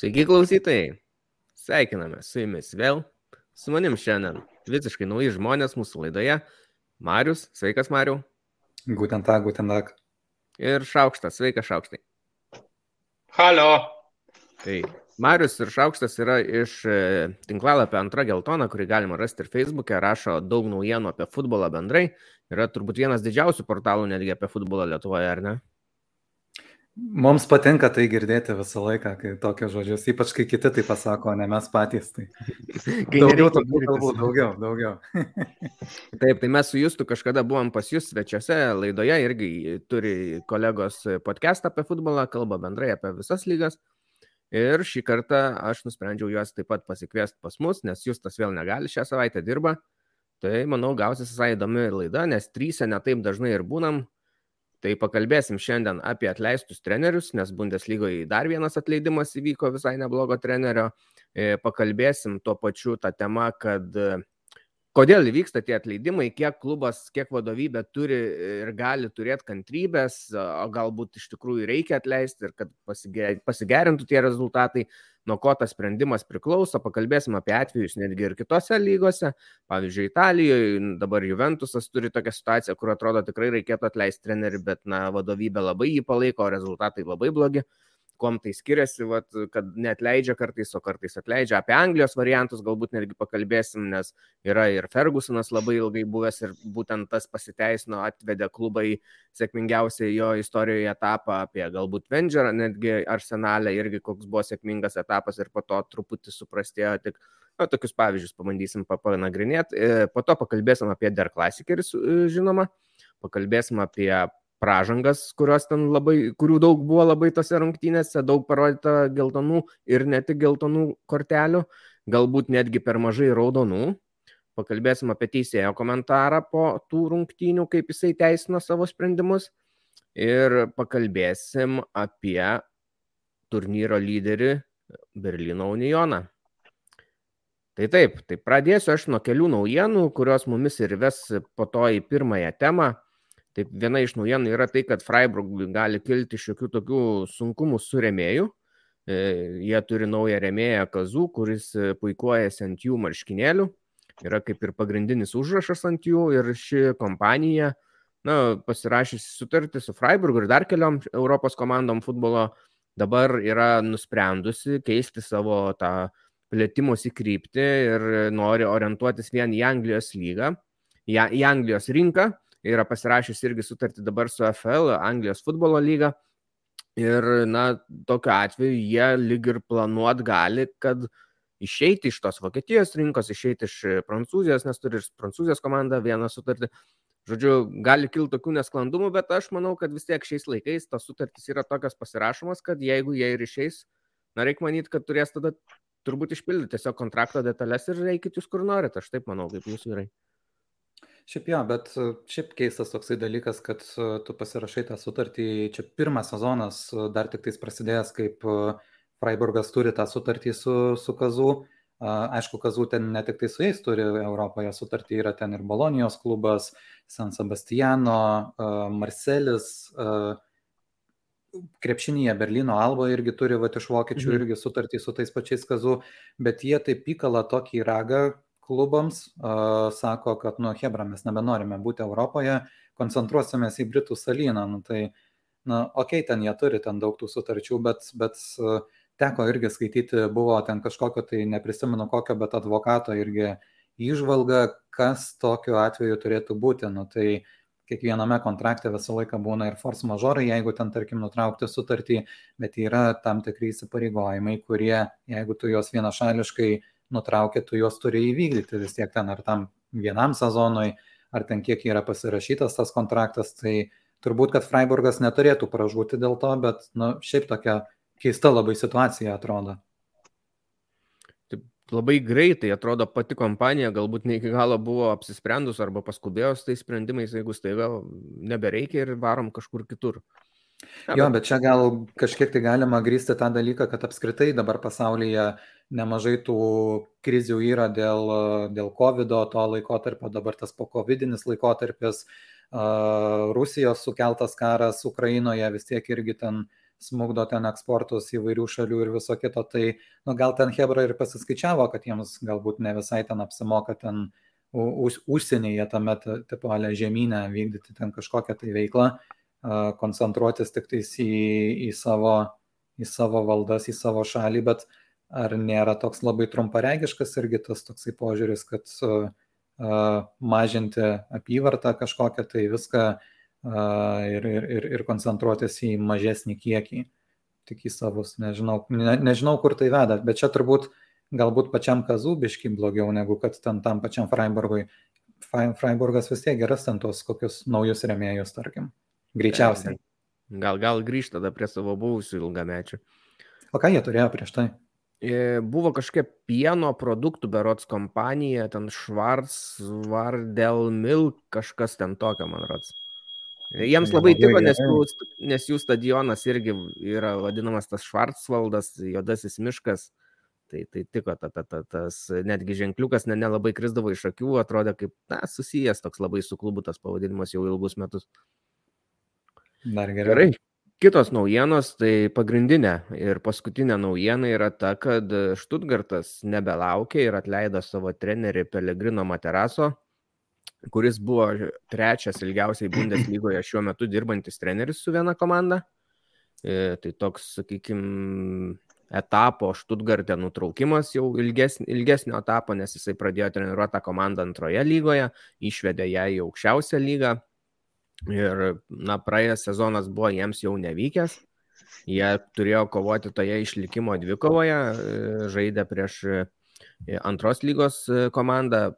Sveiki klausytojai, sveikiname su jumis vėl. Su manim šiandien visiškai nauji žmonės mūsų laidoje. Marius, sveikas Mariu. Guten Tag, guten Tag. Ir Šaukštas, sveikas Šaukštai. Halo. Tai Marius ir Šaukštas yra iš e, tinklalapio Antra Geltona, kurį galima rasti ir Facebook'e, rašo daug naujienų apie futbolą bendrai. Yra turbūt vienas didžiausių portalų netgi apie futbolą Lietuvoje, ar ne? Mums patinka tai girdėti visą laiką, kai tokios žodžius, ypač kai kiti tai pasako, ne mes patys. Tai... daugiau tokių kalbų, daugiau, daugiau. Taip, tai mes su Justu kažkada buvom pas Jūs svečiuose laidoje, irgi turi kolegos podcast apie futbolą, kalba bendrai apie visas lygas. Ir šį kartą aš nusprendžiau juos taip pat pasikviesti pas mus, nes Justas vėl negali šią savaitę dirba. Tai manau gausis visai įdomi laida, nes trysę netaip dažnai ir būnam. Tai pakalbėsim šiandien apie atleistus trenerius, nes Bundeslygoje dar vienas atleidimas įvyko visai neblogo trenerio. E, pakalbėsim tuo pačiu tą temą, kad kodėl įvyksta tie atleidimai, kiek klubas, kiek vadovybė turi ir gali turėti kantrybės, o galbūt iš tikrųjų reikia atleisti ir kad pasigerintų tie rezultatai nuo ko tas sprendimas priklauso, pakalbėsim apie atvejus netgi ir kitose lygose. Pavyzdžiui, Italijoje dabar Juventusas turi tokią situaciją, kur atrodo tikrai reikėtų atleisti trenerių, bet na, vadovybė labai jį palaiko, rezultatai labai blogi kuom tai skiriasi, vat, kad net leidžia kartais, o kartais atleidžia. Apie Anglijos variantus galbūt netgi pakalbėsim, nes yra ir Fergusonas labai ilgai buvęs ir būtent tas pasiteisino, atvedė klubą į sėkmingiausią jo istorijoje etapą, apie galbūt Vengerą, netgi Arsenalę irgi koks buvo sėkmingas etapas ir po to truputį suprastėjo tik. Na, tokius pavyzdžius pabandysim panagrinėti. E, po to pakalbėsim apie Der Klasikeris, žinoma, pakalbėsim apie pražangas, kurios ten labai, kurių daug buvo labai tose rungtynėse, daug parodyta geltonų ir ne tik geltonų kortelių, galbūt netgi per mažai raudonų. Pakalbėsim apie teisėjo komentarą po tų rungtynių, kaip jisai teisino savo sprendimus. Ir pakalbėsim apie turnyro lyderį Berlyno Unioną. Tai taip, tai pradėsiu aš nuo kelių naujienų, kurios mumis ir ves po to į pirmąją temą. Taip, viena iš naujienų yra tai, kad Freiburg gali kilti šiokių tokių sunkumų su remėju. E, jie turi naują remėją Kazų, kuris e, puikuojasi ant jų marškinėlių. Yra kaip ir pagrindinis užrašas ant jų ir ši kompanija, na, pasirašysi sutartį su Freiburg ir dar keliom Europos komandom futbolo, dabar yra nusprendusi keisti savo tą plėtimosi kryptį ir nori orientuotis vien į Anglijos lygą, į Anglijos rinką yra pasirašęs irgi sutartį dabar su FL, Anglijos futbolo lyga. Ir, na, tokiu atveju jie lyg ir planuot gali, kad išeiti iš tos Vokietijos rinkos, išeiti iš Prancūzijos, nes turi ir Prancūzijos komanda vieną sutartį. Žodžiu, gali kilti tokių nesklandumų, bet aš manau, kad vis tiek šiais laikais tos sutartys yra tokios pasirašomos, kad jeigu jie ir išeis, na, reikia manyti, kad turės tada turbūt išpildyti tiesiog kontrakto detalės ir reikit jūs kur norite. Aš taip manau, kaip jūsų vyrai. Šiaip jo, bet e, šiaip keistas toksai dalykas, kad e, tu pasirašai tą sutartį, čia pirmas sezonas e, dar tik tais prasidėjęs, kaip Freiburgas turi tą sutartį su, su Kazu. Aišku, Kazu ten ne tik tai su jais turi Europoje sutartį, yra ten ir Bolonijos klubas, San Sebastiano, Marcelis, krepšinėje Berlyno Alba irgi turi, va, iš vokiečių mhm. irgi sutartį su tais pačiais Kazu, bet jie taip įkala tokį ragą, klubams, sako, kad, nu, Hebra, mes nebenorime būti Europoje, koncentruosimės į Britų salyną. Nu, tai, na, okei, okay, ten jie turi ten daug tų sutarčių, bet, bet teko irgi skaityti, buvo ten kažkokio, tai neprisimenu kokio, bet advokato irgi išvalga, kas tokiu atveju turėtų būti. Nu, tai kiekviename kontrakte visą laiką būna ir force majorai, jeigu ten, tarkim, nutraukti sutartį, bet yra tam tikrai įsipareigojimai, kurie, jeigu tu juos vienašališkai nutraukė, tu juos turi įvykdyti vis tiek ten ar tam vienam sezonui, ar ten kiek yra pasirašytas tas kontraktas, tai turbūt, kad Freiburgas neturėtų pražūti dėl to, bet, nu, šiaip tokia keista labai situacija atrodo. Taip, labai greitai atrodo pati kompanija, galbūt ne iki galo buvo apsisprendus arba paskubėjo su tais sprendimais, jeigu staiga nebereikia ir varom kažkur kitur. Jo, bet čia gal kažkiek tai galima grįsti tą dalyką, kad apskritai dabar pasaulyje nemažai tų krizių yra dėl, dėl COVID to laikotarpio, dabar tas po COVIDinis laikotarpis, Rusijos sukeltas karas Ukrainoje vis tiek irgi ten smugdo ten eksportus įvairių šalių ir viso kito, tai nu, gal ten Hebra ir pasiskaičiavo, kad jiems galbūt ne visai ten apsimoka ten už, užsienyje tame tipo ale žemynę vykdyti ten kažkokią tai veiklą, koncentruotis tik tais į, į, savo, į savo valdas, į savo šalį, bet ar nėra toks labai trumparegiškas irgi tas toksai požiūris, kad uh, mažinti apyvartą kažkokią, tai viską ir, ir, ir, ir koncentruotis į mažesnį kiekį, tik į savus. Nežinau, ne, nežinau, kur tai veda, bet čia turbūt galbūt pačiam Kazubiški blogiau negu kad ten tam pačiam Freiburgui. Freiburgas vis tiek geras ten tos kokius naujus remėjus, tarkim. Greičiausiai. Gal, gal grįžta tada prie savo buvusių ilgamečių. O ką jie turėjo prieš tai? Buvo kažkokia pieno produktų berots kompanija, ten Schwarzwardel Milk, kažkas ten tokio, man rods. Jiems labai tiko, nes jų, nes jų stadionas irgi yra vadinamas tas Švarcvaldas, juodasis miškas. Tai, tai tiko, ta, ta, ta, tas netgi ženkliukas ne, nelabai krisdavo iš akių, atrodė kaip, na, susijęs toks labai su klubu tas pavadinimas jau ilgus metus. Dar gerai. gerai. Kitos naujienos, tai pagrindinė ir paskutinė naujiena yra ta, kad Štutgartas nebelaukia ir atleido savo trenerį Pelegrino Materaso kuris buvo trečias ilgiausiai Bundeslygoje šiuo metu dirbantis treneris su viena komanda. E, tai toks, sakykime, etapo Štutgarte nutraukimas jau ilgesnio, ilgesnio etapo, nes jisai pradėjo treniruoti tą komandą antroje lygoje, išvedė ją į aukščiausią lygą. Ir, na, praėjęs sezonas buvo jiems jau nevykęs. Jie turėjo kovoti toje išlikimo dvikovoje, e, žaidė prieš e, antros lygos komandą,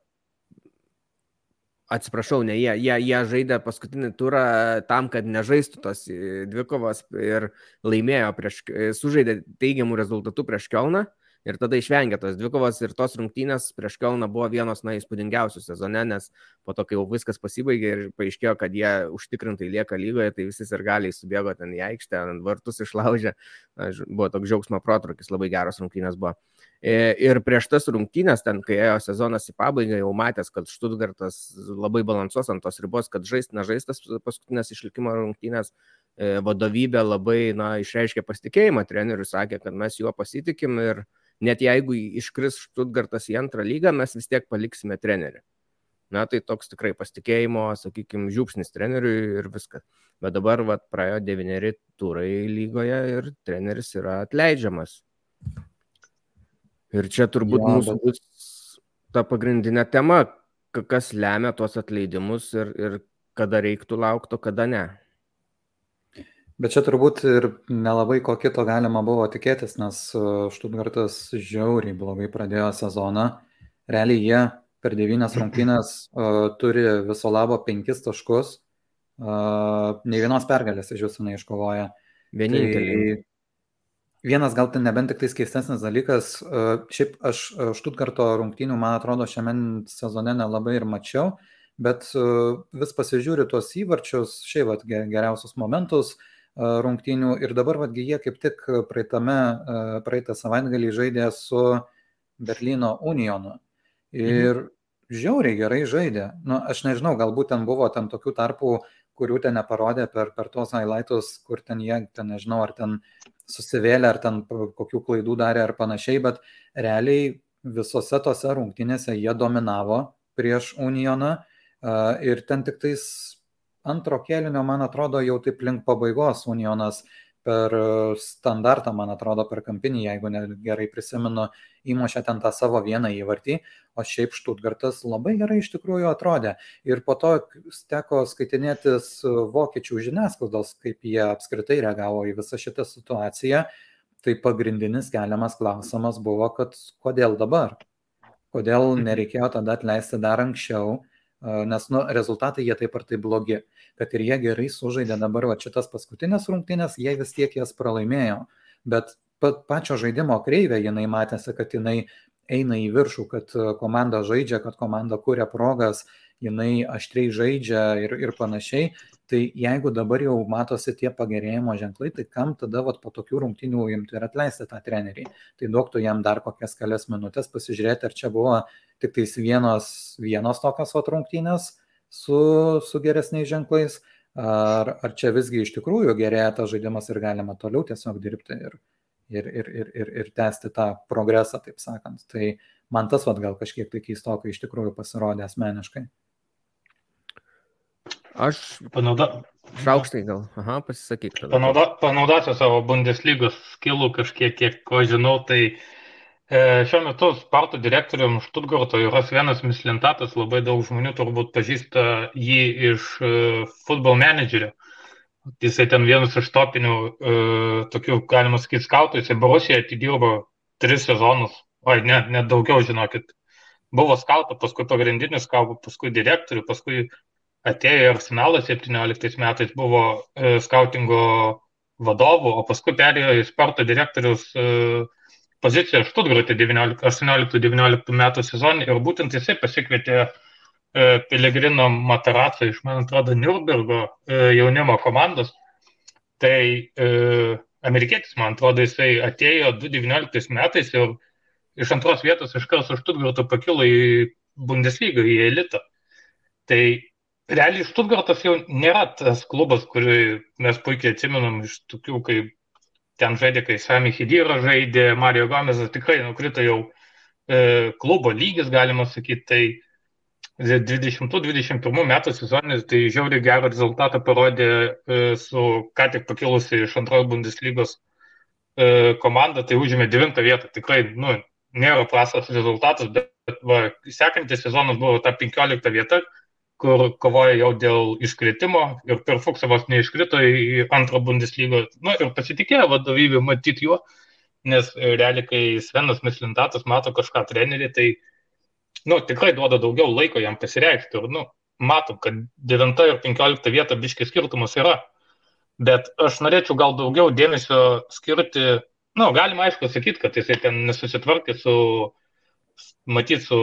atsiprašau, ne jie, jie, jie žaidė paskutinį turą tam, kad nežaistų tos e, dvikovos ir laimėjo prieš, e, sužaidė teigiamų rezultatų prieš Kelną ir tada išvengė tos dvikovos ir tos rungtynės prieš Kelną buvo vienos, na, įspūdingiausių sezone, nes po to, kai jau viskas pasibaigė ir paaiškėjo, kad jie užtikrintai lieka lygoje, tai visi ir galiai subėgo ten į aikštę, ant vartus išlaužė, na, buvo toks džiaugsmo protrukis, labai geros rungtynės buvo. E, ir prieš tas rungtynės, ten, kai ėjo sezonas į pabaigą, jau matęs, kad Štutgartas labai balansuos ant tos ribos, kad žaist, nežaistas paskutinės išlikimo rungtynės, e, vadovybė labai, na, išreiškė pasitikėjimą treneriui, sakė, kad mes juo pasitikim ir net jeigu iškris Štutgartas į antrą lygą, mes vis tiek paliksime trenerių. Na, tai toks tikrai pasitikėjimo, sakykime, žiūpsnis treneriui ir viskas. Bet dabar, vat, praėjo devyneri turai lygoje ir treneris yra atleidžiamas. Ir čia turbūt jo, mūsų bus ta pagrindinė tema, kas lemia tuos atleidimus ir, ir kada reiktų laukti, o kada ne. Bet čia turbūt ir nelabai ko kito galima buvo tikėtis, nes e, Štutgartas žiauriai blogai pradėjo sezoną. Realiai jie per devynias rungtynės uh, turi viso labo penkis taškus, uh, nei vienos pergalės iš jūsų neiškovoja. Vienintelį. Tai Vienas gal ten nebent tik tais keistesnis dalykas, e, šiaip aš e, Štutgarto rungtynių, man atrodo, šiame sezone nelabai ir mačiau, bet e, vis pasižiūriu tuos įvarčius, šiaip vat, geriausius momentus rungtynių ir dabar vatgi jie kaip tik praeitame, praeitą savaitgalį žaidė su Berlyno Unionu. Ir mhm. žiauriai gerai žaidė. Nu, aš nežinau, galbūt ten buvo ten tokių tarpų, kurių ten neparodė per, per tuos highlightus, kur ten jie, ten nežinau, ar ten susivėlė ar ten kokių klaidų darė ar panašiai, bet realiai visose tose rungtynėse jie dominavo prieš Unioną ir ten tik tais antro kėlinio, man atrodo, jau taip link pabaigos Unionas per standartą, man atrodo, per kampinį, jeigu gerai prisimenu, įmušė ten tą savo vieną įvartį, o šiaip Štutgartas labai gerai iš tikrųjų atrodė. Ir po to teko skaitinėtis vokiečių žiniasklaidos, kaip jie apskritai reagavo į visą šitą situaciją. Tai pagrindinis keliamas klausimas buvo, kad kodėl dabar? Kodėl nereikėjo tada atleisti dar anksčiau, nes nu, rezultatai jie taip ar taip blogi. Kad ir jie gerai sužaidė dabar va šitas paskutinės rungtynės, jie vis tiek jas pralaimėjo. Bet pačio žaidimo kreivė jinai matėsi, kad jinai eina į viršų, kad komanda žaidžia, kad komanda kuria progas, jinai aštriai žaidžia ir, ir panašiai. Tai jeigu dabar jau matosi tie pagerėjimo ženklai, tai kam tada vat, po tokių rungtinių imti ir atleisti tą trenerį? Tai duoktų jam dar kokias kelias minutės pasižiūrėti, ar čia buvo tik tais vienos, vienos tokios vat rungtynės su, su geresniais ženklais, ar, ar čia visgi iš tikrųjų gerėja tas žaidimas ir galima toliau tiesiog dirbti ir, ir, ir, ir, ir, ir tęsti tą progresą, taip sakant. Tai man tas vad gal kažkiek tai keistokai iš tikrųjų pasirodė asmeniškai. Aš panauda... Šaukštai gal, aha, pasisakyk. Tada. Panauda, panaudosiu savo Bundeslygos skilų kažkiek, kiek ko žinau, tai e, šiuo metu Spartų direktorium Štutgarto yra Svenas Mislintatas, labai daug žmonių turbūt pažįsta jį iš e, futbol menedžerio. Jisai ten vienas iš topinių, e, tokių, galima sakyti, skautų, jisai Borusijoje atidirbo tris sezonus, oi, ne, net daugiau, žinokit. Buvo skautų, paskui pagrindinis skautų, paskui direktorių, paskui atėjo į Arsenalą 17 metais, buvo e, skautingo vadovų, o paskui perėjo į sporto direktorius e, poziciją Štutgartė 18-19 metų sezonį ir būtent jisai pasikvietė e, Pelegrino Mataracą iš, man atrodo, Nürnbergo e, jaunimo komandos. Tai amerikietis, man atrodo, jisai atėjo 2019 metais ir iš antros vietos iškart su Štutgartu pakilo į Bundeslygą, į elitą. Tai realiai Štutgartas jau nėra tas klubas, kurį mes puikiai atsimenam iš tokių, kaip ten žaidė, kai Sami Hidyra žaidė, Mario Gomezas tikrai nukrito jau e, klubo lygis, galima sakyti, tai 20-21 metų sezonis tai žiauriai gerą rezultatą parodė e, su ką tik pakilusi iš antros Bundeslygos e, komanda, tai užėmė 9 vietą. Tikrai, nu, nėra prastas rezultatas, bet, bet va, sekantis sezonas buvo ta 15 vieta, kur kovoja jau dėl iškritimo ir per Fuksavos neiškrito į antrą Bundeslygą. Na ir pasitikėjo vadovybė matyti juo, nes realiai, kai Svenas Mislintatas mato kažką trenerį, tai nu, tikrai duoda daugiau laiko jam pasireikšti. Ir nu, matom, kad 9 ir 15 vieta biškai skirtumas yra. Bet aš norėčiau gal daugiau dėmesio skirti, na, nu, galima aišku sakyti, kad jisai ten nesusitvarkė su, matyt, su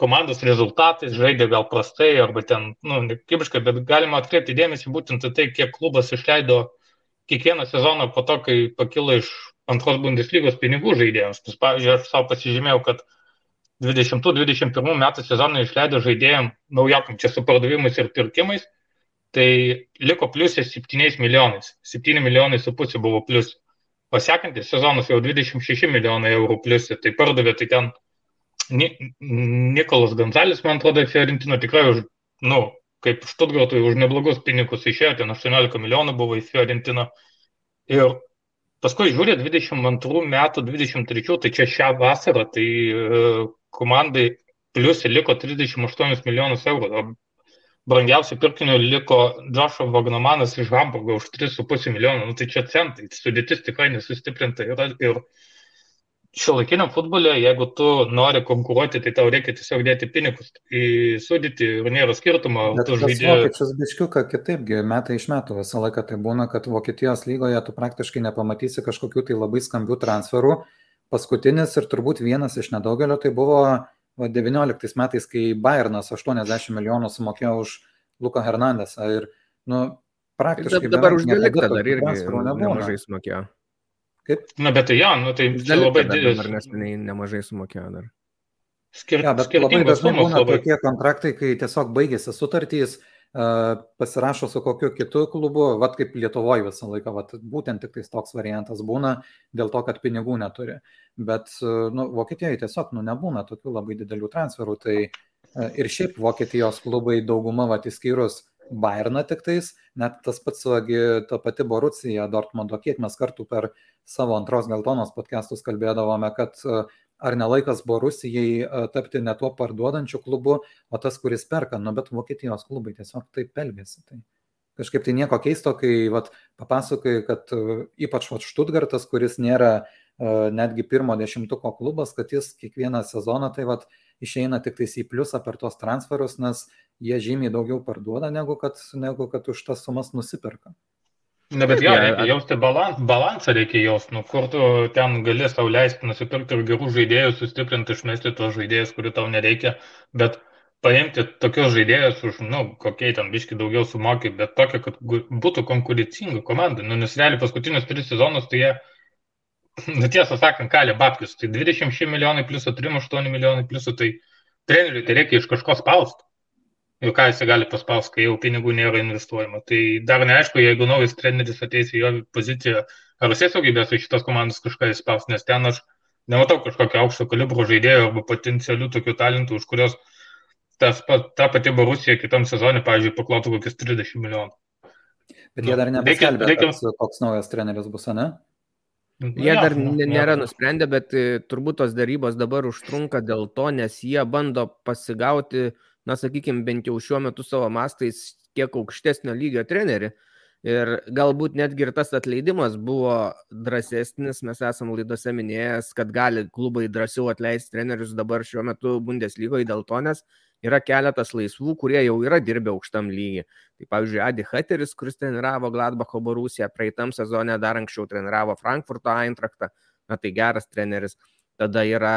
komandos rezultatais, žaidė gal prastai arba ten, nu, nekybiškai, bet galima atkreipti dėmesį būtent į tai, kiek klubas išleido kiekvieną sezoną po to, kai pakilo iš antros Bundeslygos pinigų žaidėjams. Nes, pavyzdžiui, aš savo pasižymėjau, kad 20-21 metų sezoną išleido žaidėjim naujakam čia su pardavimais ir pirkimais, tai liko pliusė 7 milijonais. 7 milijonai su pusė buvo plius. Pasekantis sezonas jau 26 milijonai eurų pliusė, tai pardavė tai ten Nikolas Gonzalis, man atrodo, Fiorentino tikrai už, nu, kaip Štutgartui už neblogus pinigus išėjo, ten 18 milijonų buvo į Fiorentino. Ir paskui žiūrė 22 metų, 23, tai čia šią vasarą, tai uh, komandai pliusai liko 38 milijonus eurų. O brangiausiu pirkiniu liko Džošo Vagnamanas iš Hamburgo už 3,5 milijonų. Nu, tai čia centai, sudėtis tikrai nesustiprinta yra. Ir, ir šiuolaikiniam futbole, jeigu tu nori konkuruoti, tai tau reikia tiesiog dėti pinigus į sudėtį ir nėra skirtumo. Bet tu žaidži. Vokiečius biškiuką kitaipgi, metai iš metų visą laiką tai būna, kad Vokietijos lygoje tu praktiškai nepamatysi kažkokių tai labai skambių transferų. Paskutinis ir turbūt vienas iš nedaugelio tai buvo va, 19 metais, kai Bayernas 80 milijonų sumokėjo už Luką Hernandesą ir, nu, praktiškai. Dabar už Deliktą dar irgi nemažai sumokėjo. Kaip? Na, bet tai jo, nu, tai labai didelis. Ar neseniai nemažai sumokėjo dar. Skir ja, bet labai dažnai būna labai... tokie kontraktai, kai tiesiog baigėsi sutartys, uh, pasirašo su kokiu kitu klubu, vad kaip Lietuvoje visą laiką, vat, būtent tik toks variantas būna dėl to, kad pinigų neturi. Bet uh, nu, Vokietijoje tiesiog nu, nebūna tokių labai didelių transferų. Tai uh, ir šiaip Vokietijos klubai dauguma, vad, įskyrus Bayerną tik tais, net tas pats, ta pati Borucija Dortmundo, kiek mes kartų per savo antros geltonos podcastus kalbėdavome, kad e, ar nelaikas Borusijai e, tapti ne tuo parduodančiu klubu, o tas, kuris perka, nu bet Vokietijos klubai tiesiog taip elgesi. Tai kažkaip tai nieko keisto, kai vat, papasakai, kad e, ypač vat, Štutgartas, kuris nėra netgi pirmo dešimtuko klubas, kad jis kiekvieną sezoną tai vat, išeina tik tais į pliusą per tos transferus, nes jie žymiai daugiau parduoda, negu kad, negu kad už tas sumas nusiperka. Ne, bet jo, reikia jausti balans, balansą, reikia jausti, nu, kur tu ten gali sau leisti nusipirkti ir gerų žaidėjų, sustiprinti, išmesti tuos žaidėjus, kurių tau nereikia, bet paimti tokius žaidėjus už, nu, kokie ten biški daugiau sumokė, bet tokia, kad būtų konkurencinga komanda, nu, nes realiai paskutinius tris sezonus tai jie, nu, tiesą sakant, kalė babkius, tai 26 milijonai pliusų, 38 milijonai pliusų, tai treneriui tai reikia iš kažko spausti. Ir ką jis gali paspausti, kai jau pinigų nėra investuojama. Tai dar neaišku, jeigu naujas treneris ateis į jo poziciją, ar jis tiesiog gebės iš šitos komandos kažką įspausti, nes ten aš nematau kažkokio aukšto kalibro žaidėjo arba potencialių tokių talentų, už kurios tas, ta pati Borusija kitam sezonui, pavyzdžiui, paklotų kokius 30 milijonų. Bet jie dar nepaskelbė, reikia, reikia... koks naujas treneris bus, ne? Jie ja, dar nėra nusprendę, bet e, turbūt tos darybos dabar užtrunka dėl to, nes jie bando pasigauti, na, sakykime, bent jau šiuo metu savo mastais kiek aukštesnio lygio trenerių. Ir galbūt netgi ir tas atleidimas buvo drąsesnis, mes esam laidose minėjęs, kad gali klubai drąsiau atleisti trenerius dabar šiuo metu Bundeslygoje dėl to, nes yra keletas laisvų, kurie jau yra dirbę aukštam lygiai. Tai pavyzdžiui, Adi Hateris, kuris treniravo Gladbacho Borusiją, praeitam sezone dar anksčiau treniravo Frankfurto Eintrachtą, na tai geras treneris. Tada yra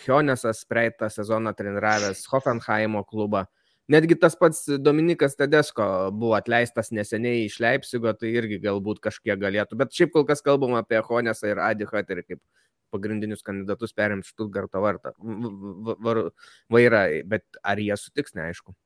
Hionesas, praeitą sezoną treniravęs Hoffenheimo klubą. Netgi tas pats Dominikas Tedesko buvo atleistas neseniai iš Leipzigo, tai irgi galbūt kažkiek galėtų. Bet šiaip kol kas kalbam apie Honesą ir Adi Haterį kaip pagrindinius kandidatus perimt Štutgarto vartą, vairą, bet ar jie sutiks, neaišku.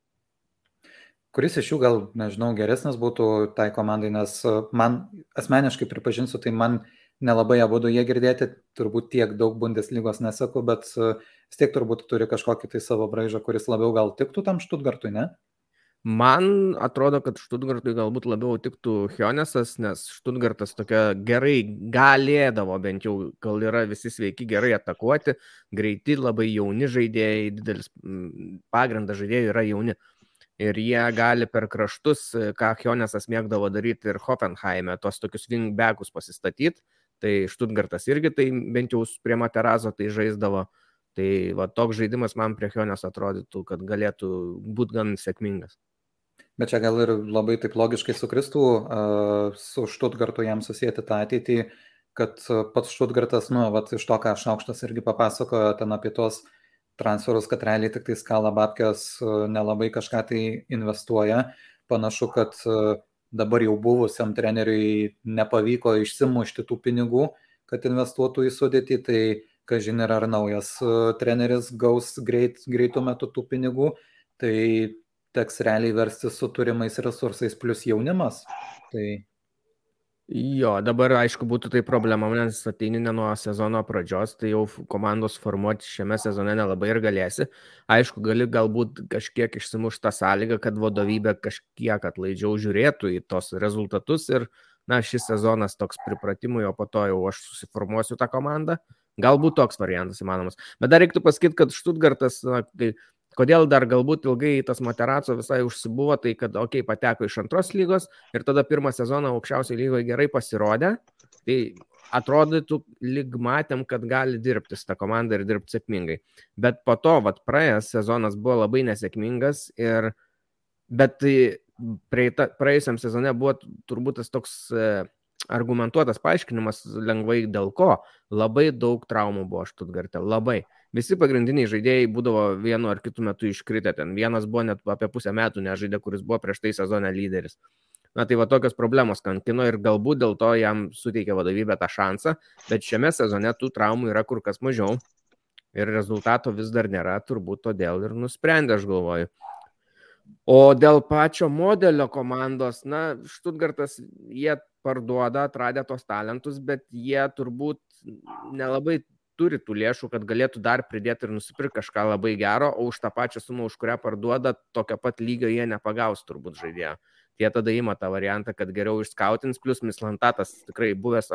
Kuris iš jų gal, nežinau, geresnis būtų tai komandai, nes e, man asmeniškai pripažinsiu, tai man nelabai abu jie girdėti, turbūt tiek daug Bundeslygos nesaku, bet e, vis tiek turbūt turi kažkokį tai savo braižą, kuris labiau gal tiktų tam Štutgartui, ne? Man atrodo, kad Štutgartui galbūt labiau tiktų Hionesas, nes Štutgartas tokia gerai galėdavo, bent jau, kol yra visi sveiki, gerai atakuoti, greiti, labai jauni žaidėjai, didelis pagrindas žaidėjų yra jauni. Ir jie gali per kraštus, ką Hionesas mėgdavo daryti ir Hoffenheime, tos tokius wingbackus pasistatyti. Tai Štutgartas irgi tai bent jau prie Materazo tai žaisdavo. Tai va, toks žaidimas man prie Hionės atrodytų, kad galėtų būti gan sėkmingas. Bet čia gal ir labai taip logiškai sukristų su Štutgartu jam susijęti tą ateitį, kad pats Štutgartas, nu, vat, iš to, ką Šaukštas irgi papasakojo ten apie tos transferus, kad realiai tik tai skala babkės nelabai kažką tai investuoja. Panašu, kad dabar jau buvusiam treneriui nepavyko išsimušti tų pinigų, kad investuotų į sudėtį, tai kažin yra ar naujas treneris gaus greit, greitų metų tų pinigų. Tai teks realiai versti su turimais resursais plus jaunimas. Tai Jo, dabar aišku būtų tai problema, nes ateini ne nuo sezono pradžios, tai jau komandos formuoti šiame sezone nelabai ir galėsi. Aišku, gali galbūt kažkiek išsimušti tą sąlygą, kad vadovybė kažkiek atlaidžiau žiūrėtų į tos rezultatus ir, na, šis sezonas toks pripratimui, o po to jau aš susiformuosiu tą komandą. Galbūt toks variantas įmanomas. Bet dar reiktų pasakyti, kad Štutgartas, na, kai Kodėl dar galbūt ilgai tas Materaco visai užsibuvo, tai kad, okei, okay, pateko iš antros lygos ir tada pirmą sezoną aukščiausiai lygoje gerai pasirodė, tai atrodytų lyg matėm, kad gali dirbti su tą komandą ir dirbti sėkmingai. Bet po to, vad, praėjęs sezonas buvo labai nesėkmingas ir, bet tai praeita, praėjusiam sezone buvo turbūt tas toks e, argumentuotas paaiškinimas lengvai dėl ko. Labai daug traumų buvo Štutgarte, labai visi pagrindiniai žaidėjai būdavo vienu ar kitu metu iškritę. Ten vienas buvo net apie pusę metų nežaidė, kuris buvo prieš tai sezoną lyderis. Na tai va tokios problemos kankino ir galbūt dėl to jam suteikė vadovybė tą šansą, bet šiame sezone tų traumų yra kur kas mažiau ir rezultato vis dar nėra, turbūt todėl ir nusprendė, aš galvoju. O dėl pačio modelio komandos, na, Štutgartas, jie parduoda, atradę tos talentus, bet jie turbūt nelabai turi tų lėšų, kad galėtų dar pridėti ir nusipirkti kažką labai gero, o už tą pačią sumą, už kurią parduoda, tokio pat lygio jie nepagaus turbūt žaidėjo. Jie tada ima tą variantą, kad geriau išskautins, plus Mislantatas tikrai buvęs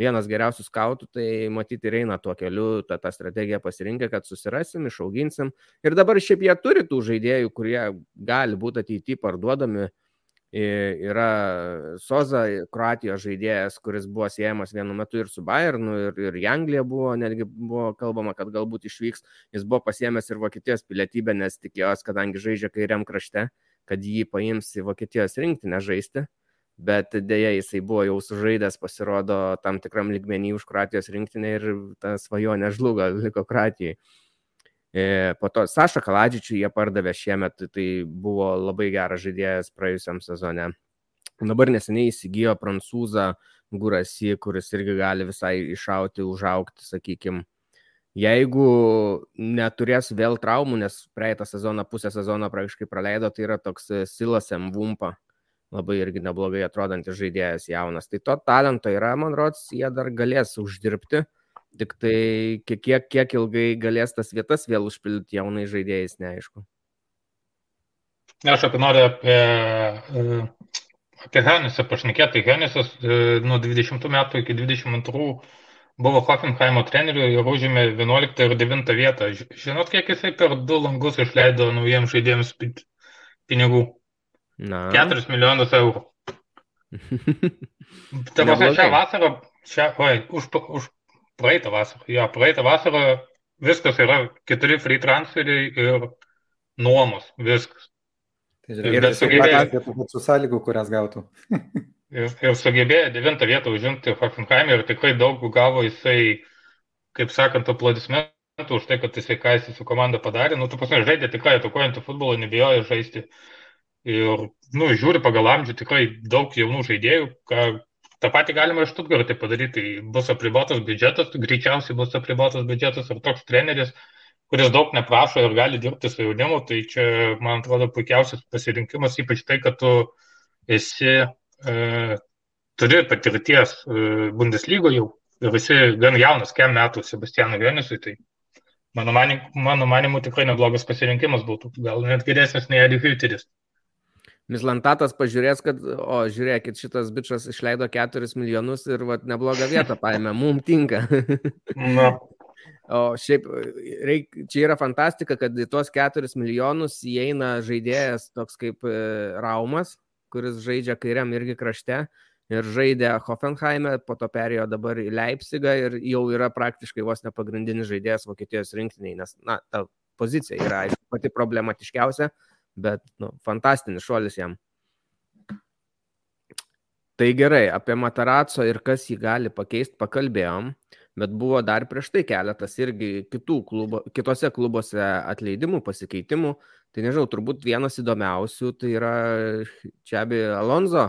vienas geriausių skautų, tai matyti ir eina tuo keliu, tą, tą strategiją pasirinkę, kad susirasim, išauginsim. Ir dabar šiaip jie turi tų žaidėjų, kurie gali būti ateityje parduodami Yra Soza, Kroatijos žaidėjas, kuris buvo siejamas vienu metu ir su Bayernu, ir, ir į Angliją buvo, netgi buvo kalbama, kad galbūt išvyks. Jis buvo pasiemęs ir Vokietijos pilietybę, nes tikėjos, kadangi žaidžia kairiam krašte, kad jį paims į Vokietijos rinktinę žaisti. Bet dėja jisai buvo jau sužaidęs, pasirodo, tam tikram ligmenį už Kroatijos rinktinę ir ta svajonė žlugo, liko Kroatijai. E, po to Saša Kaladžičių jie pardavė šiemet, tai buvo labai geras žaidėjas praėjusiam sezone. Dabar neseniai įsigijo prancūzą Gurasi, kuris irgi gali visai iššauti, užaukti, sakykime. Jeigu neturės vėl traumų, nes praeitą sezoną, pusę sezono praktiškai praleido, tai yra toks e, Silas Mvumpa, labai irgi neblogai atrodantis žaidėjas jaunas. Tai to talento yra, man rodos, jie dar galės uždirbti, tik tai kiek, kiek ilgai galės tas vietas vėl užpildyti jaunai žaidėjais, neaišku. Aš apie noriu apie, e, apie Henisą pašnekėti. Henisas e, nuo 20 metų iki 22 buvo Hoffenheimo treneriu ir užėmė 11 ir 9 vietą. Žinot, kiek jisai per du langus išleido naujiems žaidėjams pinigų? Na. 4 milijonus eurų. Ta prasme, šią vasarą, šią, oi, už, už praeitą vasarą, jo, praeitą vasarą viskas yra keturi free transferiai ir nuomos, viskas. Tai ir sugebėjo tų pačių sąlygų, kurias gautų. ir, ir sugebėjo devintą vietą užimti Hoffenheim ir tikrai daug gavo jisai, kaip sakant, aplodismentų už tai, kad jisai ką jisai su komanda padarė. Nu, tu pasai žaidė tikrai atakuojantį futbolą, nebijojo žaisti. Ir, nu, žiūri pagal amžių tikrai daug jaunų žaidėjų, ką tą patį galima iš Tutgartai padaryti. Bus apribotas biudžetas, greičiausiai bus apribotas biudžetas ir toks treneris kuris daug neprašo ir gali dirbti su jaunimu, tai čia, man atrodo, puikiausias pasirinkimas, ypač tai, kad tu esi, e, turi patirties e, Bundeslygoje jau ir esi gan jaunas, kem metų Sebastianui Venisui, tai mano, manim, mano manimu tikrai neblogas pasirinkimas būtų, gal net geresnis nei Edi Hüteris. Mislantatas pažiūrės, kad, o žiūrėkit, šitas bičias išleido 4 milijonus ir vat, neblogą vietą paėmė, mum tinka. Na, O šiaip, reik, čia yra fantastika, kad į tuos 4 milijonus įeina žaidėjas toks kaip e, Raumas, kuris žaidžia kairiam irgi krašte ir žaidė Hoffenheime, po to perėjo dabar į Leipzigą ir jau yra praktiškai vos ne pagrindinis žaidėjas Vokietijos rinktiniai, nes, na, ta pozicija yra, aišku, pati problematiškiausia, bet, nu, fantastinis šuolis jam. Tai gerai, apie Mataraco ir kas jį gali pakeisti pakalbėjom bet buvo dar prieš tai keletas irgi kitų klubo, kitose klubuose atleidimų, pasikeitimų. Tai nežinau, turbūt vienas įdomiausių tai yra Čiabi Alonso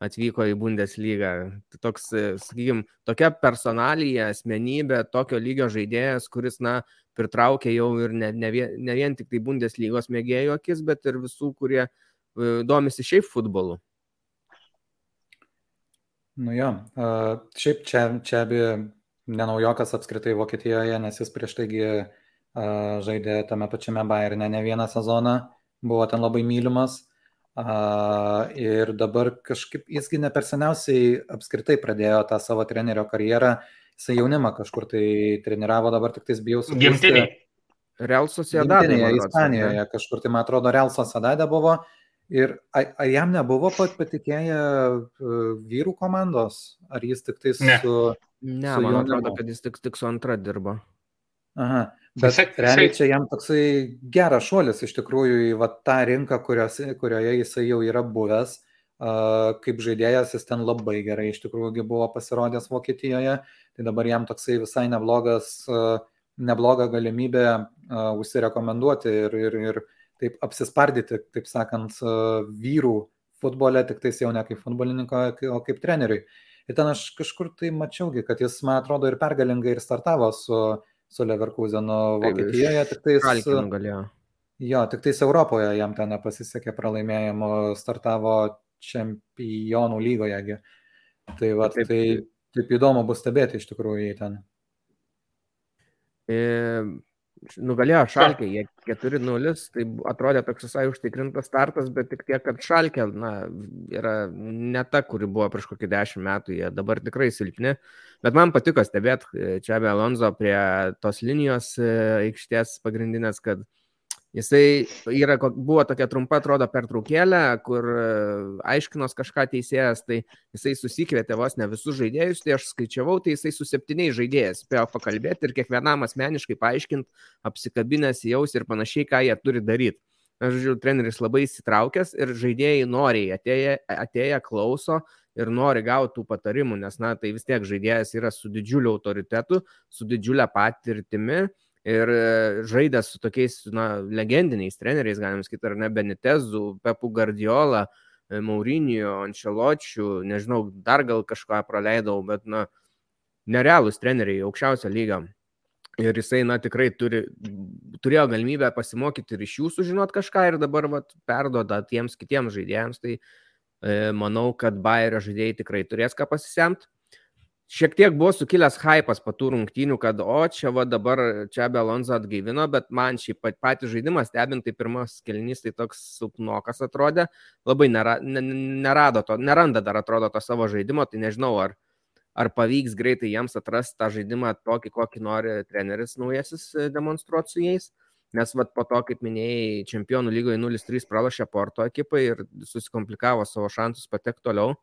atvyko į Bundeslygą. Tai toks, sakykime, tokia personalija, asmenybė, tokio lygio žaidėjas, kuris, na, pritraukia jau ir ne, ne, vien, ne vien tik tai Bundeslygos mėgėjų akis, bet ir visų, kurie e, domisi šiaip futbolu. Nu jo, šiaip čia, čia abi nenaujokas apskritai Vokietijoje, nes jis prieš taigi žaidė tame pačiame Bayerne ne vieną sezoną, buvo ten labai mylimas. Ir dabar kažkaip jisgi ne per seniausiai apskritai pradėjo tą savo trenerio karjerą. Jisai jaunimą kažkur tai treniravo, dabar tik tais bijau suprasti. Gimtiniai. Real Sociedade. Ispanijoje kažkur tai, man atrodo, Real Sociedade buvo. Ir ar jam nebuvo pat patikėję vyrų komandos? Ar jis tik tai su... Ne. Ne, man atrodo, kad jis tik, tik su antra dirba. Aha, bet Jisai, realiai čia jam toksai geras šuolis iš tikrųjų į va, tą rinką, kurios, kurioje jisai jau yra buvęs. Uh, kaip žaidėjas jis ten labai gerai iš tikrųjų buvo pasirodęs Vokietijoje, tai dabar jam toksai visai neblogas, uh, nebloga galimybė uh, užsirekomenduoti ir, ir, ir taip apsispardyti, taip sakant, uh, vyrų futbole, tik tais jau ne kaip futbolininko, o kaip treneriui. Ir ten aš kažkur tai mačiaugi, kad jis, man atrodo, ir pergalingai ir startavo su, su Leverkusenu Vokietijoje. Tik tais, galėjo. Jo, tik tais Europoje jam ten nepasisekė pralaimėjimo, startavo čempionų lygoje. Tai, va, taip, tai taip įdomu bus stebėti iš tikrųjų jį ten. E, nugalėjo Šalkė, jie 4-0, tai atrodė toks visai užtikrintas startas, bet tik tiek, kad Šalkė na, yra ne ta, kuri buvo prieš kokį 10 metų, jie dabar tikrai silpni, bet man patiko stebėti e, čia be Alonso prie tos linijos e, aikštės pagrindinės, kad Jisai yra, buvo tokia trumpa, atrodo, pertraukėlė, kur e, aiškinos kažką teisėjas, tai jisai susikvietė vos ne visus žaidėjus, tai aš skaičiavau, tai jisai su septyniais žaidėjais spėjo pakalbėti ir kiekvienam asmeniškai paaiškinti, apsikabinęs jaus ir panašiai, ką jie turi daryti. Aš žiūriu, treneris labai įsitraukęs ir žaidėjai noriai atėję, atėję klauso ir nori gauti tų patarimų, nes, na, tai vis tiek žaidėjas yra su didžiuliu autoritetu, su didžiulė patirtimi ir e, žaidęs su tokiais na, legendiniais treneriais, galim sakyti, ar ne Benitezu, Pepu Guardiola, e, Maurinio, Ančeločių, nežinau, dar gal kažką praleidau, bet na, nerealūs treneriai, aukščiausio lygio. Ir jisai, na, tikrai turi, turėjo galimybę pasimokyti ir iš jų sužinoti kažką ir dabar, vat, perdoda tiems kitiems žaidėjams. Tai e, manau, kad Bayerio žaidėjai tikrai turės ką pasisemti šiek tiek buvo sukilęs hypas po tų rungtynių, kad o čia va dabar čia be Alonso atgaivino, bet man šį patį žaidimą stebint, tai pirmas kelnys tai toks silpnokas atrodė, labai nera, nerado to, neranda dar atrodo to savo žaidimo, tai nežinau, ar, ar pavyks greitai jiems atrasti tą žaidimą tokį, kokį nori treneris naujasis e, demonstruoti su jais. Nes vat, po to, kaip minėjai, čempionų lygoje 0-3 pralašė Porto ekipai ir susikomplikavo savo šansus patekti toliau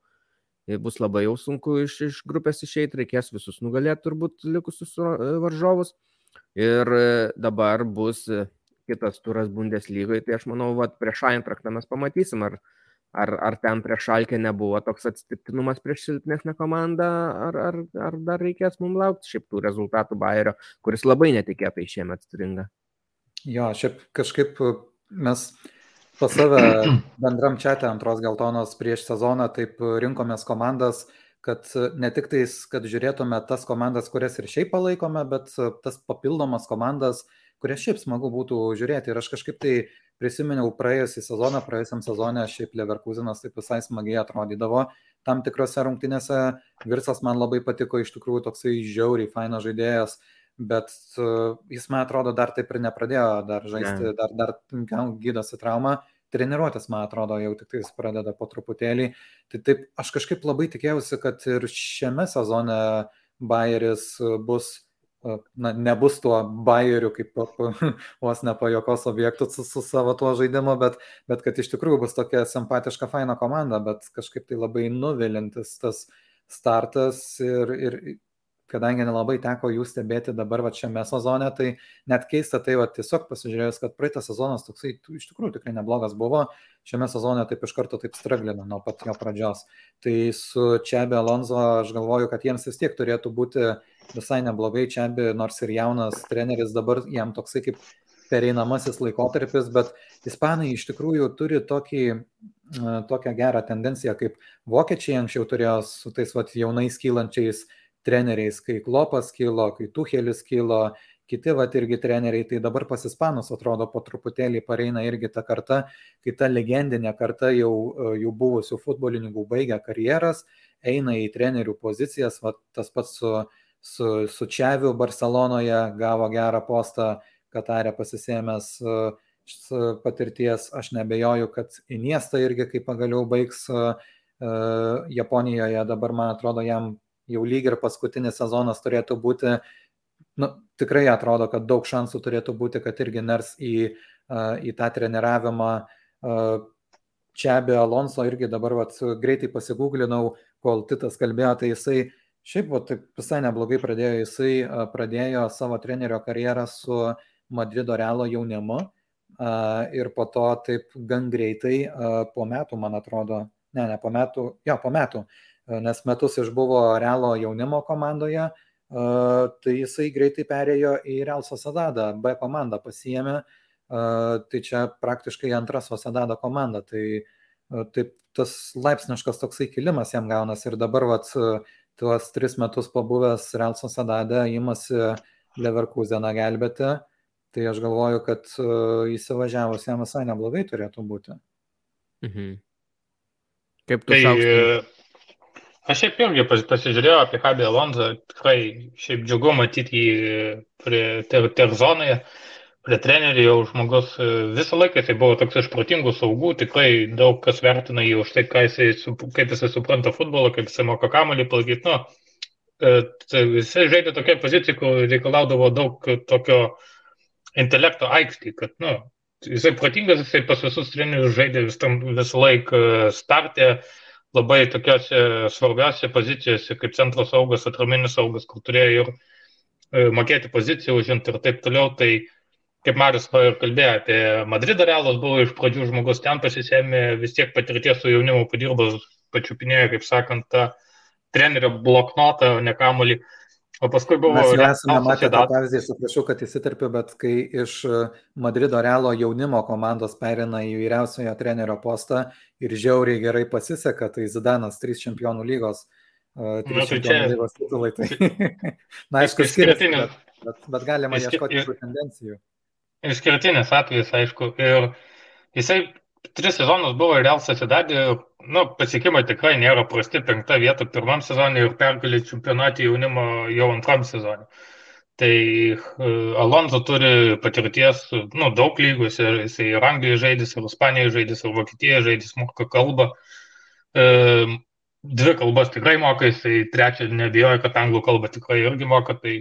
bus labai jau sunku iš, iš grupės išeiti, reikės visus nugalėti turbūt likusius e, varžovus. Ir e, dabar bus e, kitas turas Bundeslygoje, tai aš manau, vat, prieš Eintrachtą mes pamatysim, ar, ar, ar ten prieš Šalkę nebuvo toks atsitiktinumas prieš silpnesnę komandą, ar, ar, ar dar reikės mums laukti šiaip tų rezultatų Bayerio, kuris labai netikėtai šiemet stringa. Jo, šiaip kažkaip mes pas save bendram čia antros geltonos prieš sezoną taip rinkomės komandas, kad ne tik tais, kad žiūrėtume tas komandas, kurias ir šiaip palaikome, bet tas papildomas komandas, kurias šiaip smagu būtų žiūrėti. Ir aš kažkaip tai prisiminiau praėjusį sezoną, praėjusiam sezonė šiaip Leverkusenas taip visai smagiai atrodydavo. Tam tikrose rungtynėse Virsas man labai patiko, iš tikrųjų toksai žiauriai fainas žaidėjas, bet uh, jis, man atrodo, dar taip ir nepradėjo dar žaisti, dar, dar gydosi traumą, treniruotės, man atrodo, jau tik tais pradeda po truputėlį. Tai taip, aš kažkaip labai tikėjausi, kad ir šiame sezone Bayeris bus na, nebus tuo Bayeriu kaip vos ne pajokos objektų su, su savo tuo žaidimu, bet, bet kad iš tikrųjų bus tokia simpatiška, faina komanda, bet kažkaip tai labai nuvilintis tas startas ir, ir kadangi nelabai teko jų stebėti dabar va šiame sezone, tai net keista tai va tiesiog pasižiūrėjus, kad praeitas sezonas toksai iš tikrųjų tikrai neblogas buvo, šiame sezone taip iš karto taip straglina nuo pat jo pradžios. Tai su Čiabi Alonso aš galvoju, kad jiems vis tiek turėtų būti visai neblogai Čiabi, nors ir jaunas treneris dabar jam toksai kaip pereinamasis laikotarpis, bet ispanai iš tikrųjų turi tokį, tokią gerą tendenciją, kaip vokiečiai anksčiau turėjo su tais vat, jaunais kylančiais treneriais, kai Klopas kilo, kai Tuhelis kilo, kiti vat irgi treneriai, tai dabar pas Ispanus atrodo po truputėlį pareina irgi ta karta, kai ta legendinė karta jau, jau buvusių futbolininkų baigia karjeras, eina į trenerių pozicijas, vat, tas pats su, su, su Čiaviu Barcelonoje gavo gerą postą, Katarė pasisėmęs patirties, aš nebejoju, kad Iniesta irgi kai pagaliau baigs Japonijoje, dabar man atrodo jam jau lyg ir paskutinis sezonas turėtų būti, nu, tikrai atrodo, kad daug šansų turėtų būti, kad irgi ners į, į tą treniravimą. Čia be Alonso irgi dabar vat, greitai pasigūglinau, kol Titas kalbėjo, tai jisai šiaip vat, visai neblogai pradėjo, jisai pradėjo savo trenerio karjerą su Madrido Realo jaunimu ir po to taip gan greitai, po metų, man atrodo, ne, ne po metų, jo, po metų, nes metus išbuvo Realo jaunimo komandoje, tai jisai greitai perėjo į Real Sociedadą, B komandą pasijėmė, tai čia praktiškai antra Sociedado komanda, tai taip tas laipsniškas toksai kilimas jam gaunas ir dabar vat, tuos tris metus pabuvęs Real Sociedade įmasi Leverkuseną gelbėti, tai aš galvoju, kad įsivažiavus jam visai neblogai turėtų būti. Mhm. Kaip tu tai, šaukštai? Aš šiaip irgi pasižiūrėjau apie Kabį Alonso, tikrai šiaip džiugu matyti jį prie ter, terzonoje, prie trenerių jau žmogus e, visą laiką tai buvo toks iš protingų saugų, tikrai daug kas vertina jį už tai, jisai, kaip jisai supranta futbolą, kaip jisai moka kamalį palaikyti. Nu, e, tai jisai žaidė tokia pozicija, kur reikalaudavo daug tokio intelekto aikštį, kad, nu, jisai protingas, jisai pas visus trenerius žaidė vis tam visą laiką startę labai tokiose svarbiose pozicijose kaip centro saugas, atraminis saugas, kur turėjo ir e, mokėti poziciją užimti ir taip toliau. Tai kaip Marius kalbėjo apie Madrido realas, buvo iš pradžių žmogus ten pasisėmė, vis tiek patirties su jaunimu padirbas, pačiupinėjo, kaip sakant, tą trenerio bloknotą, o ne kamolį. O paskui buvo... Mes jau esame matę tą pavyzdį, suprašau, kad įsiterpiu, bet kai iš e, Madrido Realo jaunimo komandos perina į vyriausiojo trenerio postą ir žiauriai gerai pasiseka, tai Zidanas, trys čempionų lygos, uh, trys Na, tai čempionų čia... lygos titulai. Tai... Na, aišku, skiriasi. Bet... Bet, bet galima ieškoti tų tendencijų. Išskirtinis atvejis, aišku. Ir jisai tris sezonus buvo Real Sociedadė, nu, pasiekimai tikrai nėra prasti, penkta vieta pirmam sezonui ir pergalė čempionatį jaunimo jau antram sezonui. Tai uh, Alonso turi patirties, nu, daug lygos, ir jisai ir Anglijoje žaidės, ir Ispanijoje žaidės, ir Vokietijoje žaidės, moka kalbą. Uh, dvi kalbas tikrai moka, jisai trečią nebijoja, kad anglų kalbą tikrai irgi moka, tai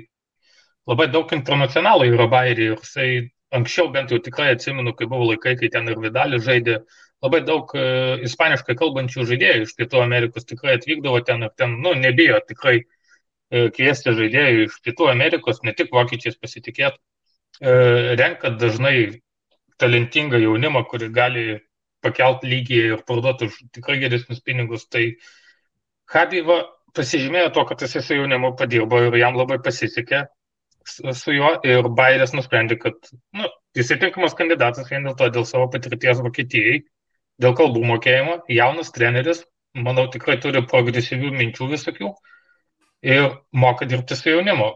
labai daug internacionalų yra bairį ir jisai anksčiau bent jau tikrai atsimenu, kai buvo laikai, kai ten ir Vidalis žaidė, labai daug e, ispaniškai kalbančių žaidėjų iš Pietų Amerikos tikrai atvykdavo ten ir ten, nu, nebijo tikrai e, kviesti žaidėjų iš Pietų Amerikos, ne tik vokiečiais pasitikėti, e, renkat dažnai talentingą jaunimą, kuri gali pakelti lygį ir parduoti už tikrai geresnius pinigus. Tai Habiva pasižymėjo to, kad jis su jaunimu padirbo ir jam labai pasisekė su juo ir Bairis nusprendė, kad nu, jis yra tinkamas kandidatas vien dėl to, dėl savo patirties Vokietijai, dėl kalbų mokėjimo, jaunas treneris, manau, tikrai turi progresyvių minčių visokių ir moka dirbti su jaunimu.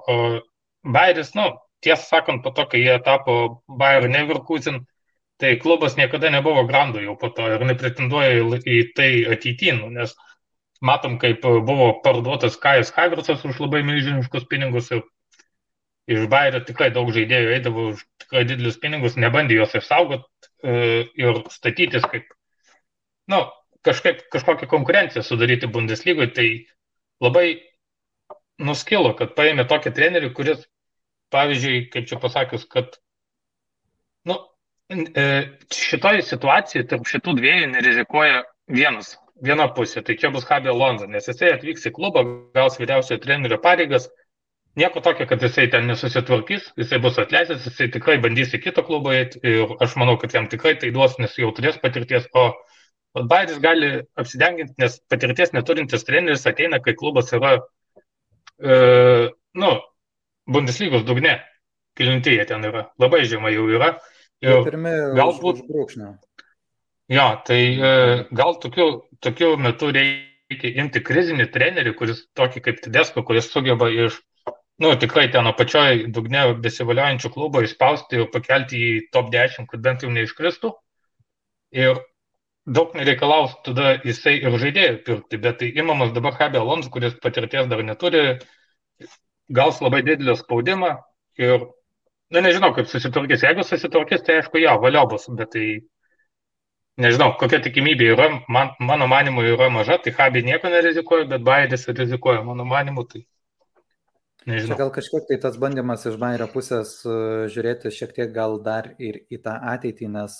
Bairis, nu, tiesą sakant, po to, kai jie tapo Bayer Neverkusen, tai klubas niekada nebuvo grandų jau po to ir nepretenduoja į tai ateitynu, nes matom, kaip buvo parduotas Kajas Havertzas už labai milžiniškus pinigus ir iš Bairio tikrai daug žaidėjų eidavo už tikrai didelius pinigus, nebandė juos išsaugoti e, ir statytis kaip, na, nu, kažkaip kažkokią konkurenciją sudaryti Bundeslygoje, tai labai nuskilo, kad paėmė tokį trenerių, kuris, pavyzdžiui, kaip čia pasakius, kad, na, nu, e, šitoje situacijoje tarp šitų dviejų nerizikuoja vienas, viena pusė, tai čia bus Habė Lonza, nes jisai atvyks į klubą, gaus vyriausiojo trenerio pareigas, nieko tokio, kad jisai ten nesusitvarkys, jisai bus atleistas, jisai tikrai bandys į kitą klubą eiti ir aš manau, kad jam tikrai tai duos, nes jau turės patirties, o Bairis gali apsidenginti, nes patirties neturintis treneris ateina, kai klubas yra, e, nu, Bundeslygos dugne, kilintėje ten yra, labai žemai jau yra. Ir pirmi, galbūt brūkšnio. Jo, tai e, gal tokiu, tokiu metu reikia imti krizinį trenerį, kuris tokį kaip Tidesko, kuris sugeba iš nu, tikrai ten apačioje dugne besivaliojančių klubų įspausti ir pakelti į top 10, kad bent jau neiškristų. Ir daug nereikalaus tada jisai ir žaidėjų pirkti, bet tai imamas dabar Habė Alonso, kuris patirties dar neturi, gaus labai didelį spaudimą ir, na nežinau, kaip susitvarkys. Jeigu susitvarkys, tai aišku, jo, valio bus, bet tai nežinau, kokia tikimybė yra, man, mano manimu yra maža, tai Habė nieko nerizikuoja, bet Baidis rizikuoja, mano manimu, tai Nežinau. Čia gal kažkiek tai tas bandymas iš Bairio pusės e, žiūrėti šiek tiek gal dar ir į tą ateitį, nes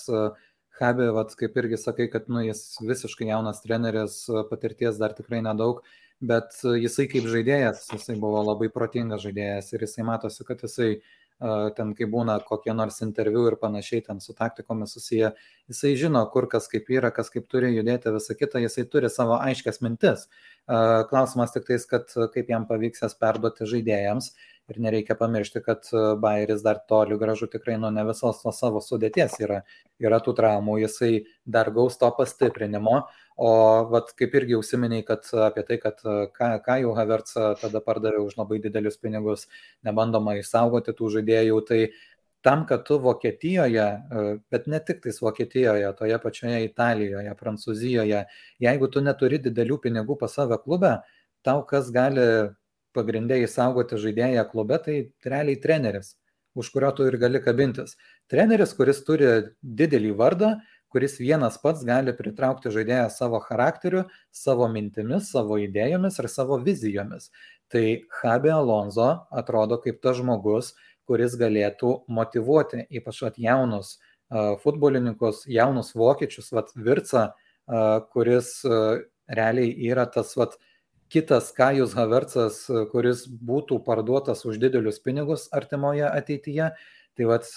Habė, e, vat, kaip irgi sakai, kad nu, jis visiškai jaunas treneris, e, patirties dar tikrai nedaug, bet jisai kaip žaidėjas, jisai buvo labai protingas žaidėjas ir jisai matosi, kad jisai ten, kai būna kokie nors interviu ir panašiai, ten su taktikomis susiję, jisai žino, kur kas kaip yra, kas kaip turi judėti, visą kitą, jisai turi savo aiškias mintis. Klausimas tik tais, kad kaip jam pavyks jas perduoti žaidėjams ir nereikia pamiršti, kad Bairis dar toli gražu tikrai nuo ne visos tos savo sudėties yra. Yra tų traumų, jisai dar gaus to pastiprinimo, o vat, kaip irgi užsiminiai, kad apie tai, kad ką, ką jau Havertz tada pardavė už labai didelius pinigus, nebandoma išsaugoti tų žaidėjų, tai tam, kad tu Vokietijoje, e, bet ne tik tais Vokietijoje, toje pačioje Italijoje, Prancūzijoje, jeigu tu neturi didelių pinigų pas save klube, tau kas gali pagrindė įsaugoti žaidėją klube, tai realiai treneris, už kurio tu ir gali kabintis. Treneris, kuris turi didelį vardą, kuris vienas pats gali pritraukti žaidėją savo charakteriu, savo mintimis, savo idėjomis ir savo vizijomis. Tai Habe Alonso atrodo kaip tas žmogus, kuris galėtų motivuoti ypač at jaunus futbolininkus, jaunus vokiečius, vat Virca, kuris realiai yra tas vat kitas Kajus Havertzas, kuris būtų parduotas už didelius pinigus artimoje ateityje. Tai vat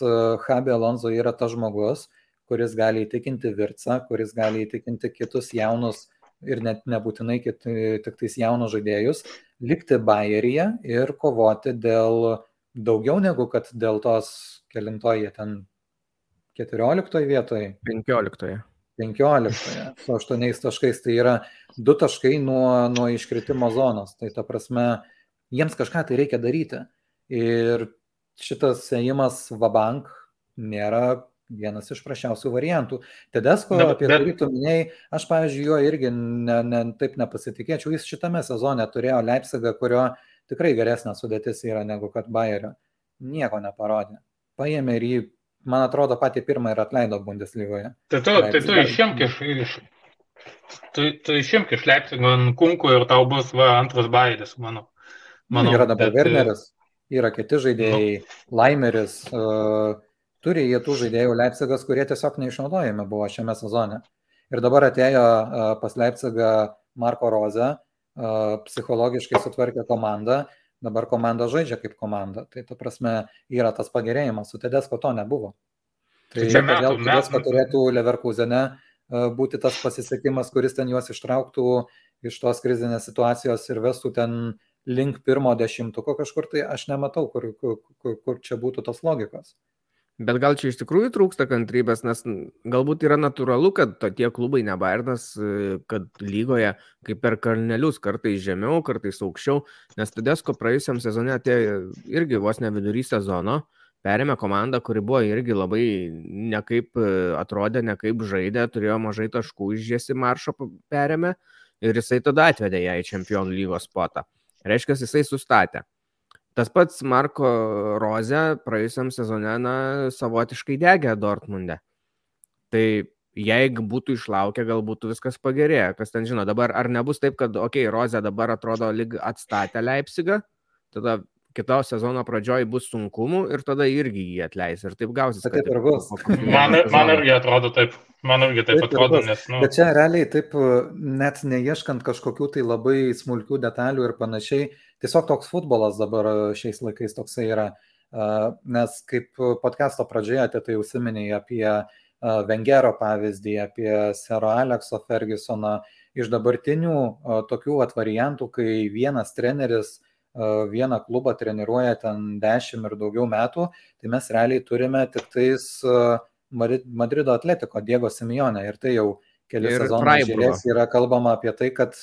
Habe Alonso yra tas žmogus, kuris gali įtikinti Virca, kuris gali įtikinti kitus jaunus ir net nebūtinai kit, tik tais jaunus žaidėjus, likti Bayeryje ir kovoti dėl daugiau negu kad dėl tos kelintoje ten 14 vietoje. 15. 15 su 8 taškais, tai yra 2 taškai nuo, nuo iškritimo zonos. Tai ta prasme, jiems kažką tai reikia daryti. Ir šitas ėjimas Vabank nėra vienas iš prašiausių variantų. Tedesko, bet, apie bet... kurį tu minėjai, aš, pavyzdžiui, jo irgi ne, ne, taip nepasitikėčiau. Jis šitame sezone turėjo Leipzigą, kurio tikrai geresnė sudėtis yra negu kad Bayerio. Nieko neparodė. Paėmė ir jį, man atrodo, patį pirmą ir atleido Bundeslygoje. Tai tu, tai tu išimk iš, iš, tu, tu išimk iš Leipzigo kunkų ir tau bus va, antras Bayeris, manau. manau yra dabar bet... Werneris, yra kiti žaidėjai, nu. Laimeris. Uh, turi jie tų žaidėjų Leipzigas, kurie tiesiog neišnaudojami buvo šiame sezone. Ir dabar atėjo pas Leipzigą Marko Roze, psichologiškai sutvarkė komandą, dabar komanda žaidžia kaip komanda. Tai ta prasme yra tas pagerėjimas, su Tedesko to nebuvo. Tai kodėl Tedesko turėtų Leverkusenė būti tas pasisekimas, kuris ten juos ištrauktų iš tos krizinės situacijos ir vestų ten link pirmo dešimtuko kažkur, tai aš nematau, kur, kur, kur, kur čia būtų tos logikos. Bet gal čia iš tikrųjų trūksta kantrybės, nes galbūt yra natūralu, kad tie klubai ne Bairnas, e, kad lygoje kaip per kalnelius, kartais žemiau, kartais aukščiau, nes Tadesko praėjusiam sezone atėjo irgi vos ne vidury sezono, perėmė komandą, kuri buvo irgi labai nekaip e, atrodė, nekaip žaidė, turėjo mažai taškų, išžiesi maršo perėmė ir jisai tada atvedė ją į čempionų lygos spotą. Reiškia, jisai sustatė. Tas pats Marko Roze praėjusiam sezone na, savotiškai degė Dortmunde. Tai jeigu būtų išlaukę, gal būtų viskas pagerėję. Kas ten žino, dabar ar nebus taip, kad, okei, okay, Roze dabar atrodo lyg atstatė Leipzigą, tada kitos sezono pradžioj bus sunkumų ir tada irgi jį atleis. Ir taip gausis. Taip ir bus. Man, man irgi atrodo taip. Man irgi taip, taip atrodo, nes. Nu... Bet čia realiai taip, net neieškant kažkokių tai labai smulkių detalių ir panašiai, tiesiog toks futbolas dabar e, šiais laikais toksai yra. E, nes kaip podcast'o pradžioje tai, užsiminėjai apie Vengero e, pavyzdį, apie Sero Alekso Fergusoną, iš dabartinių tokių atvariantų, kai vienas treneris vieną klubą treniruoja ten 10 ir daugiau metų, tai mes realiai turime tik tais Madrido atletiko Diego Simeone ir tai jau keli sezonai žiūrės yra kalbama apie tai, kad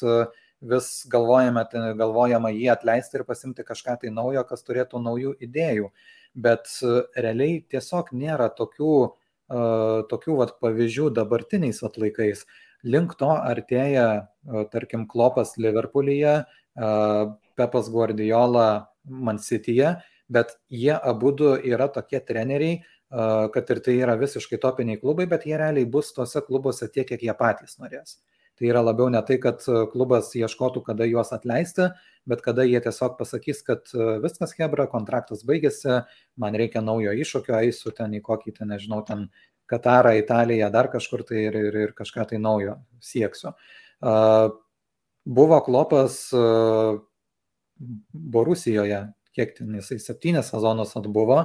vis galvojame, galvojama jį atleisti ir pasimti kažką tai naujo, kas turėtų naujų idėjų. Bet realiai tiesiog nėra tokių, uh, tokių vat, pavyzdžių dabartiniais atlaikais. Link to artėja, uh, tarkim, Klopas Liverpoolyje, uh, Pepas Guardiola Mansityje, bet jie abu yra tokie treneriai, kad ir tai yra visiškai topiniai klubai, bet jie realiai bus tuose klubuose tiek, kiek jie patys norės. Tai yra labiau ne tai, kad klubas ieškotų, kada juos atleisti, bet kada jie tiesiog pasakys, kad viskas Hebra, kontraktas baigėsi, man reikia naujo iššūkio, eisiu ten į kokį, ten, nežinau, ten Katarą, Italiją, dar kažkur tai ir, ir, ir kažką tai naujo sieksiu. Buvo klopas Borusijoje, kiek ten jisai septynės sezonus atbuvo,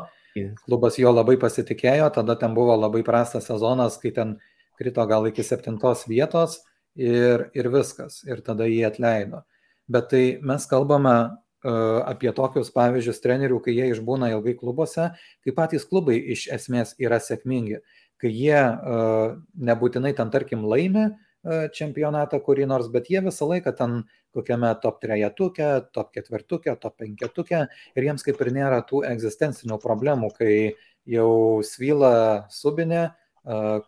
klubas jo labai pasitikėjo, tada ten buvo labai prastas sezonas, kai ten krito gal iki septintos vietos ir, ir viskas. Ir tada jį atleido. Bet tai mes kalbame uh, apie tokius pavyzdžius trenerių, kai jie išbūna ilgai klubuose, kai patys klubai iš esmės yra sėkmingi, kai jie uh, nebūtinai ten, tarkim, laimi čempionatą kurį nors, bet jie visą laiką ten kokiame top trejetuke, top ketvirtuke, top penketuke ir jiems kaip ir nėra tų egzistencinių problemų, kai jau svyla subinė,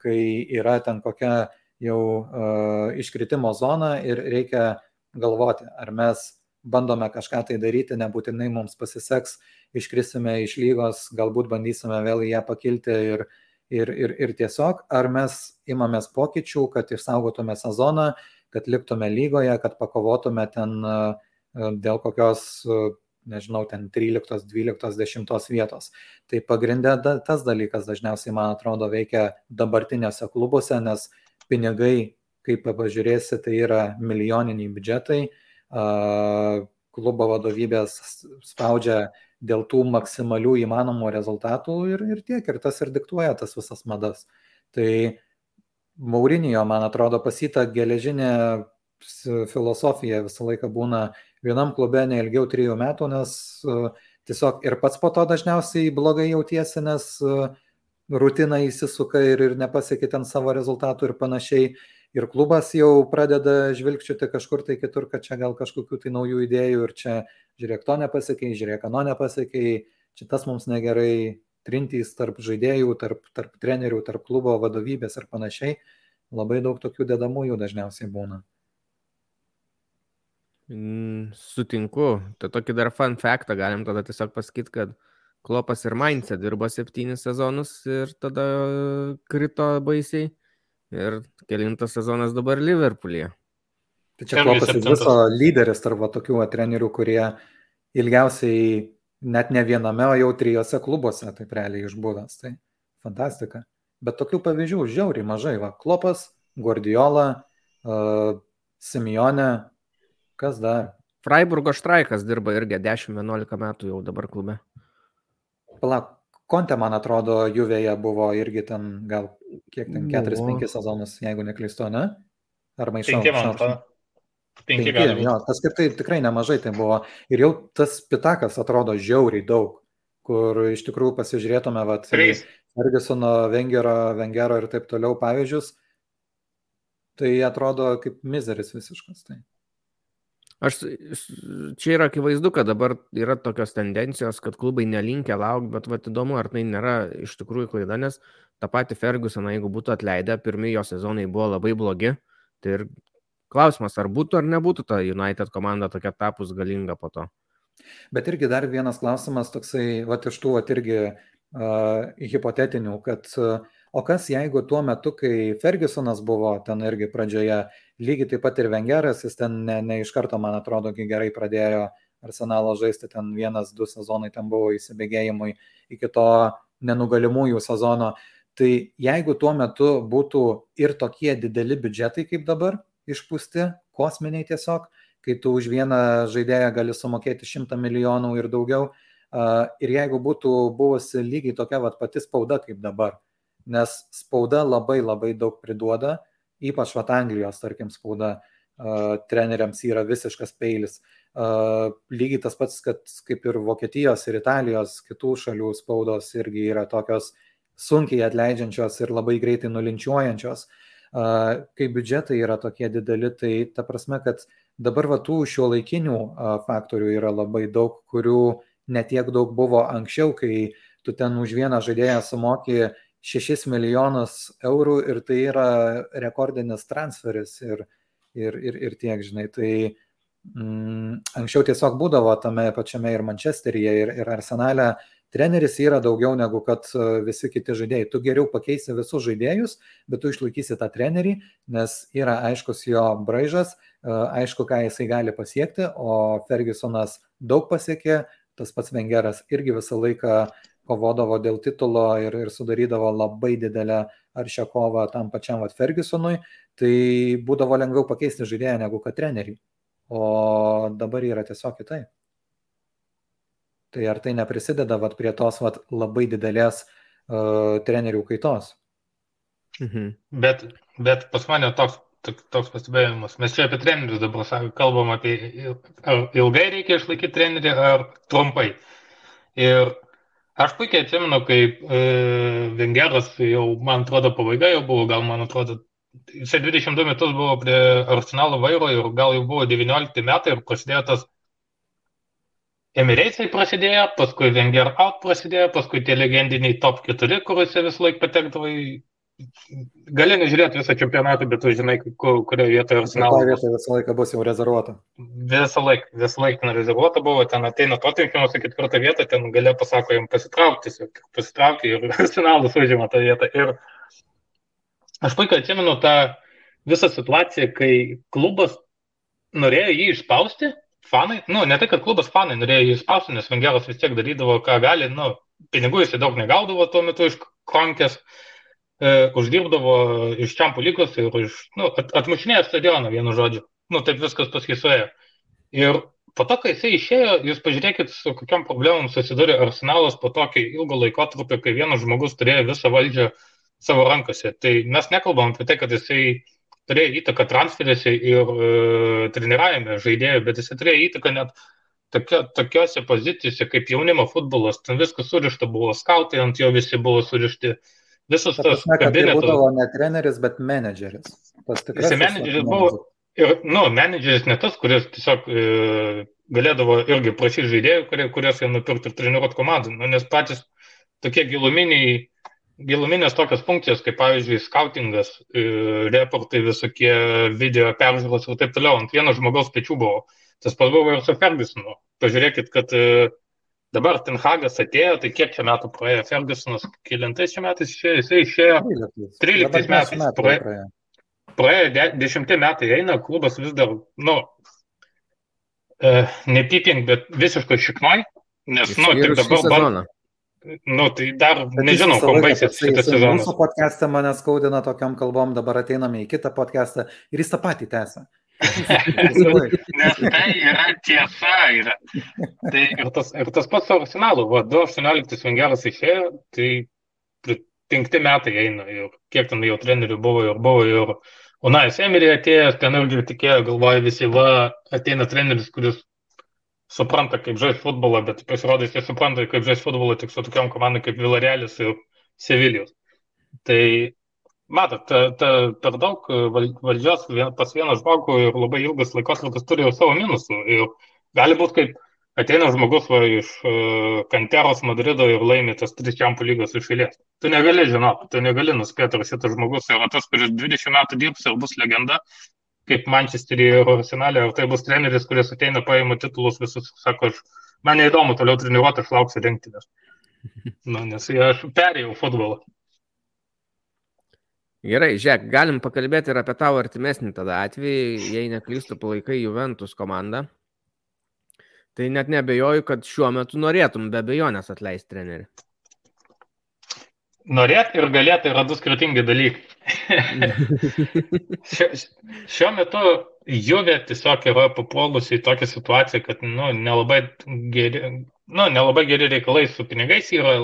kai yra ten kokia jau uh, iškritimo zoną ir reikia galvoti, ar mes bandome kažką tai daryti, nebūtinai mums pasiseks, iškrisime iš lygos, galbūt bandysime vėl į ją pakilti ir, ir, ir, ir tiesiog, ar mes imamės pokyčių, kad išsaugotume sezoną, kad liktume lygoje, kad pakovotume ten uh, dėl kokios, uh, nežinau, ten 13, 12, 10 vietos. Tai pagrindė tas dalykas dažniausiai, man atrodo, veikia dabartinėse klubuose, nes pinigai, kaip pažiūrėsi, tai yra milijoniniai biudžetai, klubo vadovybės spaudžia dėl tų maksimalių įmanomų rezultatų ir, ir tiek, ir tas ir diktuoja tas visas madas. Tai Maurinijo, man atrodo, pasita geležinė filosofija visą laiką būna vienam klube ne ilgiau trijų metų, nes tiesiog ir pats po to dažniausiai blogai jautiesi, nes rutina įsisuka ir, ir nepasiekia ten savo rezultatų ir panašiai. Ir klubas jau pradeda žvilgčioti kažkur tai kitur, kad čia gal kažkokių tai naujų idėjų ir čia žiūrėk to nepasiekiai, žiūrėk ano nepasiekiai, čia tas mums negerai, trintys tarp žaidėjų, tarp, tarp trenerių, tarp klubo vadovybės ir panašiai. Labai daug tokių dedamųjų dažniausiai būna. Mm, sutinku. Tai tokį dar fun faktą galim tada tiesiog pasakyti, kad Klopas ir Maince dirbo septynis sezonus ir tada krito baisiai. Ir kelintas sezonas dabar Liverpoolyje. Tai čia Klopas ir viso lyderis tarp tokių trenerių, kurie ilgiausiai net ne viename, o jau trijose klubuose taip realiai išbūdas. Tai fantastika. Bet tokių pavyzdžių žiauriai mažai. Va, Klopas, Guardiola, uh, Simeone, kas dar? Freiburgo Štraikas dirba irgi 10-11 metų jau dabar klube. Palauk, Konte, man atrodo, Juvėje buvo irgi ten gal kiek ten 4-5 sezonus, jeigu neklystu, ne? Ar maišau? 5, man atrodo. 5, jo, tas kaip tai tikrai nemažai tai buvo. Ir jau tas pitakas atrodo žiauriai daug, kur iš tikrųjų pasižiūrėtume, va, Fergusono, Vengero, Vengero ir taip toliau pavyzdžius, tai atrodo kaip mizeris visiškas. Tai. Aš, čia yra akivaizdu, kad dabar yra tokios tendencijos, kad klubai nelinkia laukti, bet vat, įdomu, ar tai nėra iš tikrųjų klaida, nes tą patį Fergusoną, jeigu būtų atleidę, pirmie jo sezonai buvo labai blogi, tai ir klausimas, ar būtų ar nebūtų ta United komanda tokia tapus galinga po to. Bet irgi dar vienas klausimas toksai, va iš tų, va irgi uh, hipotetinių, kad uh, o kas jeigu tuo metu, kai Fergusonas buvo ten irgi pradžioje, lygiai taip pat ir Vengeras, jis ten ne, ne iš karto, man atrodo, gerai pradėjo arsenalo žaisti, ten vienas, du sezonai ten buvo įsibėgėjimui iki to nenugalimųjų sezono. Tai jeigu tuo metu būtų ir tokie dideli biudžetai kaip dabar išpūsti, kosminiai tiesiog, kai tu už vieną žaidėją gali sumokėti šimtą milijonų ir daugiau, ir jeigu būtų buvusi lygiai tokia vat, pati spauda kaip dabar, nes spauda labai labai daug priduoda, ypač vat Anglijos, tarkim, spauda treneriams yra visiškas peilis. Lygiai tas pats, kad kaip ir Vokietijos ir Italijos, kitų šalių spaudos irgi yra tokios sunkiai atleidžiančios ir labai greitai nulinčiuojančios. Kai biudžetai yra tokie dideli, tai ta prasme, kad dabar va tų šio laikinių faktorių yra labai daug, kurių netiek daug buvo anksčiau, kai tu ten už vieną žaidėją sumoki 6 milijonus eurų ir tai yra rekordinis transferis ir, ir, ir, ir tiek, žinai. Tai mm, anksčiau tiesiog būdavo tame pačiame ir Mančesteryje, ir, ir Arsenale. Treneris yra daugiau negu kad e, visi kiti žaidėjai. Tu geriau pakeisi visus žaidėjus, bet tu išlaikysi tą trenerį, nes yra aiškus jo braižas, e, aišku, ką jisai gali pasiekti, o Fergusonas daug pasiekė, tas pats Vengeras irgi visą laiką kovodavo dėl titulo ir, ir sudarydavo labai didelę aršią kovą tam pačiam vat, Fergusonui, tai būdavo lengviau pakeisti žaidėją negu kad trenerį. O dabar yra tiesiog kitaip. Tai ar tai neprisideda vat, prie tos vat, labai didelės uh, trenerių kaitos? Mhm. Bet, bet pas mane toks, toks pastebėjimas. Mes čia apie trenerius dabar kalbam apie, ar ilgai reikia išlaikyti trenerį, ar trumpai. Ir Aš puikiai atsimenu, kaip e, Vengeras jau, man atrodo, pabaiga jau buvo, gal man atrodo, jisai 22 metus buvo prie Arsenalo vairo ir gal jau buvo 19 metai ir prasidėjo tas Emirates prasidėjo, paskui Wenger out prasidėjo, paskui tie legendiniai top 4, kuriuose vis laik patekdavo į gali nežiūrėti visą čempionatą, bet tu žinai, kur, kurioje vietoje arsenalas. Kurioje vietoje visą laiką bus jau rezervuota. Visą laiką, visą laiką rezervuota buvo, ten ateina Tottenhamas į ketvirtą vietą, ten galia pasako jam pasitraukti, pasitraukti ir arsenalas užima tą vietą. Ir aš puikiai atsimenu tą visą situaciją, kai klubas norėjo jį išspausti, fanai, nu, ne tai, kad klubas fanai norėjo jį išspausti, nes Vengeras vis tiek darydavo, ką gali, nu, pinigų jisai daug negaudavo tuo metu iš konkės. Uh, e, uždirbdavo iš čiampų lygos ir iš, nu, at, atmušinėjo stadioną, vienu žodžiu. Nu, taip viskas paskisuoja. Ir po to, kai jisai išėjo, jūs pažiūrėkit, su kokiam problemom susidūrė arsenalas po tokio ilgo laikotarpio, kai vienas žmogus turėjo visą valdžią savo rankose. Tai mes nekalbam apie tai, kad jisai turėjo įtaką transferėse ir e, treniravime žaidėjų, bet jisai turėjo įtaką net tokio, tokiose pozicijose kaip jaunimo futbolas. Ten viskas surišta buvo, skautai ant jo visi buvo surišti. Uh, Visas tas prasme, kabinetas. Tai būdavo ne treneris, bet menedžeris. Jis menedžeris buvo. Ir, nu, menedžeris ne tas, kuris tiesiog e, galėdavo irgi prašyti žaidėjų, kurie, kurias jie nupirktų ir treniruoti komandą, nu, nes patys tokie giluminiai, giluminės tokios funkcijos, kaip pavyzdžiui, skautingas, e, reportai, visokie video peržiūros ir taip toliau, ant vieno žmogaus pečių buvo. Tas pats buvo ir su Fergusonu. Pažiūrėkit, kad e, dabar Tenhagas atėjo, tai kiek čia metų praėjo Fergusonas, kilintais čia metais išėjo, jisai išėjo 13 metais. Praėjo, praėjo 10 metai, eina klubas vis dar, nu, e, nepipink, bet visiškai šiknai, nes, nu, tik dabar... Sezoną. Nu, tai dar Bet nežinau, kuo baigsis šitas sezonas. Mūsų podcast'e mane skaudina tokiam kalbom, dabar ateiname į kitą podcast'ą ir jis tą patį tęsia. Nes tai yra tiesa. Yra. Tai ir, tas, ir tas pats su Arsenalu, va, 2018 Vengeras išėjo, tai penkti metai eina ir kiek ten jau trenerių buvo ir buvo ir Unai Semirė atėjęs, ten irgi tikėjo, galvoja visi, va, ateina treneris, kuris supranta, kaip žaisti futbolą, bet pasirodo, jis supranta, kaip žaisti futbolą tik su tokiam komandai kaip Vilarelis ir Sevilijos. Tai matot, ta, ta, per daug valdžios pas vieną žmogų ir labai ilgas laikotarpis turi jau savo minusų. Ir gali būti, kaip ateina žmogus va, iš uh, Kanteros Madrido ir laimi tas tris čempų lygos iš eilės. Tu negali žinoti, tu negali nuspėti, ar šitas žmogus yra tas, kuris 20 metų dirbs ir bus legenda, kaip Manchesterį ir Arsenalė, ar tai bus treneris, kuris ateina, paima titulus visus, sako, aš, man neįdomu toliau treniruoti, aš lauksiu rinktinės. Nu, nes aš perėjau futbolą. Gerai, žiūrėk, galim pakalbėti ir apie tavo artimesnį tada atvejį, jei neklystu, palaikai Juventus komandą. Tai net nebejoju, kad šiuo metu norėtum be bejonės atleisti trenerių. Norėt ir galėti yra du skirtingi dalykai. šiuo, šiuo metu Juve tiesiog yra papuolusi į tokią situaciją, kad nu, nelabai, geri, nu, nelabai geri reikalai su pinigais yra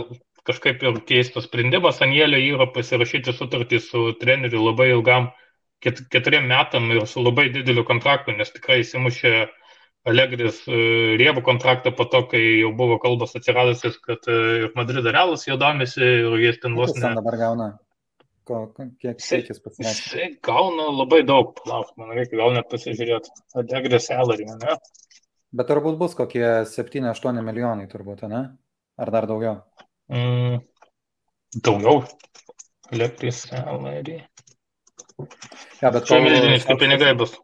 kažkaip ir keistas sprendimas. Anėlio yra pasirašyti sutartį su treneriu labai ilgam, ket, keturiem metam ir su labai dideliu kontraktu, nes tikrai įsimušė Alegris e, riebų kontraktą po to, kai jau buvo kalbos atsiradusios, kad e, ir Madrido realas jo domisi ir jis ten vos ne. dabar gauna? Ko, kiek skaičius pasirašė? Jisai gauna labai daug, palauk, man reikia gal net pasižiūrėti. Alegris salary, ne? Bet turbūt bus kokie 7-8 milijonai, turbūt, ne? Ar dar daugiau? Mm, daugiau. Alegris salary. Ja, bet čia milžiniški pinigai bus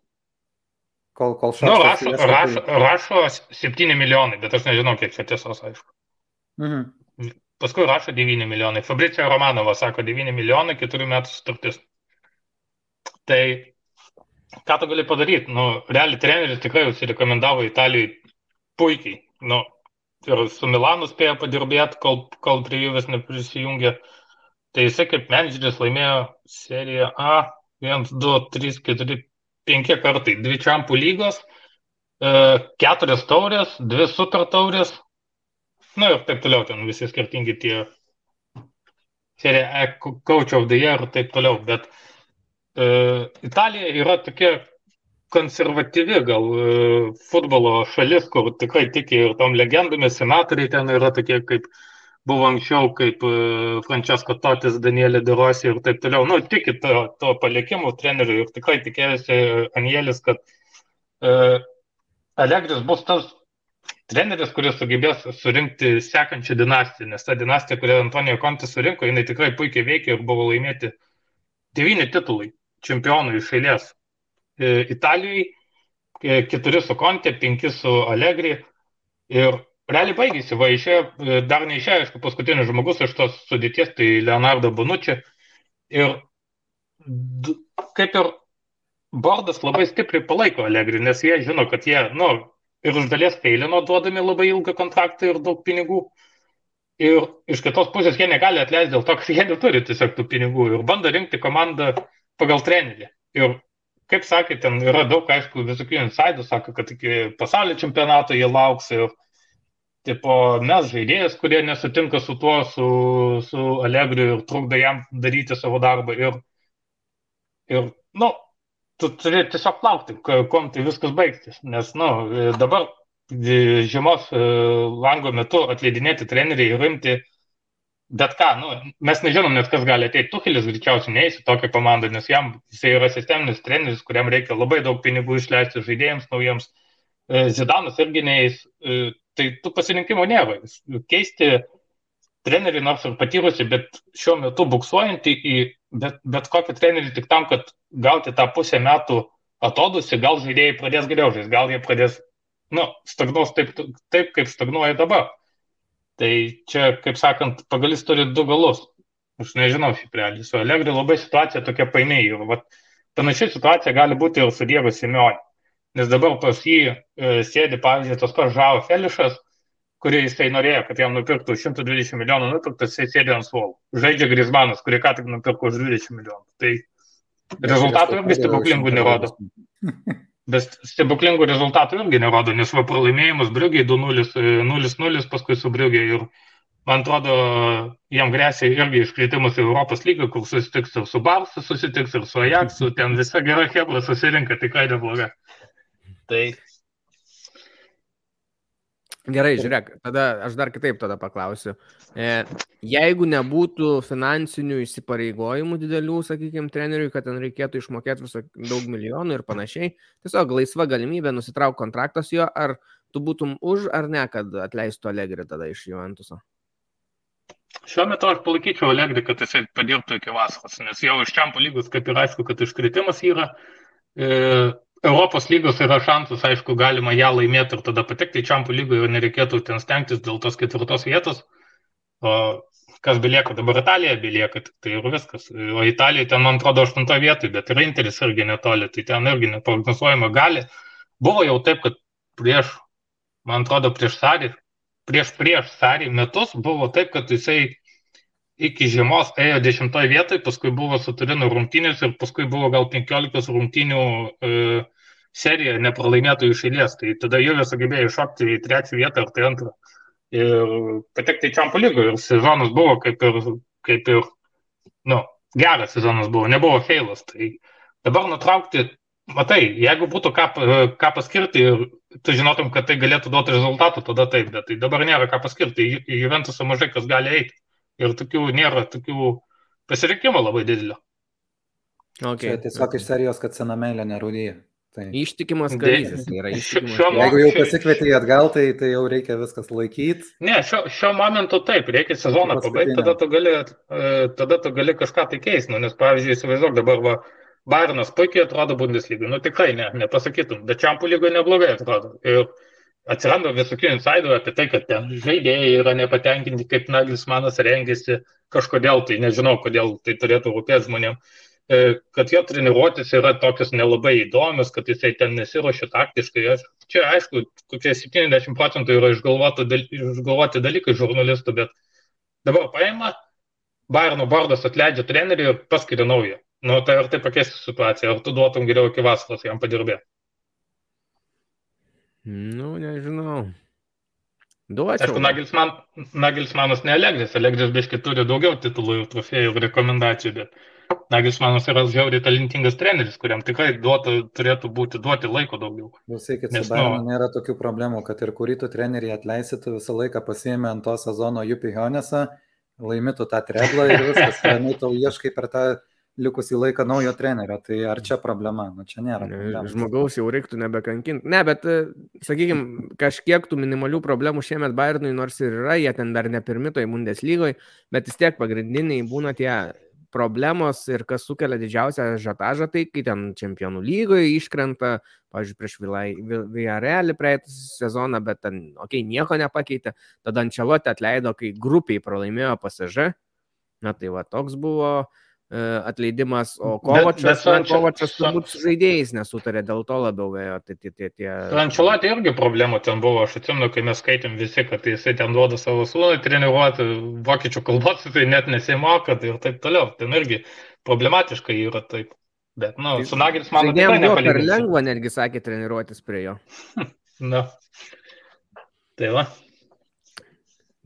kol, kol šaštas. Nu, rašo, ieško, rašo, tai... rašo 7 milijonai, bet aš nežinau, kiek čia tiesos, aišku. Mhm. Paskui rašo 9 milijonai. Fabricija Romanova sako 9 milijonai, 4 metų sutartis. Tai ką tu gali padaryti? Nu, realiai treneris tikrai užsirekomendavo Italijai puikiai. Nu, ir su Milanu spėjo padirbėti, kol, kol prie jų vis neprisijungė. Tai jisai kaip menedžeris laimėjo seriją A, 1, 2, 3, 4, penki kartai, dvi čempų lygos, e, keturias taurės, dvi super taurės, na ir taip toliau, ten visi skirtingi tie serija E, coach of the year ir taip toliau, bet e, Italija yra tokia konservatyvi gal e, futbolo šalis, kur tikrai tiki ir tom legendomis, senatoriai ten yra tokie kaip buvo anksčiau kaip e, Francesco Totis, Danielė Derosi ir taip toliau. Nu, tiki to, to palikimo trenerių ir tikrai tikėjosi Anielis, kad uh, Allegris bus tas treneris, kuris sugebės surinkti sekančią dinastiją, nes ta dinastija, kurią Antonijo Kontis surinko, jinai tikrai puikiai veikia ir buvo laimėti devyni titulai čempionų iš eilės. E, Italijai keturi su Konte, penki su Allegri ir realiai baigėsi, va, išėjo, e, dar neišėjo, aišku, paskutinis žmogus iš tos sudėties, tai Leonardo Bonucci. Ir kaip ir bordas labai stipriai palaiko Allegri, nes jie žino, kad jie, nu, ir už dalies feilino duodami labai ilgą kontraktą ir daug pinigų. Ir iš kitos pusės jie negali atleisti dėl to, kad jie neturi tiesiog tų pinigų ir bando rinkti komandą pagal trenerį. Ir kaip sakė, ten yra daug, aišku, visokių insidų, sako, kad iki pasaulio čempionato jie lauks ir tipo, mes žaidėjas, kurie nesutinka su tuo, su, su Allegriu ir trukdo jam daryti savo darbą. Ir, ir nu, tu turi tiesiog laukti, kom tai viskas baigtis. Nes, nu, dabar žiemos e, lango metu atleidinėti treneriai ir rimti bet ką, nu, mes nežinom net kas gali ateiti. Tuhelis greičiausiai neįs į tokią komandą, nes jam jisai yra sisteminis treneris, kuriam reikia labai daug pinigų išleisti žaidėjams naujiems Zidanas irgi neįs, tai tų pasirinkimų nėra. Keisti trenerį, nors ir patyrusi, bet šiuo metu buksuojantį į bet, bet kokį trenerį tik tam, kad gauti tą pusę metų atodusi, gal žaidėjai pradės geriau žaisti, gal jie pradės, nu, stagnuos taip, taip, kaip stagnuoja dabar. Tai čia, kaip sakant, pagalis turi du galus. Aš nežinau šiaip realiai. Su Allegri labai situacija tokia painiai. Vat, panaši situacija gali būti ir su Dievu Simeonė. Nes dabar pas jį e, sėdi, pavyzdžiui, tas pats Žavo Felišas, kurį jisai norėjo, kad jam nupirktų 120 milijonų nupirktas, jisai sėdi ant suolo. Žaidžia Grismanas, kurį ką tik nupirko už 20 milijonų. Tai rezultatų irgi stebuklingų nerodo. Bet stebuklingų rezultatų irgi nerodo, nes va pralaimėjimas Briugiai 2-0, paskui su Briugiai ir man atrodo, jam grėsia irgi iškritimas į Europos lygą, kur susitiks ir su Barsu, susitiks ir su Ajaxu, ten visa gera hebra susirinka, tikrai nebloga. Tai Gerai, žiūrėk, tada aš dar kitaip tada paklausiu. E, jeigu nebūtų finansinių įsipareigojimų didelių, sakykime, treneriui, kad ten reikėtų išmokėti visą daug milijonų ir panašiai, tiesiog laisva galimybė nusitraukti kontraktas jo, ar tu būtum už ar ne, kad atleistų Allegri tada iš Juventuso? Šiuo metu aš palaikyčiau Allegri, kad jisai padirbtų iki vasaros, nes jau iš Čempų lygos kaip ir aišku, kad iškritimas yra. E, Europos lygos yra šansas, aišku, galima ją laimėti ir tada patekti į Čempų lygą ir nereikėtų ten stengtis dėl tos ketvirtos vietos. O kas belieka, dabar Italija belieka, tai ir viskas. O Italija ten, man atrodo, aštuntoje vietoje, bet ir Interis irgi netoli, tai ten irgi neprognozuojama gali. Buvo jau taip, kad prieš, man atrodo, prieš Sarį, prieš prieš Sarį metus buvo taip, kad jisai iki žiemos ėjo dešimtoje vietoje, paskui buvo su Turino rungtynės ir paskui buvo gal penkiolikos rungtynių e, serija nepralaimėtų iš eilės. Tai tada jie sugebėjo iššokti į trečią vietą ar tai antrą. Ir patekti į Čempų lygą. Ir sezonas buvo kaip ir, kaip ir nu, geras sezonas buvo, nebuvo feilas. Tai dabar nutraukti, matai, jeigu būtų ką, ką paskirti ir tu žinotum, kad tai galėtų duoti rezultatų, tada taip, bet tai dabar nėra ką paskirti. Į Juventusą mažai kas gali eiti ir tokių nėra tokių pasirinkimų labai didelio. Okay. Čia tiesiog iš serijos, kad sena meilė nerūdyja. Tai. Ištikimas karys yra. Ištikimas. Šio, Jeigu jau pasikvietė atgal, tai, tai jau reikia viskas laikyti. Ne, šio, šio momentu taip, reikia sezoną pabaigti, tada tu gali, e, tada tu gali kažką tai keisti. Nu, nes, pavyzdžiui, įsivaizduok dabar, va, Bairnas puikiai atrodo Bundeslygai. Nu tikrai ne, nepasakytum, bet Čiampų lygoje neblogai atrodo. Ir atsiranda visokių insiderių apie tai, kad ten žaidėjai yra nepatenkinti, kaip Naglismanas rengėsi kažkodėl, tai nežinau, kodėl tai turėtų rūpėti žmonėm, e, kad jo treniruotis yra tokios nelabai įdomios, kad jisai ten nesiuošia taktiškai. Čia aišku, kokie 70 procentų yra išgalvoti dalykai žurnalistų, bet dabar paima, Bayerno vardas atleidžia trenerių ir paskiria naują. Nu, tai ar tai pakeistų situaciją, ar tu duotum geriau iki vasaros jam padirbėti? Nu, nežinau. Duočiau. Aišku, Nagelsman, Nagelsmanas ne Allegris, Allegris biški turi daugiau titulų ir trofėjų ir rekomendacijų, bet Nagelsmanas yra žiauriai talentingas treneris, kuriam tikrai duotų, turėtų būti duoti laiko daugiau. Klausykit, su Bayernu nu, nėra tokių problemų, kad ir kurį tu trenerį atleisytų, visą laiką pasiėmė ant to sezono Jupi Hionesą, laimėtų tą treblą ir viskas, tau ieškai per tą likusį laiką naujo trenerio. Tai ar čia problema? Nu, čia nėra. Problema. Žmogaus jau reiktų nebekankinti. Ne, bet, e, sakykime, kažkiek tų minimalių problemų šiemet Bayernui nors ir yra, jie ten dar ne pirmitoje Bundeslygoje, bet vis tiek pagrindiniai būna tie problemos ir kas sukelia didžiausią žatažą, tai kai ten čempionų lygoje iškrenta, pavyzdžiui, prieš Villarrealį praeitą sezoną, bet ten, okei, okay, nieko nepakeitė, tada Ančelotė atleido, kai grupiai pralaimėjo pasažą, na tai va, toks buvo uh, atleidimas, o Kovačas, bet, bet Kovačas turbūt su žaidėjais nesutarė, dėl to labiau vėjo. Tai, tai, tai, tie... Ančelotė irgi problemų ten buvo, aš atsimenu, kai mes skaitėm visi, kad jisai ten duoda savo sūnui treniruoti vokiečių kalbos, tai net nesimoka ir taip toliau. Ten irgi problematiškai yra taip. Bet, nu, su Nagris man atrodo, tai nebuvo per lengva, netgi sakė treniruotis prie jo. na. Tai va.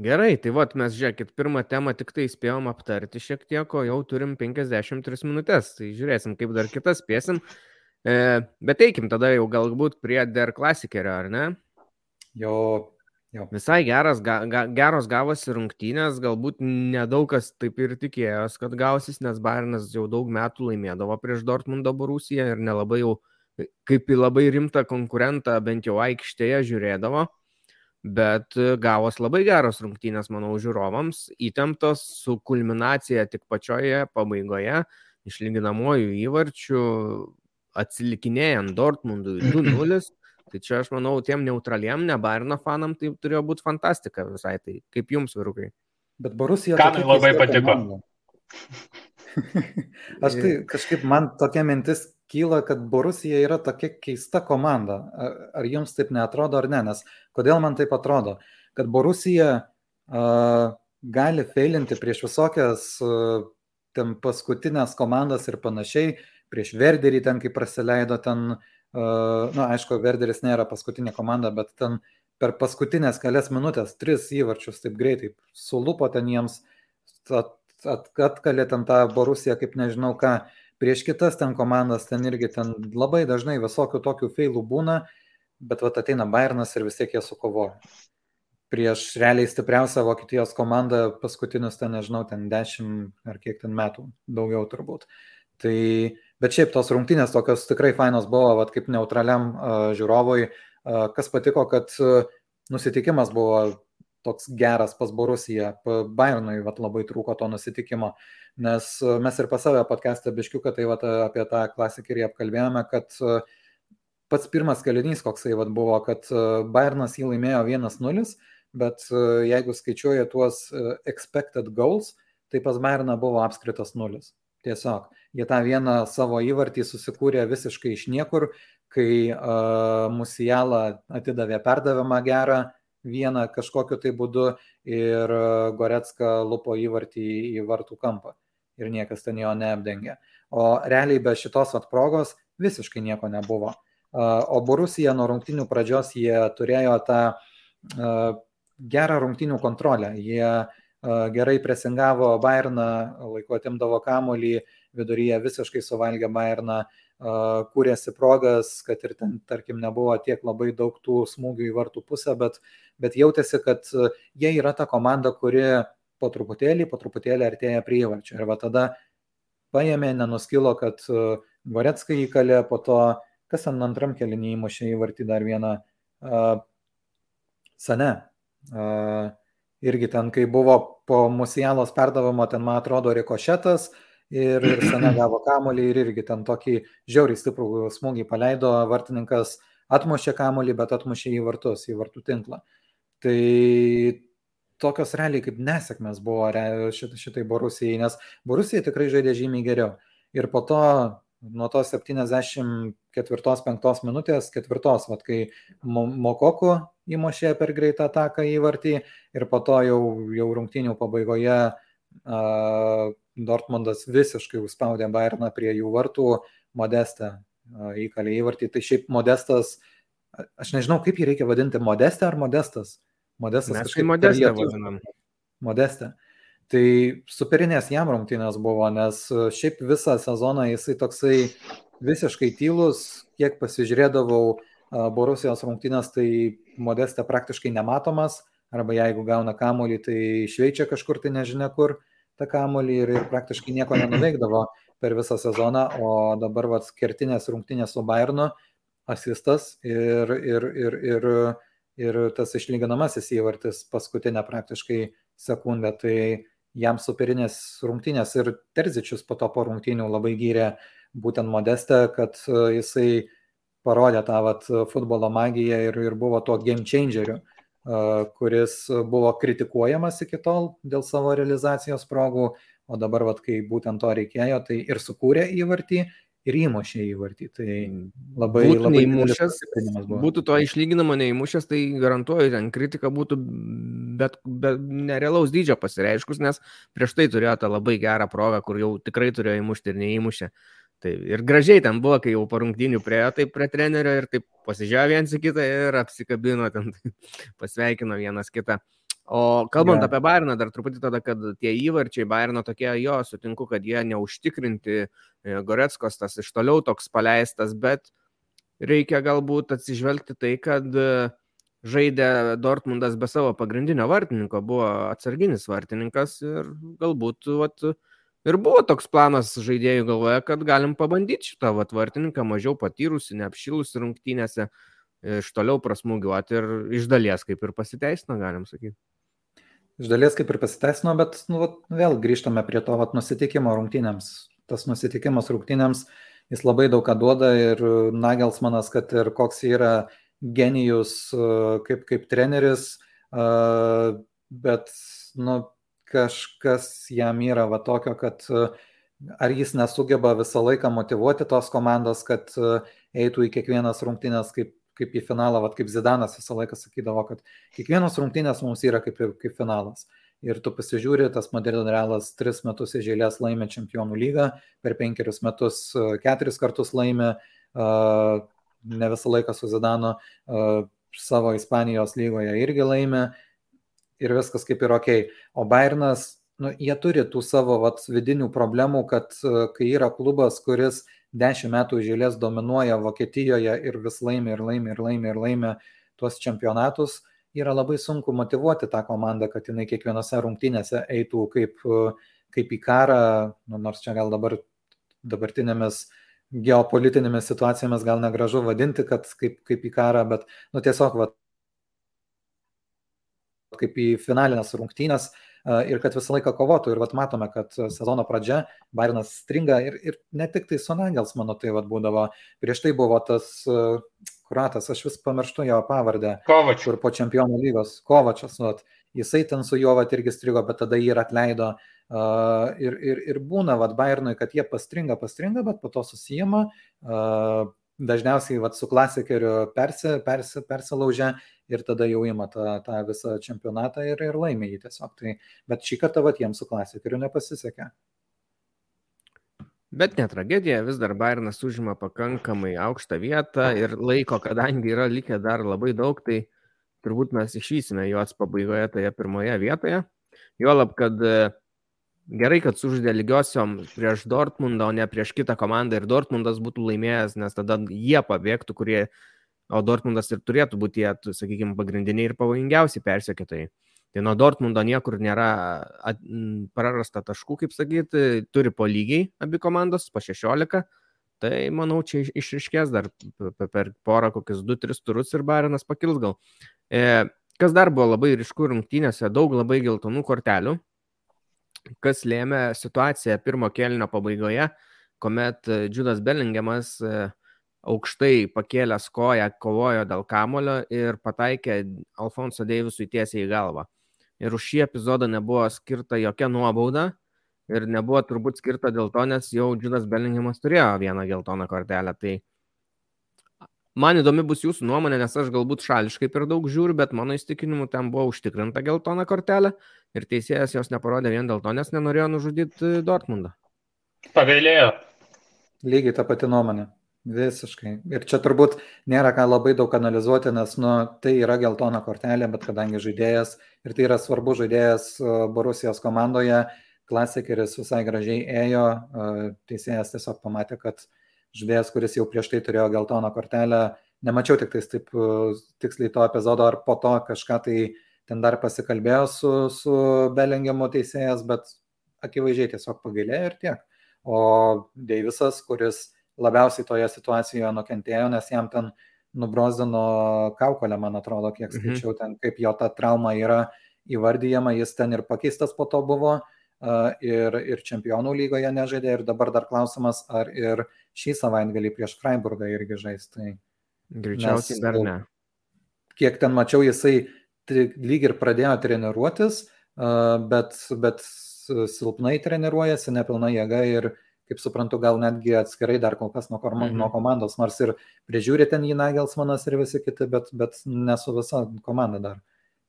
Gerai, tai vat mes žiūrėkit, pirmą temą tik tai spėjom aptarti šiek tiek, o jau turim 53 minutės, tai žiūrėsim, kaip dar kitas spėsim. E, bet eikim tada jau galbūt prie Der Klasikerio, ar ne? Jo, jo. Visai geras, ga, ga, geros gavosi rungtynės, galbūt nedaug kas taip ir tikėjos, kad gausis, nes Bairnas jau daug metų laimėdavo prieš Dortmundo Borusiją ir nelabai jau kaip į labai rimtą konkurentą bent jau aikštėje žiūrėdavo, bet gavos labai geros rungtynės, manau, žiūrovams, įtemptos su kulminacija tik pačioje pabaigoje, išlyginamojų įvarčių, atsilikinėjant Dortmundui 2-0. Tai čia aš manau, tiem neutraliem, ne Bairno fanam, tai turėjo būti fantastika visai. Tai kaip jums, vyrukai? Bet Borusija... Kanai labai patiko. Aš tai kažkaip man tokia mintis kyla, kad Borusija yra tokia keista komanda. Ar, ar jums taip netrodo ar ne? Nes kodėl man taip atrodo? Kad Borusija uh, gali feilinti prieš visokias uh, ten paskutinės komandas ir panašiai, prieš Verderį ten, kai praleido ten, na, nu, aišku, Verderis nėra paskutinė komanda, bet ten per paskutinės kelias minutės tris įvarčius taip greitai sulupo ten jiems, at, at, atkalė ten tą Borusiją, kaip nežinau ką, prieš kitas ten komandas ten irgi ten labai dažnai visokių tokių feilų būna, bet vat ateina Bairnas ir vis tiek jie sukovoja. Prieš realiai stipriausią Vokietijos komandą paskutinius, ten nežinau, ten 10 ar kiek ten metų, daugiau turbūt. Tai, bet šiaip tos rungtynės tokios tikrai fainos buvo, vat, kaip neutraliam uh, žiūrovui, uh, kas patiko, kad uh, nusitikimas buvo toks geras pas Borusiją, Bayernui vat, labai trūko to nusitikimo, nes uh, mes ir pas save podcast'e biškiuką, tai vat, apie tą klasikerį apkalbėjome, kad uh, pats pirmas kalinys, koksai vat, buvo, kad uh, Bayernas jį laimėjo 1-0, bet e, jeigu skaičiuoja tuos e, expected goals, tai pas Bayerną buvo apskritas nulis. Tiesiog jie tą vieną savo įvartį susikūrė visiškai iš niekur, kai uh, Musiala atidavė perdavimą gerą vieną kažkokiu tai būdu ir uh, Goretska lupo įvartį į, vartų kampą ir niekas ten jo neapdengė. O realiai be šitos vat progos visiškai nieko nebuvo. Uh, o Borusija nuo rungtinių pradžios jie turėjo tą uh, gerą rungtinių kontrolę. Jie gerai presingavo Bayerną, laiku atimdavo kamolį, viduryje visiškai suvalgė Bayerną, kūrėsi progas, kad ir ten, tarkim, nebuvo tiek labai daug tų smūgių į vartų pusę, bet, bet jautėsi, kad jie yra ta komanda, kuri po truputėlį, po truputėlį artėja prie įvarčio. Ir va tada paėmė, nenuskilo, kad Goreckai įkalė, po to, kas ant antram kelinį įmušė įvartį dar vieną, uh, Sane, Uh, irgi ten, kai buvo po Musialos perdavimo, ten, man atrodo, rikošetas ir, ir Sena gavo kamolį ir irgi ten tokį žiauriai stiprų smūgį paleido, vartininkas atmušė kamolį, bet atmušė į vartus, į vartų tinklą. Tai tokios realiai kaip nesėkmės buvo šitai, šitai Borusijai, nes Borusija tikrai žaidė žymiai geriau. Ir po to nuo to 74-5 minutės, ketvirtos, vat, kai Mokoku įmušė per greitą ataką įvartį ir po to jau, jau rungtynių pabaigoje uh, Dortmundas visiškai užspaudė Bayerną prie jų vartų, Modestą uh, įkalė įvartį. Tai šiaip Modestas, aš nežinau, kaip jį reikia vadinti, Modestą ar Modestas? Modestas Mes kažkaip Modestą vadinam. Modestą. Tai superinės jam rungtynės buvo, nes šiaip visą sezoną jisai toksai visiškai tylus, kiek pasižiūrėdavau Borusijos rungtynės, tai modestė praktiškai nematomas, arba jeigu gauna kamolį, tai šveičia kažkur tai nežinia kur tą kamolį ir, ir praktiškai nieko nenuveikdavo per visą sezoną, o dabar vats kertinės rungtynės su Bayernu, asistas ir, ir, ir, ir, ir tas išlyginamasis įvartis paskutinę praktiškai sekundę. Tai jam superinės rungtynės ir Terzičius po to po rungtynių labai gyrė būtent Modestą, kad e, jisai parodė tą vat, futbolo magiją ir, ir buvo tuo game changeriu, kuris buvo kritikuojamas iki tol dėl savo realizacijos progų, o dabar, vat, kai būtent to reikėjo, tai ir sukūrė įvartį, ir įmušė įvartį. Tai labai, būtų labai neįmušęs, būtų to išlyginamo neįmušęs, tai garantuoju, ten kritika būtų bet, bet nerealaus dydžio pasireiškus, nes prieš tai turėjo tą labai gerą progą, kur jau tikrai turėjo įmušti ir neįmušė. Tai ir gražiai ten buvo, kai jau po rungtynių priejo taip prie trenerio ir taip pasižiūrėjo viens į kitą ir apsikabino ten, pasveikino vienas kitą. O kalbant yeah. apie Bayerną, dar truputį tada, kad tie įvarčiai Bayerno tokie, jo, sutinku, kad jie neužtikrinti, e, Goretskos tas iš toliau toks paleistas, bet reikia galbūt atsižvelgti tai, kad e, žaidė Dortmundas be savo pagrindinio vartininko, buvo atsarginis vartininkas ir galbūt vat, Ir buvo toks planas žaidėjų galvoje, kad galim pabandyti šitą vatvartininką mažiau patyrusi, neapšilusi rungtynėse, iš toliau prasmugiuoti ir iš dalies kaip ir pasiteisino, galim sakyti. Iš dalies kaip ir pasiteisino, bet nu, vat, vėl grįžtame prie to vat, nusitikimo rungtynėms. Tas nusitikimas rungtynėms, jis labai daug ką duoda ir Nagelsmanas, kad ir koks yra genijus kaip, kaip treneris, bet nu, kažkas jam yra va tokio, kad e, ar jis nesugeba visą laiką motivuoti tos komandos, kad e, eitų į kiekvienas rungtynės kaip, kaip į finalą, va kaip Zidanas visą laiką sakydavo, kad kiekvienos rungtynės mums yra kaip, kaip finalas. Ir tu pasižiūri, tas Madrido Realas tris metus iš eilės laimė čempionų lygą, per penkerius metus e, keturis kartus laimė, ne visą laiką su Zidanu, savo Ispanijos lygoje irgi laimė, ir viskas kaip ir ok. O Bayernas, nu, jie turi tų savo vat, vidinių problemų, kad e, kai yra klubas, kuris dešimt metų žėlės dominuoja Vokietijoje ir vis laimė ir laimė ir laimė ir laimė tuos čempionatus, yra labai sunku motivuoti tą komandą, kad jinai kiekvienose rungtynėse eitų kaip, e, kaip į karą, nu, nors čia gal dabar dabartinėmis geopolitinėmis situacijomis gal negražu vadinti, kad kaip, kaip į karą, bet nu, tiesiog va, kaip į finalinės rungtynės ir kad visą laiką kovotų. Ir vat matome, kad sezono pradžia Bairnas stringa ir, ir ne tik tai Sonangels, mano tai vat būdavo, prieš tai buvo tas kuratas, aš vis pamirštu jo pavardę. Kovač. Kur po čempionų lygos, Kovačas, vat, jisai ten su juo vat irgi strigo, bet tada jį ir atleido. Uh, ir, ir, ir būna, vad, Bayernui, kad jie pastringa, pastringa, bet po to susijama, uh, dažniausiai vat, su klasikeriu persi, persi, persilaužia ir tada jau ima tą, tą visą čempionatą ir, ir laimė jį tiesiog. Tai, bet šį kartą vat, jiems su klasikeriu nepasisekė. Bet ne tragedija, vis dar Bairnas užima pakankamai aukštą vietą ir laiko, kadangi yra likę dar labai daug, tai turbūt mes išvysime juos pabaigoje toje pirmoje vietoje. Juolab, kad Gerai, kad sužaidė lygiosiom prieš Dortmundą, o ne prieš kitą komandą ir Dortmundas būtų laimėjęs, nes tada jie pabėgtų, kurie, o Dortmundas ir turėtų būti, jie, sakykime, pagrindiniai ir pavojingiausi persekėtojai. Tai nuo Dortmundo niekur nėra at, prarasta taškų, kaip sakyti, turi po lygiai abi komandos, po 16. Tai manau, čia išriškės dar per porą kokius 2-3 turus ir Barinas pakils gal. E, kas dar buvo labai ryškų rungtynėse, daug labai geltonų kortelių kas lėmė situaciją pirmo kelnio pabaigoje, kuomet e, Bellingiamas e, aukštai pakėlęs koją kovojo dėl kamulio ir pataikė Alfonso Deivisui tiesiai į galvą. Ir už šį epizodą nebuvo skirta jokia nuobauda ir nebuvo turbūt skirta dėl to, nes jau Džudas Bellingiamas turėjo vieną geltoną kortelę. Tai Man įdomi bus jūsų nuomonė, nes aš galbūt šališkai per daug žiūriu, bet mano įstikinimu ten buvo užtikrinta geltona kortelė ir teisėjas jos neparodė vien dėl to, nes nenorėjo nužudyti Dortmundą. Pagailėjo. Lygiai ta pati nuomonė. Visiškai. Ir čia turbūt nėra ką labai daug analizuoti, nes nu, tai yra geltona kortelė, bet kadangi žaidėjas ir tai yra svarbu žaidėjas Borusijos komandoje, klasikeris visai gražiai ėjo, teisėjas tiesiog pamatė, kad uh, žaidėjas, kuris jau prieš tai turėjo geltoną kortelę. Nemačiau tik tais taip uh, tiksliai to epizodo, ar po to kažką tai ten dar pasikalbėjo su, su Belingiamo teisėjas, bet akivaizdžiai tiesiog pagailėjo ir tiek. O Deivisas, kuris labiausiai toje situacijoje nukentėjo, nes jam ten nubrozdino kaukolę, man atrodo, kiek mhm. skaičiau, ten kaip jo ta trauma yra įvardyjama, jis ten ir pakeistas po to buvo ir, ir čempionų lygoje nežaidė ir dabar dar klausimas, ar ir šį savaitgalį prieš Freiburgą irgi žais. Tai Greičiausiai dar ne. Kiek ten mačiau, jisai lyg ir pradėjo treniruotis, bet, bet silpnai treniruojasi, nepilna jėga ir, kaip suprantu, gal netgi atskirai dar kol kas nuo, mhm. nuo komandos, nors ir prižiūri ten jį Nagelsmanas ir visi kiti, bet, bet ne su visa komanda dar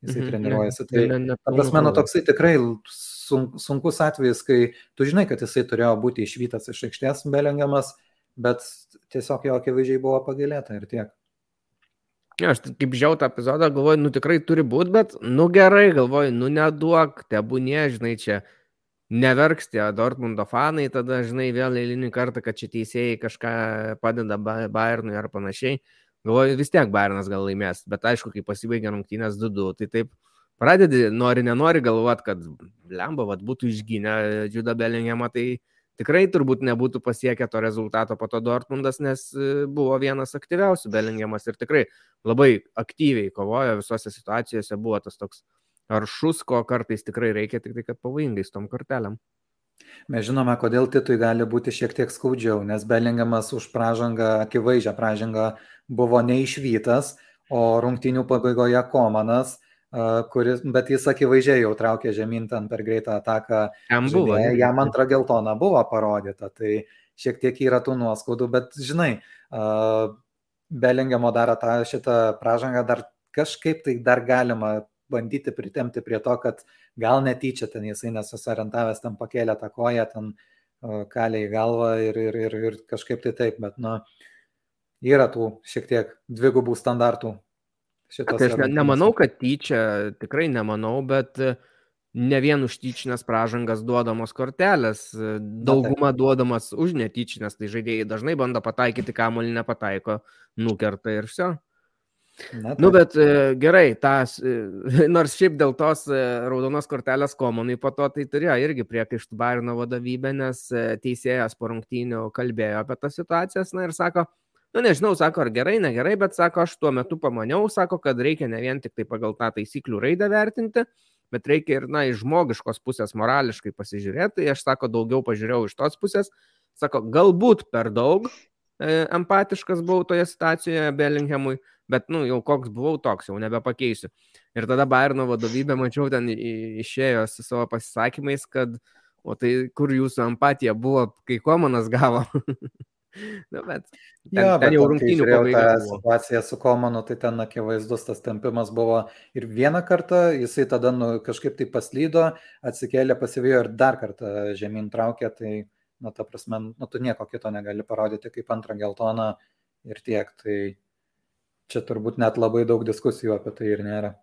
jisai mhm. treniruojasi. Tai, ne, ne, ta prasme, nu, toksai tikrai sunkus atvejis, kai tu žinai, kad jisai turėjo būti išvytas iš aikštės belengiamas, bet tiesiog jo akivaizdžiai buvo pagailėta ir tiek. Ja, aš kaip žiau tą epizodą, galvoju, nu tikrai turi būti, bet, nu gerai, galvoju, nu neduok, tebūnie, žinai, čia neverks tie Dortmundo fanai, tada, žinai, vėl eilinį kartą, kad čia teisėjai kažką padeda Bayernui ar panašiai. Galvoju, vis tiek Bayernas gal laimės, bet aišku, kai pasibaigė rungtynės 2-2, tai taip pradedi, nori, nenori galvoti, kad lemba, vad būtų išgynę Džiudą Bellingemą, tai tikrai turbūt nebūtų pasiekę to rezultato po to Dortmundas, nes e, buvo vienas aktyviausių Bellingemas ir tikrai labai aktyviai kovojo visose situacijose, buvo tas toks aršus, ko kartais tikrai reikia, tik tai kad pavojingais tom kortelėm. Mes žinome, kodėl Titui gali būti šiek tiek skaudžiau, nes Belingamas už pražangą, akivaizdžią pražangą buvo neišvytas, o rungtinių pabaigoje Komanas kuris, bet jis akivaizdžiai jau traukė žemyn ten per greitą ataką. Jam buvo. Žaidėją, jam antrą geltoną buvo parodyta, tai šiek tiek yra tų nuoskaudų, bet žinai, Belingamo darą tą šitą pražangą dar kažkaip tai dar galima bandyti pritemti prie to, kad gal netyčia ten jisai nesusorientavęs, ten pakėlė tą koją, ten kalė į galvą ir, ir, ir, ir kažkaip tai taip, bet, nu, yra tų šiek tiek dvigubų standartų šitos. Tai aš ne, nemanau, kad tyčia, tikrai nemanau, bet e, ne vien už tyčinės pražangas duodamos kortelės, e, dauguma duodamas už netyčinės, tai žaidėjai dažnai bando pataikyti, kamuolį nepataiko, nukerta ir viso. Na, nu, bet e, gerai, tas, nors šiaip dėl tos raudonos kortelės komunai po to tai turėjo irgi priekaištų Bairno vadovybė, nes teisėjas po rungtynių kalbėjo apie tas situacijas, na ir sako, nu nežinau, sako, ar gerai, negerai, bet sako, aš tuo metu pamaniau, sako, kad reikia ne vien tik tai pagal tą taisyklių raidą vertinti, bet reikia ir, na, iš žmogiškos pusės morališkai pasižiūrėti. Tai aš, sako, daugiau pažiūrėjau iš tos pusės, sako, galbūt per daug e, empatiškas buvau toje situacijoje Bellinghamui, bet, nu, jau koks buvau, toks jau nebepakeisiu. Ir tada Bairno vadovybė, mačiau, ten išėjo su savo pasisakymais, kad, o tai kur jūsų empatija buvo, kai Komanas gavo. nu, bet ten, jo, ten jau rungtynių pabaiga. Situacija su Komanu, tai ten akivaizdus tas tempimas buvo ir vieną kartą jisai tada nu, kažkaip tai paslydo, atsikėlė, pasivijo ir dar kartą žemyn traukė, tai, nu, ta prasme, nu, tu nieko kito negali parodyti kaip antrą geltoną ir tiek. Tai čia turbūt net labai daug diskusijų apie tai ir nėra.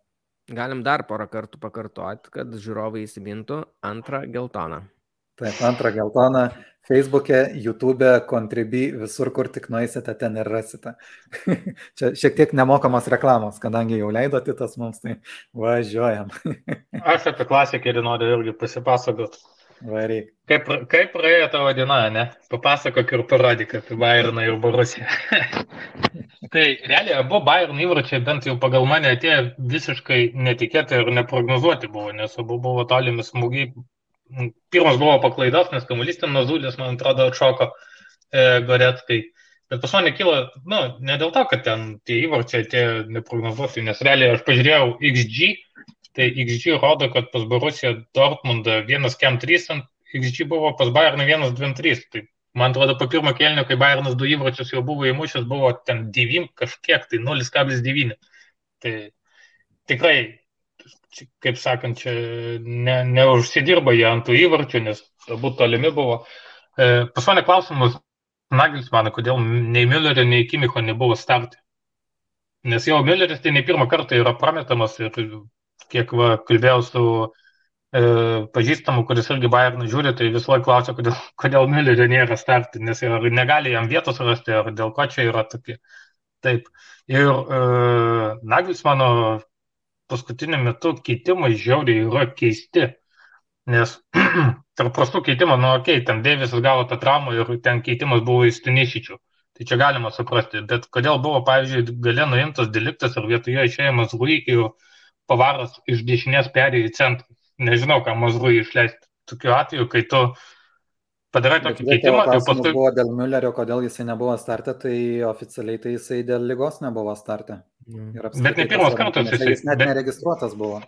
Galim dar porą kartų pakartoti, kad žiūrovai įsimintų antrą geltoną. Taip, antrą geltoną Facebook'e, YouTube'e, Contribui, visur, kur tik nueisite, ten ir rasite. Čia šiek tiek nemokamos reklamos, kadangi jau leidote tas mums, tai važiuojam. Aš apie klasikerį noriu irgi pasipasakot. Varyk. Kaip, kaip praėjo tavo diena, ne? Papasakok ir parodyk apie Bayerną ir Borusiją. tai realiai abu Bayern įvarčiai bent jau pagal mane atėjo visiškai netikėtai ir neprognozuoti buvo, nes abu buvo tolimi smūgiai pirmas buvo paklaidos, nes kamuolys ten nuzulės, man atrodo, atšoko e, Goretkai. Bet pas mane kilo, nu, ne dėl to, kad ten tie įvarčiai tie neprognozuoti, nes realiai aš pažiūrėjau XG, tai XG rodo, kad pas Borusiją Dortmundą 1-3, XG buvo pas Bayerną 1-2-3. Tai man atrodo, po pirmo kelnio, kai Bayernas du įvarčius jau buvo įmušęs, buvo ten 9 kažkiek, tai 0,9. Tai tikrai kaip sakant, čia ne, neužsidirba jie ant tų įvarčių, nes abu tolimi buvo. E, pas mane klausimas, Nagelsmaną, kodėl nei Müllerio, nei Kimicho nebuvo startai. Nes jau Mülleris tai ne pirmą kartą yra prametamas ir kiek va, kalbėjau su e, pažįstamu, kuris irgi Bayernų žiūri, tai vis laik klausia, kodėl, kodėl Müllerio nėra startai, nes ar negali jam vietos rasti, ar dėl ko čia yra tokie. Taip. Ir e, Nagelsmano paskutiniu metu keitimai žiauriai yra keisti. Nes tarp prastų keitimų, nu, okei, okay, ten Deivisas gavo tą traumą ir ten keitimas buvo į Stanišičių. Tai čia galima suprasti. Bet kodėl buvo, pavyzdžiui, galė nuimtas deliktas ir vietoje išėjimas Ruikiai ir pavaras iš dešinės perėjo į centrą. Nežinau, ką Mazrui išleisti. Tokiu atveju, kai tu padarai tokį keitimą. Tai paskui buvo dėl Müllerio, kodėl jisai nebuvo startė, tai oficialiai tai jisai dėl lygos nebuvo startė. Bet ne pirmas kartas jisai. Jis net bet... neregistruotas buvo.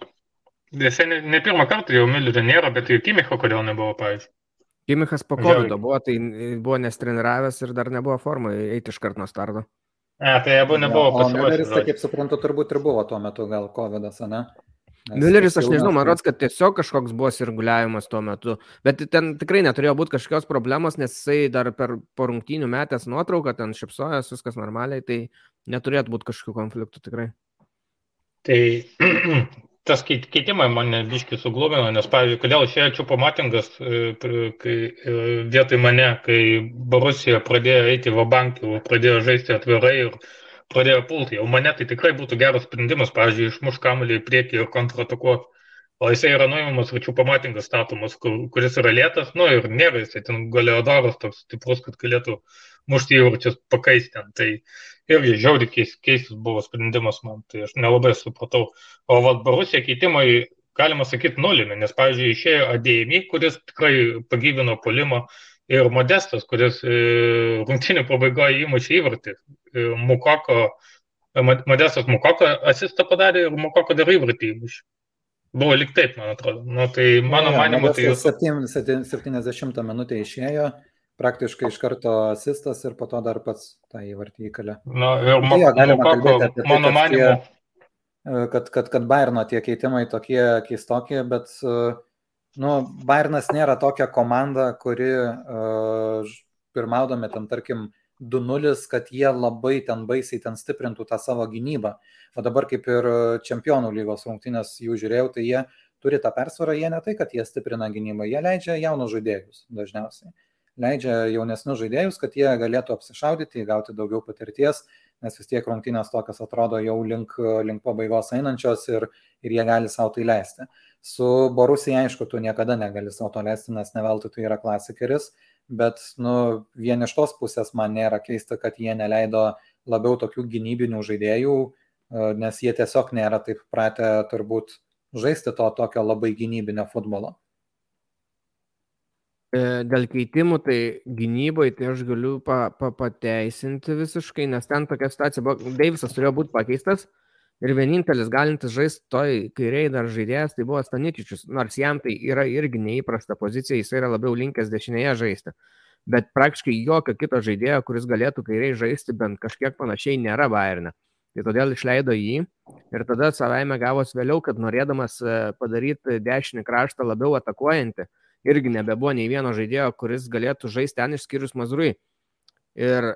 Jisai ne, ne pirmą kartą jau Millerio nėra, bet ir Kimicho kodėl nebuvo, pavyzdžiui. Kimichas po COVID buvo, tai buvo nestreniravęs ir dar nebuvo formoje eiti iš karto nuo starto. A, tai abu nebuvo pasiruošę. Milleris, tai kaip suprantu, turbūt ir buvo tuo metu gal COVID, ne? Mülleris, aš nežinau, man rodos, kad tiesiog kažkoks buvo sirguliavimas tuo metu, bet ten tikrai neturėjo būti kažkokios problemos, nes jisai dar per porungtinių metęs nuotrauką, ten šipsojas, viskas normaliai, tai neturėtų būti kažkokių konfliktų tikrai. Tai tas keitimai mane biški suglumino, nes, pavyzdžiui, kodėl išėjo čia pamatingas e, kai, e, vietoj mane, kai Borusija pradėjo eiti va bankį, pradėjo žaisti atvirai ir pradėjo pulti. Jau mane tai tikrai būtų geras sprendimas, pavyzdžiui, išmuš kamuolį į priekį ir kontratakuoti. O jisai yra nuimamas vačių pamatingas statomas, kur, kuris yra lėtas, nu ir nėra jisai ten galiodaras toks stiprus, kad galėtų mušti įvarčius pakaisti ten. Tai irgi žiauriai keis, keistas buvo sprendimas man, tai aš nelabai supratau. O vad Barusija keitimai, galima sakyti, nulimi, nes, pavyzdžiui, išėjo Adėjimi, kuris tikrai pagyvino polimą, ir Modestas, kuris e, rungtinių pabaigoje įmušė įvartį. E, Mukoko, e, Modestas Mukoko asistą padarė ir Mukoko dar įvartį įmušė. Buvo lik taip, man atrodo. Nu, tai mano ja, manimo, tai jau... 70 minutė išėjo, praktiškai iš karto asistas ir po to dar pats tą įvartį įkalė. Na, ir tai, jo, galima Mukoko, kalbėti apie tai, mano manimo. Kad, kad, kad Bayerno tie keitimai tokie keistokie, bet uh, nu, Bayernas nėra tokia komanda, kuri uh, pirmaudami ten, tarkim, 2-0, kad jie labai ten baisiai ten stiprintų tą savo gynybą. O dabar kaip ir čempionų lygos rungtynės jų žiūrėjau, tai jie turi tą persvarą, jie ne tai, kad jie stiprina gynybą, jie leidžia jaunus žaidėjus dažniausiai. Leidžia jaunesnius žaidėjus, kad jie galėtų apsišaudyti, įgauti daugiau patirties, nes vis tiek rungtynės tokios atrodo jau link, link pabaigos einančios ir, ir jie gali savo tai leisti. Su Borusija, aišku, tu niekada negali savo to leisti, nes neveltui tai yra klasikeris, bet nu, vien iš tos pusės man nėra keista, kad jie neleido labiau tokių gynybinių žaidėjų, e, nes jie tiesiog nėra taip pratę turbūt žaisti to tokio labai gynybinio futbolo. E, dėl keitimų, tai gynyboje tai aš galiu pa, pa, pateisinti visiškai, nes ten tokia situacija buvo, Deivisas turėjo būti pakeistas, Ir vienintelis galintis žaisti toj kairiai dar žaidėjas tai buvo Staničičius, nors jam tai yra irgi neįprasta pozicija, jis yra labiau linkęs dešinėje žaisti. Bet praktiškai jokio kito žaidėjo, kuris galėtų kairiai žaisti bent kažkiek panašiai, nėra Bayerne. Tai todėl išleido jį ir tada savaime gavos vėliau, kad norėdamas e, padaryti dešinį kraštą labiau atakuojantį, irgi nebebuvo nei vieno žaidėjo, kuris galėtų žaisti ten išskyrus Mazrui. Ir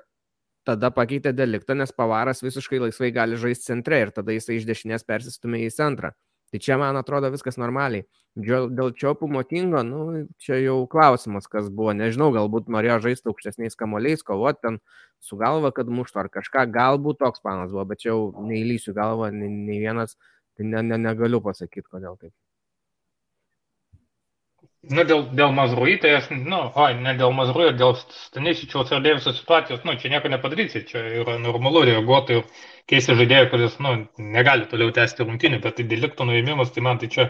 tada pakeitė deliktą, nes pavaras visiškai laisvai gali žaisti centre ir tada jisai iš dešinės persistumė į centrą. Tai čia, man atrodo, viskas normaliai. Dėl čiopų motingo, nu, čia jau klausimas, kas buvo. Nežinau, galbūt norėjo žaisti aukštesniais kamoliais, kovoti ten su galva, kad muštų ar kažką. Galbūt toks planas buvo, bet čia jau neįlysiu galvą, nei vienas, tai ne, ne, negaliu pasakyti, kodėl taip. Nu, dėl, dėl Mazrui, tai aš, nu, oi, ne dėl Mazrui, dėl Stanišičiaus ir Dėviso situacijos, nu, čia nieko nepadarysi, čia yra normalu reaguoti ir keisti žaidėją, kuris, nu, negali toliau tęsti rungtynį, bet tai delikto nuėmimas, tai man tai čia,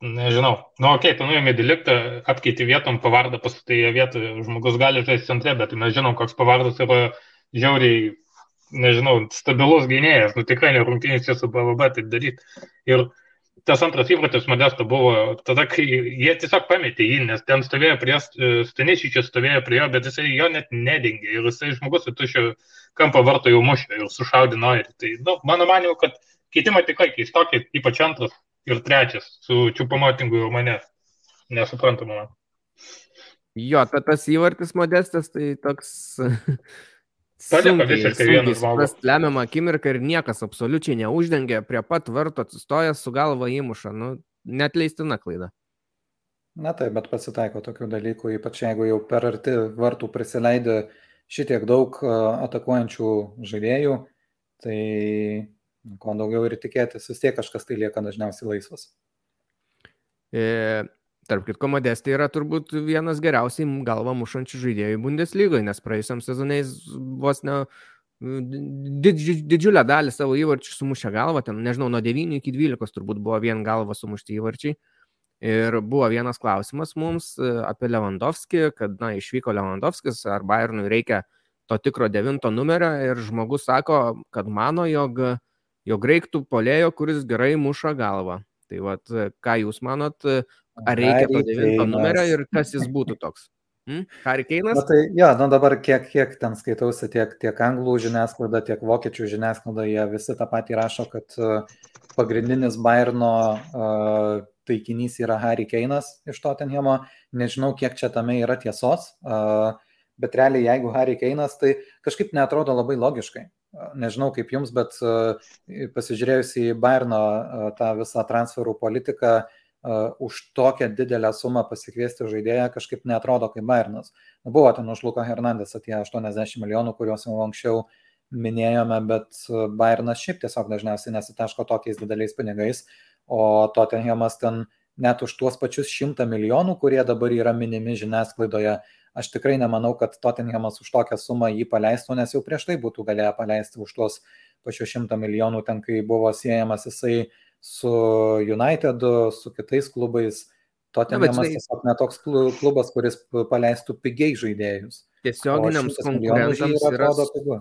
nežinau, nu, okei, okay, tu nuėmė deliktą, apkeiti vietom, pavardą pastatai vietą, žmogus gali žaisti centre, bet mes žinom, koks pavardas yra žiauriai, nežinau, stabilus gynėjas, nu, tikrai ne rungtynės su BVB taip daryti. Ir tas antras įvartis Modesto buvo tada, kai jie tiesiog pametė jį, nes ten stovėjo prie, Stanišičius stovėjo prie jo, bet jisai jo net nedingė ir jisai žmogus į tušio kampo varto jau mušė ir sušaudino ir tai, nu, mano manimu, kad keitimai tikrai keistokie, ypač antras ir trečias su čiupamotingu jau mane nesuprantama. Jo, ta, tas įvartis Modestas tai toks Paliko visiškai vieną žmogų. Lemiamą akimirką ir niekas absoliučiai neuždengia, prie pat varto atsistojęs su galva įmuša. Nu, net leistina klaida. Na taip, bet pasitaiko tokių dalykų, ypač jeigu jau per arti vartų prisileidė šitiek daug atakuojančių žaidėjų, tai ko daugiau ir tikėtis, vis tiek kažkas tai lieka dažniausiai laisvas. E, Tarp kitko, Modestė yra turbūt vienas geriausiai galvą mušančių žaidėjų Bundeslygoje, nes praėjusiam sezonais vos ne didž, didžiulę dalį savo įvarčių sumušė galvą, ten nežinau, nuo 9 iki 12 turbūt buvo vien galva sumušti įvarčiai. Ir buvo vienas klausimas mums e, apie Lewandowski, kad, na, išvyko Lewandowskis, ar Bayernui reikia to tikro devinto numerio ir žmogus sako, kad mano, jog, jog reiktų polėjo, kuris gerai muša galvą. Tai vad, ką jūs manot, Ar reikia to devinto numerio ir kas jis būtų toks? Hmm? Harikeinas? Na tai, jo, nu dabar kiek, kiek ten skaitausi, tiek, tiek anglų žiniasklaida, tiek vokiečių žiniasklaida, jie visi tą patį rašo, kad pagrindinis Bayerno uh, taikinys yra Harikeinas iš Tottenhamo. Nežinau, kiek čia tame yra tiesos, uh, bet realiai jeigu Harikeinas, tai kažkaip netrodo labai logiškai. Nežinau kaip jums, bet uh, pasižiūrėjus į Bayerno uh, tą visą transferų politiką, uh, už tokią didelę sumą pasikviesti žaidėją kažkaip netrodo kaip Bayernas. Nu, buvo ten už Luko Hernandės atėjo 80 milijonų, kuriuos jau anksčiau minėjome, bet Bayernas šiaip tiesiog dažniausiai nesitaško tokiais dideliais pinigais, o Tottenhamas ten net už tuos pačius šimtą milijonų, kurie dabar yra minimi žiniasklaidoje, aš tikrai nemanau, kad Tottenhamas už tokią sumą jį paleistų, nes jau prieš tai būtų galėję paleisti už tuos pačius šimtą milijonų, ten kai buvo siejamas jisai su Unitedu, su kitais klubais. Tottenhamas tiesiog netoks klubas, kuris paleistų pigiai žaidėjus. Tiesioginiams konkurentams yra, pigu.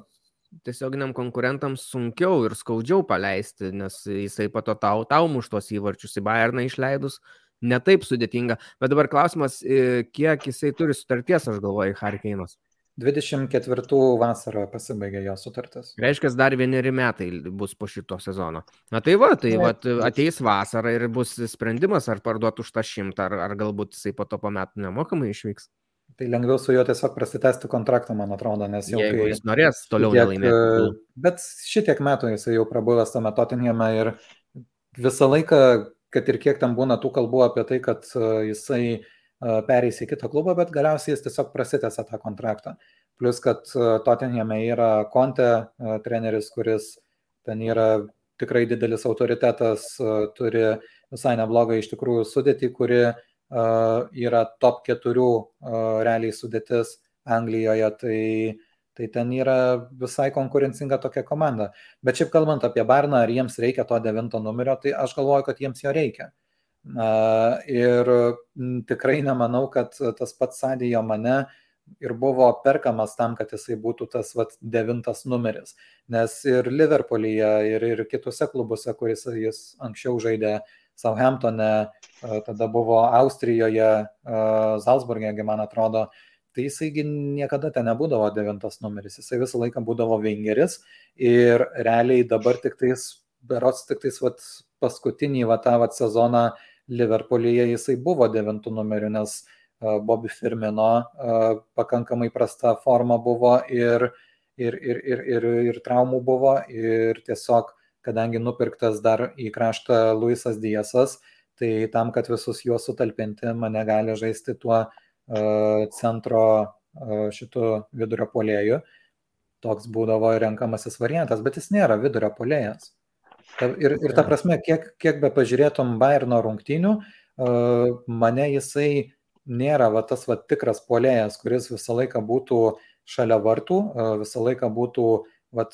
tiesioginiam konkurentams sunkiau ir skaudžiau paleisti, nes jisai pato tau, tau muš tos įvarčius į Bayerną išleidus, netaip sudėtinga. Bet dabar klausimas, kiek jisai turi sutarties, aš galvoju, Harkeinas. 24 vasarą pasibaigė jo sutartis. Reiškia, dar vieneri metai bus po šito sezono. Na tai va, tai va, ateis vasara ir bus sprendimas, ar parduoti už tą šimtą, ar, ar galbūt jisai po to po metų nemokamai išvyks. Tai lengviau su juo tiesiog prasitesti kontraktą, man atrodo, nes jau... Jeigu kai, jis norės toliau nelaimėti. Bet šitiek metų jisai jau prabuvęs tame Tottenhame ir visą laiką, kad ir kiek tam būna tų kalbų apie tai, kad jisai uh, pereis į kitą klubą, bet galiausiai jis tiesiog prasitęsia tą kontraktą. Plus, kad Tottenhame yra Conte treneris, kuris ten yra tikrai didelis autoritetas, turi visai neblogą iš tikrųjų sudėtį, kuri yra top 4 realiai sudėtis Anglijoje, tai, tai ten yra visai konkurencinga tokia komanda. Bet šiaip kalbant apie Barną, ar jiems reikia to devinto numerio, tai aš galvoju, kad jiems jo reikia. Ir tikrai nemanau, kad tas pats Sadijo mane ir buvo perkamas tam, kad jisai būtų tas vat, devintas numeris. Nes ir Liverpoolyje, ir, ir kitose klubuose, kuris jis anksčiau žaidė Southamptone, tada buvo Austrijoje, Salzburgė, man atrodo, tai jisaigi niekada ten nebūdavo devintas numeris, jisai visą laiką būdavo vingeris ir realiai dabar tik tais, berots tik tais vat, paskutinį va tą vat sezoną Liverpoolyje jisai buvo devintų numerių, nes Bobby Firmino pakankamai prasta forma buvo ir, ir, ir, ir, ir, ir traumų buvo ir tiesiog, kadangi nupirktas dar į kraštą Luisas Diesas, tai tam, kad visus juos sutalpinti, mane gali žaisti tuo centro šitų vidurio polėjų. Toks būdavo renkamasis variantas, bet jis nėra vidurio polėjas. Ir, ir ta prasme, kiek, kiek be pažiūrėtum Bayerno rungtynių, mane jisai nėra va, tas va, tikras polėjas, kuris visą laiką būtų šalia vartų, visą laiką būtų va,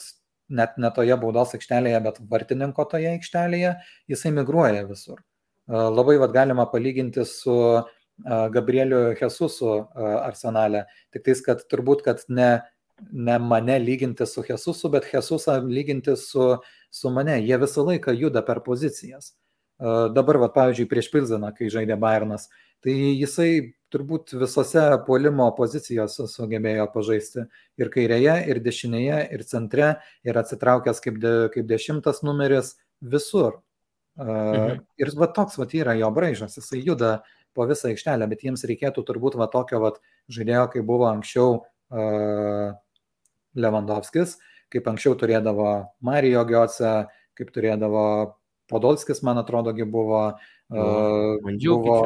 net ne toje baudos aikštelėje, bet vartininko toje aikštelėje, jisai migruoja visur. Labai va, galima palyginti su Gabrieliu Jesusu arsenale, tik tais, kad turbūt, kad ne ne mane lyginti su Jesusu, bet Jesusą lyginti su, su mane. Jie visą laiką juda per pozicijas. Dabar, va, pavyzdžiui, prieš Pilzeną, kai žaidė Bayernas, tai jisai turbūt visose puolimo pozicijose sugebėjo pažaisti. Ir kairėje, ir dešinėje, ir centre, ir atsitraukęs kaip, de, kaip dešimtas numeris visur. Mhm. Ir va toks va yra jo braižas, jisai juda po visą aikštelę, bet jiems reikėtų turbūt va tokio va žaidėjo, kaip buvo anksčiau uh, Lewandowskis, kaip anksčiau turėdavo Marijo Giotse, kaip turėdavo Podolskis, man atrodo, buvo, uh, buvo,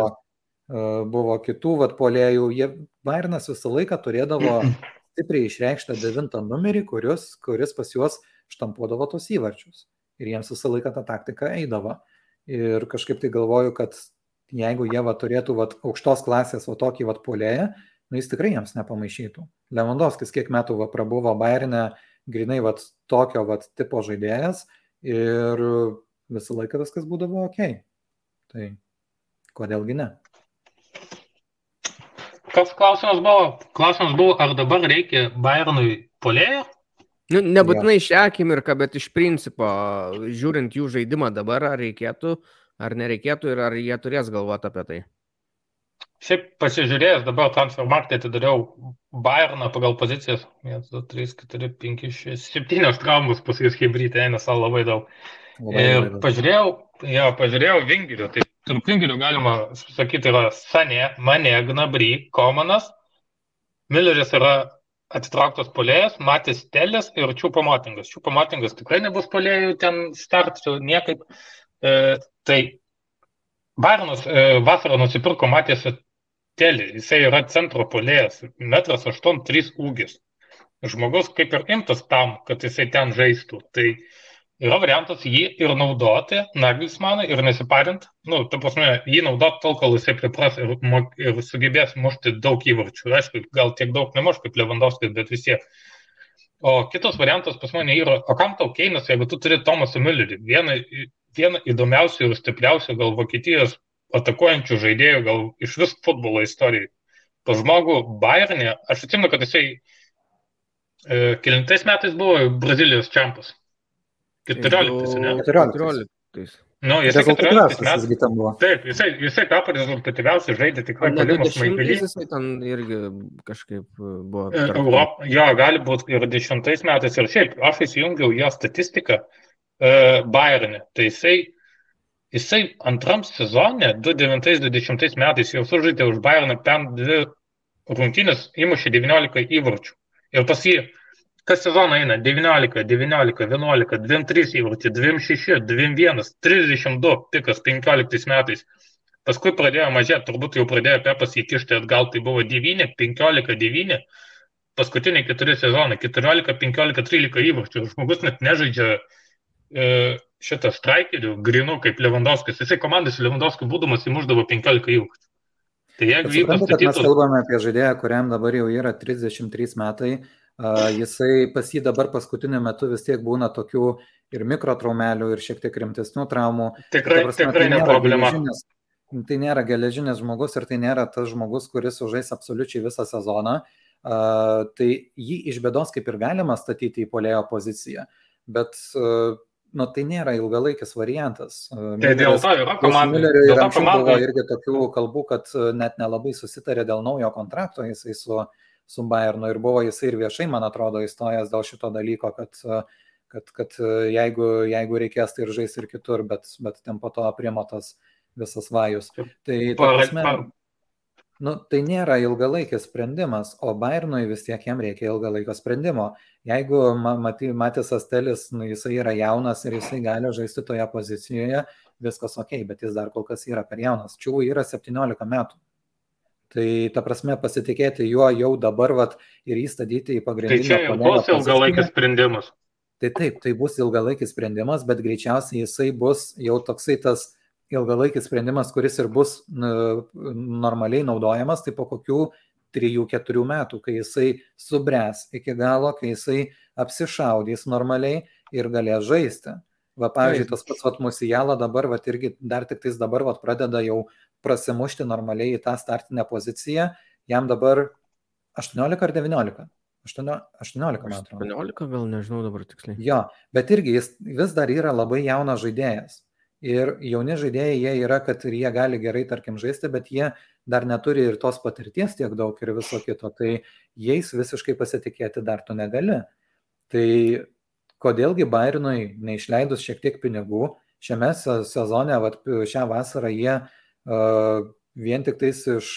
uh, buvo kitų vat, polėjų. Jie, Bairnas visą laiką turėdavo stipriai išreikštą devintą numerį, kuris, kuris pas juos štampuodavo tos įvarčius. Ir jiems visą laiką ta taktika eidavo. Ir kažkaip tai galvoju, kad jeigu jie va, turėtų va, aukštos klasės va, tokį va, polėją, nu, jis tikrai jiems nepamaišytų. Lewandowskis kiek metų va, prabuvo Bayernė, grinai va, tokio va, tipo žaidėjas ir visą laiką viskas būdavo ok. Tai kodėlgi ne? Koks klausimas buvo? Klausimas buvo, ar dabar reikia Bayernui polėjo? Nu, nebūtinai šią akimirką, bet iš principo, žiūrint jų žaidimą dabar, ar reikėtų, ar nereikėtų ir ar jie turės galvoti apie tai. Šiaip pasižiūrėjęs dabar transfermarktą atidariau Bayerną pagal pozicijas. 1, 2, 3, 4, 5, 6, 7 traumus pas jūs hybridai eina savo labai daug. Labai, ir labai pažiūrėjau, jo, pažiūrėjau vingirių. Tai tarp vingirių galima sakyti yra Sanė, Mane, Gnabry, Komanas. Milleris yra atitrauktas polėjas, Matis Telis ir Čiūpo Motingas. Čiūpo Motingas tikrai nebus polėjų ten startų niekaip. E, tai Bairnas e, vasarą nusipirko Matėsi Telį, jisai yra centro polėjas, metras 8-3 ūgis. žmogus kaip ir imtas tam, kad jisai ten žaistų. Tai yra variantas jį ir naudoti, Nagelsmaną, ir nesiparint. Nu, ta prasme, jį naudoti tol, kol jisai pripras ir, ir sugebės mušti daug įvarčių. Aišku, gal tiek daug nemuš kaip Lewandowskis, bet vis tiek. O kitas variantas pas mane yra, o kam tau Keinas, jeigu tu turi Tomasą Müllerį, vieną, vieną įdomiausių ir stipriausių gal Vokietijos atakuojančių žaidėjų, gal iš vis futbolo istorijai. Po žmogų Bayernė, aš atsimenu, kad jisai e, kilintais metais buvo Brazilijos čempas. 14, ne? 14. Nu, jisai 14 metais. Taip, jisai, jisai tapo rezultatyviausiai, žaidė tikrai palimas smaigalys. Jisai ten irgi kažkaip buvo. E, Europ, jo, gali būti ir 10 metais ir šiaip, aš įsijungiau jo statistiką uh, Bayernė. Tai jisai, jisai antram sezone, 2009-2010 metais jau sužaidė už Bayerną pen dvi rungtynės, įmušė 19 įvarčių. Ir pas jį kas sezoną eina 19, 19, 11, 23 įvartį, 26, 21, 32 pikas 15 metais. Paskui pradėjo mažėti, turbūt jau pradėjo Pepas įkišti atgal, tai buvo 9, 15, 9, paskutiniai keturi sezonai, 14, 15, 13 įvarčių. Žmogus net nežaidžia šitą straikerių grinų kaip Lewandowskis. Jisai komandas Lewandowskis būdamas įmuždavo 15 įvarčių. Tai jeigu įvyko... Statytus... Mes kalbame apie žaidėją, kuriam dabar jau yra 33 metai, Jisai pas jį dabar paskutiniu metu vis tiek būna tokių ir mikrotraumelių, ir šiek tiek rimtesnių traumų. Tikrai, prasme, tikrai tai ne problema. Tai nėra geležinis žmogus ir tai nėra tas žmogus, kuris užais absoliučiai visą sezoną. Uh, tai jį iš bėdos kaip ir galima statyti į polėjo poziciją, bet uh, nu, tai nėra ilgalaikis variantas. Tai dėl to yra komanda. Milleriui ir anksčiau buvo irgi tokių kalbų, kad net nelabai susitarė dėl naujo kontrakto, jisai su su Bayernu ir buvo jisai ir viešai, man atrodo, įstojęs dėl šito dalyko, kad, kad, kad jeigu, jeigu reikės, tai ir žais ir kitur, bet, bet ten po to aprimotas visas vajus. Tai, ta prasme, nu, tai nėra ilgalaikis sprendimas, o Bayernui vis tiek jam reikia ilgalaikio sprendimo. Jeigu Matisas Telis, nu, jisai yra jaunas ir jisai gali žaisti toje pozicijoje, viskas ok, bet jis dar kol kas yra per jaunas. Čiū yra 17 metų. Tai ta prasme pasitikėti juo jau dabar vat, ir įstatyti į pagrindinį. Tai čia bus ilgalaikis sprendimas. Tai taip, tai bus ilgalaikis sprendimas, bet greičiausiai jisai bus jau toksai tas ilgalaikis sprendimas, kuris ir bus normaliai naudojamas, tai po kokių 3-4 metų, kai jisai subręs iki galo, kai jisai apsišaudys normaliai ir galės žaisti. Va, pavyzdžiui, tas pats vat, Musijala dabar, va, irgi dar tik tais dabar va, pradeda jau prasimušti normaliai į tą startinę poziciją. Jam dabar 18 ar 19? 18, man atrodo. 18 gal nežinau dabar tiksliai. Jo, bet irgi jis vis dar yra labai jaunas žaidėjas. Ir jauni žaidėjai jie yra, kad ir jie gali gerai, tarkim, žaisti, bet jie dar neturi ir tos patirties tiek daug ir viso kito. Tai jais visiškai pasitikėti dar tu negali. Tai kodėlgi Bayernui neišleidus šiek tiek pinigų, šiame sezone, vat, šią vasarą jie uh, vien tik tais iš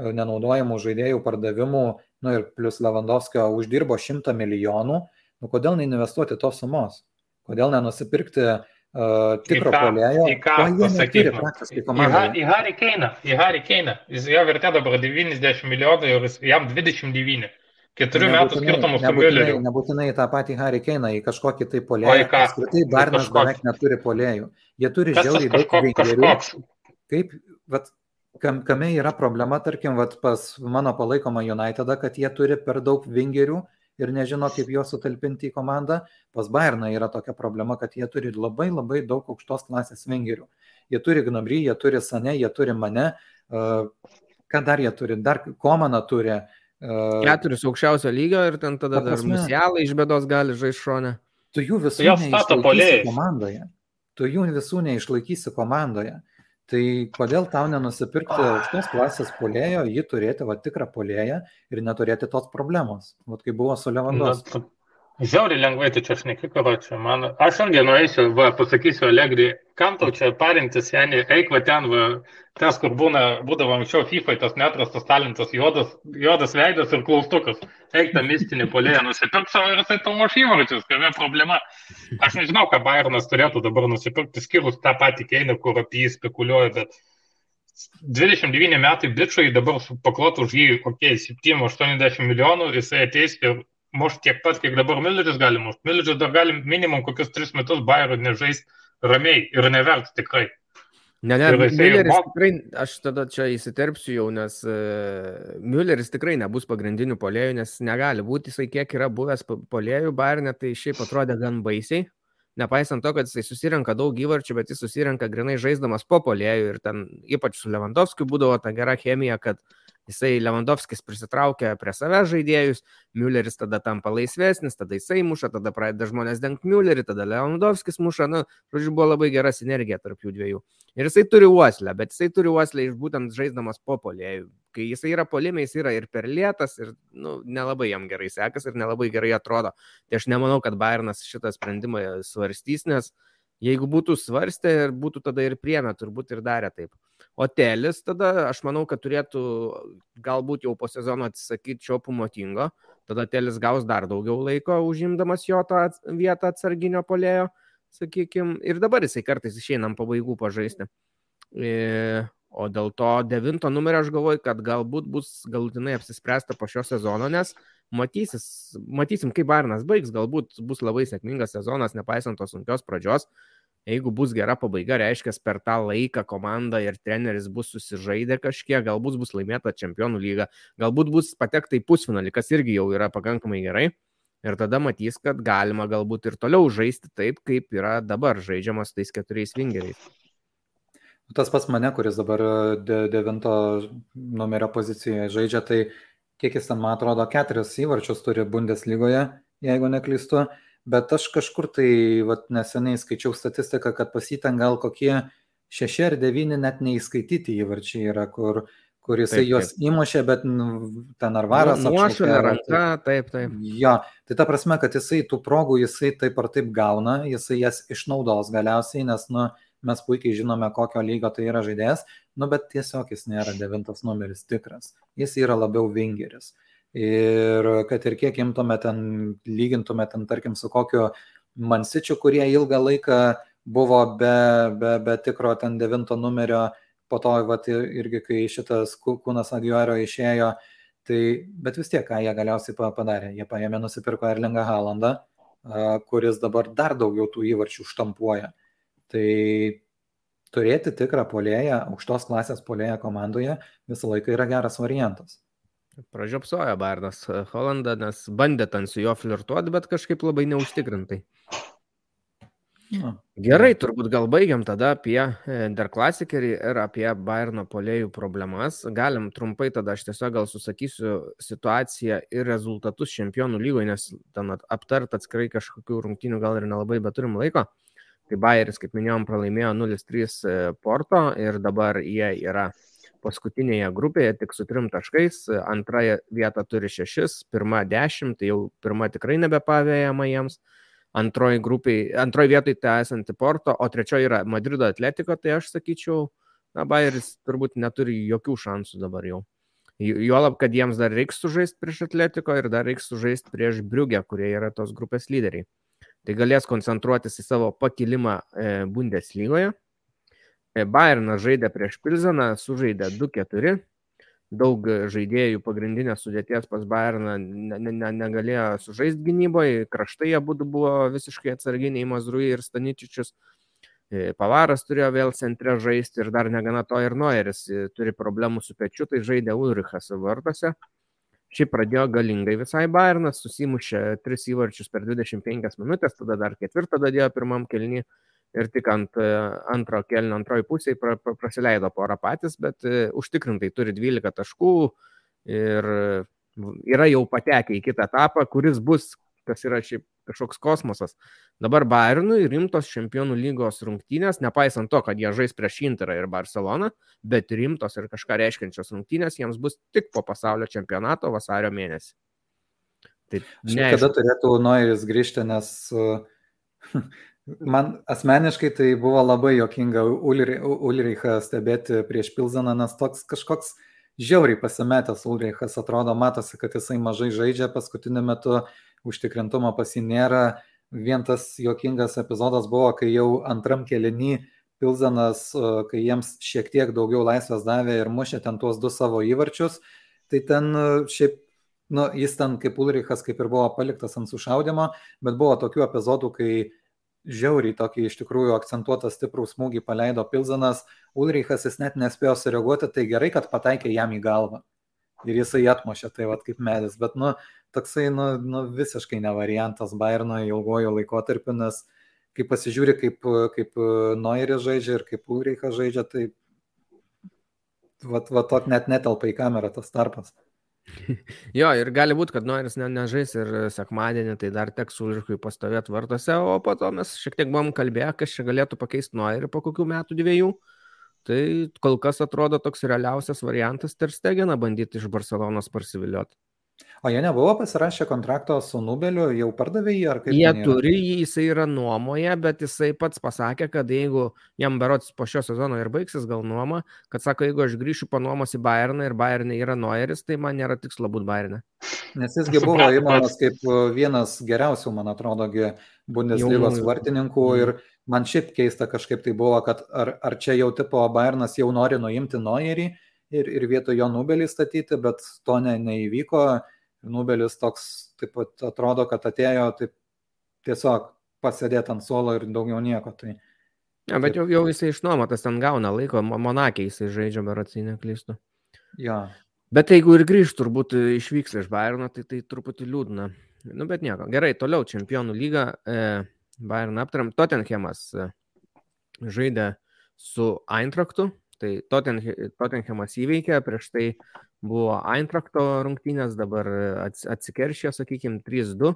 nenaudojamų žaidėjų pardavimų, nu ir plus Lewandowskio uždirbo 100 milijonų, nu kodėl neinvestuoti tos sumos? Kodėl nenusipirkti uh, tikro polėjo? Į ką pasakyti? Į Harry Keiną, į Harry Keiną. Jis jo vertė dabar 90 milijonų ir jam 29. Keturių metų skirtumus su Mülleriu. Nebūtinai tą patį Harry Keiną, į kažkokį tai polėjų. Apskritai Barnas beveik neturi polėjų. Jie turi žiauriai daug vingerių. Kaip, vat, kam, kame yra problema, tarkim, vat, pas mano palaikomą Unitedą, kad jie turi per daug vingerių ir nežino, kaip juos sutalpinti į komandą. Pas Bayerną yra tokia problema, kad jie turi labai labai daug aukštos klasės vingerių. Jie turi Gnabry, jie turi Sane, jie turi mane. Ką dar jie turi? Dar Komaną turi. Keturis aukščiausio lygio ir ten tada dar musialai iš bėdos gali žaisti šone. Tu jų visų neišlaikysi komandoje. Tu jų visų neišlaikysi komandoje. Tai kodėl tau nenusipirkti aukštos klasės polėjo, jį turėti va tikrą polėją ir neturėti tos problemos, vat kaip buvo su Levandovskiu. Žiauriai lengvai tu čia šneki, karočią. Man, aš irgi nueisiu, va, pasakysiu Allegri, kam tau čia parintis, Janį, eik va ten, va, tas, kur būna, būdavo anksčiau FIFA, tas netrastas talentas, juodas, juodas veidas ir klaustukas. Eik tą mistinį polėją, nusipirk savo ir jisai tau muš įvarčius, kame problema. Aš nežinau, ką Bayernas turėtų dabar nusipirkti, skirus tą patį keinį, kur apie jį spekuliuoja, bet 29 metai bičiui dabar paklotų už jį, kokie, 7-80 milijonų, jisai ateis ir mušti tiek pat, kiek dabar Milleris gali mušti. Milleris dar gali minimum kokius 3 metus Bayern nežaisti ramiai ir neverti tikrai. Ne, ne, Mülleris bok... tikrai, aš tada čia įsiterpsiu jau, nes uh, Mülleris tikrai nebus pagrindinių polėjų, nes negali būti, jisai kiek yra buvęs polėjų Bayernė, tai šiaip atrodė gan baisiai. Nepaisant to, kad jisai susirenka daug įvarčių, bet jis susirenka grinai žaisdamas po polėjų ir ten ypač su Lewandowskiu būdavo ta gera chemija, kad uh, Jisai Lewandowskis prisitraukia prie savęs žaidėjus, Mülleris tada tampa laisvesnis, tada jisai muša, tada pradeda žmonės dengti Müllerį, tada Lewandowskis muša, na, žodžiu, buvo labai gera sinergija tarp jų dviejų. Ir jisai turi uoslę, bet jisai turi uoslę iš būtent žaisdamas po polėjų. Kai jisai yra polime, jis yra ir per lėtas, ir nu, nelabai jam gerai sekas, ir nelabai gerai atrodo. Tai aš nemanau, kad Bayernas šitą sprendimą svarstys, nes jeigu būtų svarstę ir būtų tada ir priemę, turbūt ir darė taip. O Telis tada, aš manau, kad turėtų galbūt jau po sezono atsisakyti čiopų motingo, tada Telis gaus dar daugiau laiko užimdamas jo tą vietą atsarginio polėjo, sakykime, ir dabar jisai kartais išeinam pabaigų pažaisti. E, o dėl to devinto numerio aš galvoju, kad galbūt bus galutinai apsispręsta po šio sezono, nes matysis, matysim, kaip Barnas baigs, galbūt bus labai sėkmingas sezonas, nepaisant tos sunkios pradžios. Jeigu bus gera pabaiga, reiškia, per tą laiką komanda ir treneris bus susižaidę kažkiek, galbūt bus laimėta čempionų lyga, galbūt bus patekta į pusfinalį, kas irgi jau yra pakankamai gerai. Ir tada matys, kad galima galbūt ir toliau žaisti taip, kaip yra dabar žaidžiamas tais keturiais vingeriais. Tas pats mane, kuris dabar de devinto numerio pozicijoje žaidžia, tai kiek jis ten, man atrodo, keturis įvarčius turi Bundeslygoje, jeigu neklystu bet aš kažkur tai vat, neseniai skaičiau statistiką, kad pasiten gal kokie šeši ar devyni net neįskaityti įvarčiai yra, kur, kur jisai taip, juos taip. įmušė, bet nu, ten ar varas. Nu, nuošalė ranka, taip, taip. Jo, tai ta prasme, kad jisai tų progų jisai taip ar taip gauna, jisai jas išnaudos galiausiai, nes nu, mes puikiai žinome, kokio lygio tai yra žaidėjas, nu, bet tiesiog jis nėra devintas numeris tikras, jis yra labiau vingeris. Uh, Ir kad ir kiek imtume ten, lygintume ten, tarkim, su kokiu Mansičiu, kurie ilgą laiką buvo be, be, be tikro ten devinto numerio, po to, vat, irgi kai šitas kūnas Agiuero išėjo, tai, bet vis tiek, ką jie galiausiai padarė, jie paėmė, nusipirko Erlingą Halandą, kuris dabar dar daugiau tų įvarčių štampuoja. Tai turėti tikrą polėją, aukštos klasės polėją komandoje visą laiką yra geras variantas. Pražiopsojo Barnas Holandą, nes bandė ten su juo flirtuoti, bet kažkaip labai neužtikrintai. Na. Gerai, turbūt gal baigiam tada apie e, Der Klasikerį ir apie Bayerno polėjų problemas. Galim trumpai tada aš tiesiog gal susakysiu situaciją ir rezultatus čempionų lygoje, nes ten aptart atskirai kažkokių rungtynių gal ir nelabai beturim laiko. Tai Bayeris, kaip minėjom, pralaimėjo 0-3 e, Porto ir dabar jie yra paskutinėje grupėje tik su trim taškais, antrąją vietą turi šešis, pirma dešimt, tai jau pirma tikrai nebepavėjama jiems, antroji, grupiai, antroji vietoj tai esanti Porto, o trečioji yra Madrido atletiko, tai aš sakyčiau, na, Bayeris turbūt neturi jokių šansų dabar jau. Juolab, kad jiems dar reiks sužaisti prieš atletiko ir dar reiks sužaisti prieš Briugę, kurie yra tos grupės lyderiai. Tai galės koncentruotis į savo pakilimą e, Bundeslygoje E, Bayernas žaidė prieš Pilzeną, sužaidė 2-4. Daug žaidėjų pagrindinės sudėties pas Bayerną ne, ne, ne, negalėjo sužaisti gynyboje, kraštai būtų buvo visiškai atsarginiai, Mazrui ir Staničičius. E, Pavaras turėjo vėl centre žaisti ir dar negana to ir Noeris e, turi problemų su pečiu, tai žaidė Ulrichas vartose. Šiaip pradėjo galingai visai Bayernas, susimušė 3 įvarčius per 25 minutės, tada dar ketvirtą dadėjo pirmam kelniui ir tik ant e, antro kelnio antroji pusėje pra, pra, praleido porą patys, bet e, užtikrintai turi 12 taškų ir yra jau patekę į kitą etapą, kuris bus, kas yra šiaip kažkoks kosmosas. Dabar Bayernui rimtos čempionų lygos rungtynės, nepaisant to, kad jie žais prieš Interą ir Barceloną, bet rimtos ir kažką reiškiančios rungtynės jiems bus tik po pasaulio čempionato vasario mėnesį. Tai ne. Kada turėtų Noiris grįžti, nes uh, Man asmeniškai tai buvo labai jokinga Ulrichą stebėti prieš Pilzaną, nes toks kažkoks žiauriai pasimetęs Ulrichas atrodo, matosi, kad jisai mažai žaidžia, paskutiniu metu užtikrintumo pasi nėra. Vien tas jokingas epizodas buvo, kai jau antram kelinį Pilzanas, kai jiems šiek tiek daugiau laisvės davė ir mušė ten tuos du savo įvarčius, tai ten šiaip nu, jis ten kaip Ulrichas kaip ir buvo paliktas ant sušaudimo, bet buvo tokių epizodų, kai žiauriai tokį iš tikrųjų akcentuotą stiprų smūgį paleido Pilzanas, Ulrichas jis net nespėjo sureaguoti, tai gerai, kad pataikė jam į galvą. Ir jisai atmušė tai vad kaip medis, bet nu, toksai nu, nu, visiškai ne variantas Bayerno ilgojo laikotarpiu, nes kai pasižiūri, kaip, kaip Noiris žaidžia ir kaip Ulrichas žaidžia, tai vat, vat, vat net netelpa į kamerą tas tarpas. Jo, ir gali būti, kad Noiris ne, nežais ir sekmadienį, tai dar teks Ulrichui pastovėti vartose, o po to mes šiek tiek buvom kalbėję, kas čia galėtų pakeisti Noirį po kokių metų dviejų. Tai kol kas atrodo toks realiausias variantas Terstegeną bandyti iš Barcelonos parsivilioti. O jie nebuvo pasirašę kontrakto su Nubeliu, jau pardavė jį ar kaip? Jie turi jį, jisai yra nuomoje, bet jisai pats pasakė, kad jeigu jam berots po šio sezono ir baigsis gal nuoma, kad sako, jeigu aš grįšiu panuomos į Bayerną ir Bayernė yra Noiris, tai man nėra tikslo būti Bayernė. Nes jisgi buvo įmamas kaip vienas geriausių, man atrodo, Bundeslygos vartininkų mm. ir man šiaip keista kažkaip tai buvo, kad ar, ar čia jau tipo Bayernas jau nori nuimti Noirį ir, ir vietoj jo Nubelį statyti, bet to ne, neįvyko Nubelis toks, taip pat atrodo, kad atėjo taip tiesiog pasėdėti ant suolo ir daugiau nieko. Tai, ja, bet jau, jau jisai išnuomotas ten gauna laiko, Monakė jisai žaidžia beratsinę klystų. Ja. Bet jeigu ir grįžtų, turbūt išvyks iš Bayerno, tai tai truputį liūdna. Nu, bet nieko. Gerai, toliau čempionų lyga. E, Bayern aptariam. Tottenhamas e, žaidė su Eintraktu. Tai Tottenhamas įveikė, prieš tai buvo Eintrakto rungtynės, dabar atsikeršė, sakykime, 3-2.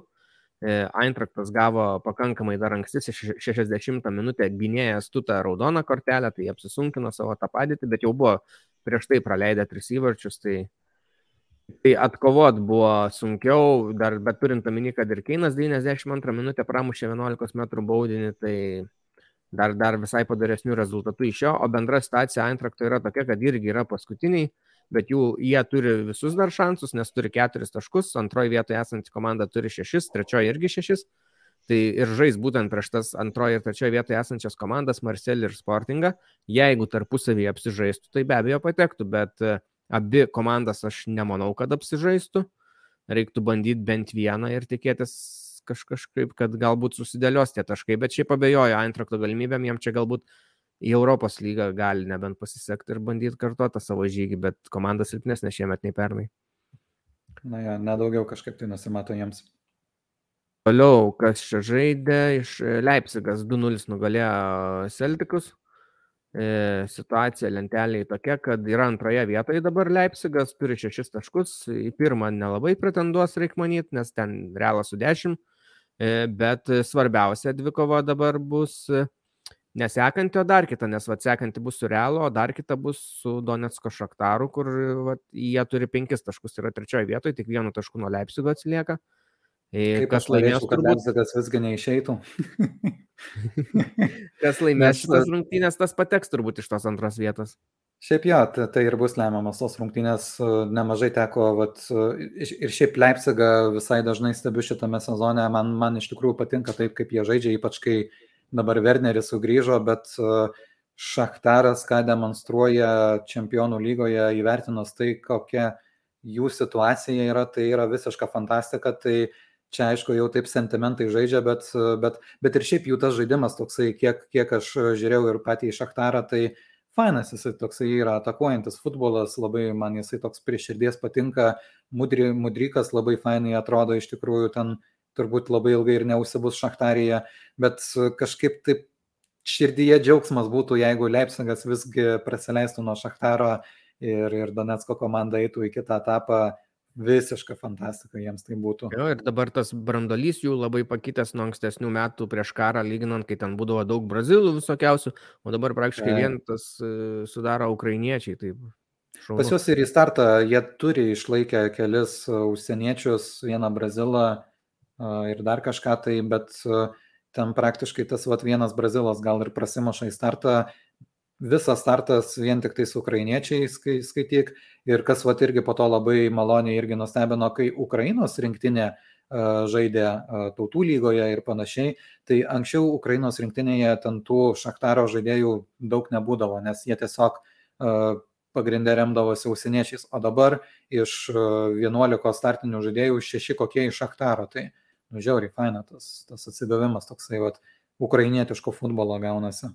Eintraktas gavo pakankamai dar anksti, 60 minutę gynėjas tutą raudoną kortelę, tai apsisunkino savo tą padėtį, bet jau buvo prieš tai praleidę tris įvarčius, tai, tai atkovot buvo sunkiau, dar bet turint omeny, kad ir Keinas 92 minutę pramušė 11 m baudinį, tai dar, dar visai padaresnių rezultatų iš jo, o bendra situacija Eintrakto yra tokia, kad irgi yra paskutiniai bet jų, jie turi visus dar šansus, nes turi keturis taškus, antroji vietoje esanti komanda turi šešis, trečioji irgi šešis. Tai ir žais būtent prieš tas antroji ir trečioji vietoje esančias komandas, Marselį ir Sportingą. Jeigu tarpusavį apsižaistų, tai be abejo patektų, bet e, abi komandas aš nemanau, kad apsižaistų. Reiktų bandyti bent vieną ir tikėtis kaž, kažkaip, kad galbūt susidėlios tie taškai, bet šiaip abejoju Eintrakto galimybėm, jiem čia galbūt į Europos lygą gali nebent pasisekti ir bandyti kartuoti savo žygį, bet komanda silpnesnė šiemet nei pernai. Na, ja, nedaugiau kažkaip tai nusimato jiems. Toliau, kas čia žaidė, iš Leipzigas 2-0 nugalėjo Celticus. E, situacija lentelėje tokia, kad yra antroje vietoje dabar Leipzigas, turi šešis taškus, į pirmą nelabai pretenduos, reikia manyti, nes ten realas su dešimt, e, bet svarbiausia dvikova dabar bus nesekanti, o dar kita, nes vat, sekanti bus su Realo, o dar kita bus su Donetsko Šaktaru, kur vat, jie turi penkis taškus, yra trečioje vietoje, tik vienu tašku nuo Leipzigo atsilieka. Kaip kas laimės, kad Leipzigas visgi neišeitų. kas laimės šitas rungtynės, tas pateks turbūt iš tos antros vietos. Šiaip jo, tai, tai ir bus lemiamas tos rungtynės, nemažai teko, vat, ir šiaip Leipzigą visai dažnai stebiu šitame sezone, man, man iš tikrųjų patinka taip, kaip jie žaidžia, ypač kai uh, dabar Werneris sugrįžo, bet e, Šachtaras, ką demonstruoja čempionų lygoje, įvertinus tai, kokia jų situacija yra, tai yra visiška fantastika. Tai čia aišku jau taip sentimentai žaidžia, bet, bet, bet ir šiaip jų tas žaidimas toksai, kiek, kiek aš žiūrėjau ir patį į Šachtarą, tai fainas jisai toksai yra atakuojantis futbolas, labai man jisai toks prie širdies patinka, mudri, mudrykas labai fainai atrodo iš tikrųjų ten turbūt labai ilgai ir neužsibus Šachtaryje, bet kažkaip taip širdyje džiaugsmas būtų, jeigu Leipzigas visgi praleistų nuo Šachtaro ir, ir Donetsko komanda eitų į kitą etapą. Visiška fantastika jiems tai būtų. Jo, ir dabar tas brandolys jų labai pakitęs nuo ankstesnių metų prieš karą, lyginant, kai ten būdavo daug brazilų visokiausių, o dabar praktiškai e. vien tas uh, sudaro ukrainiečiai. Taip. Šaunu. Pas juos ir į startą jie turi išlaikę kelis užsieniečius, vieną brazilą, ir dar kažką tai, bet ten praktiškai tas vat, vienas brazilas gal ir prasimaša į startą, visas startas vien tik tai su ukrainiečiai skaityk ir kas vat irgi po to labai maloniai irgi nustebino, kai Ukrainos rinktinė žaidė tautų lygoje ir panašiai, tai anksčiau Ukrainos rinktinėje ten tų šaktaro žaidėjų daug nebūdavo, nes jie tiesiog pagrindė remdavosi ausiniečiais, o dabar iš 11 e, startinių žaidėjų 6 kokie iš Aktaro. Tai nu, žiauriai faina tas, tas atsigavimas toksai, vat, ukrainietiško futbolo gaunasi.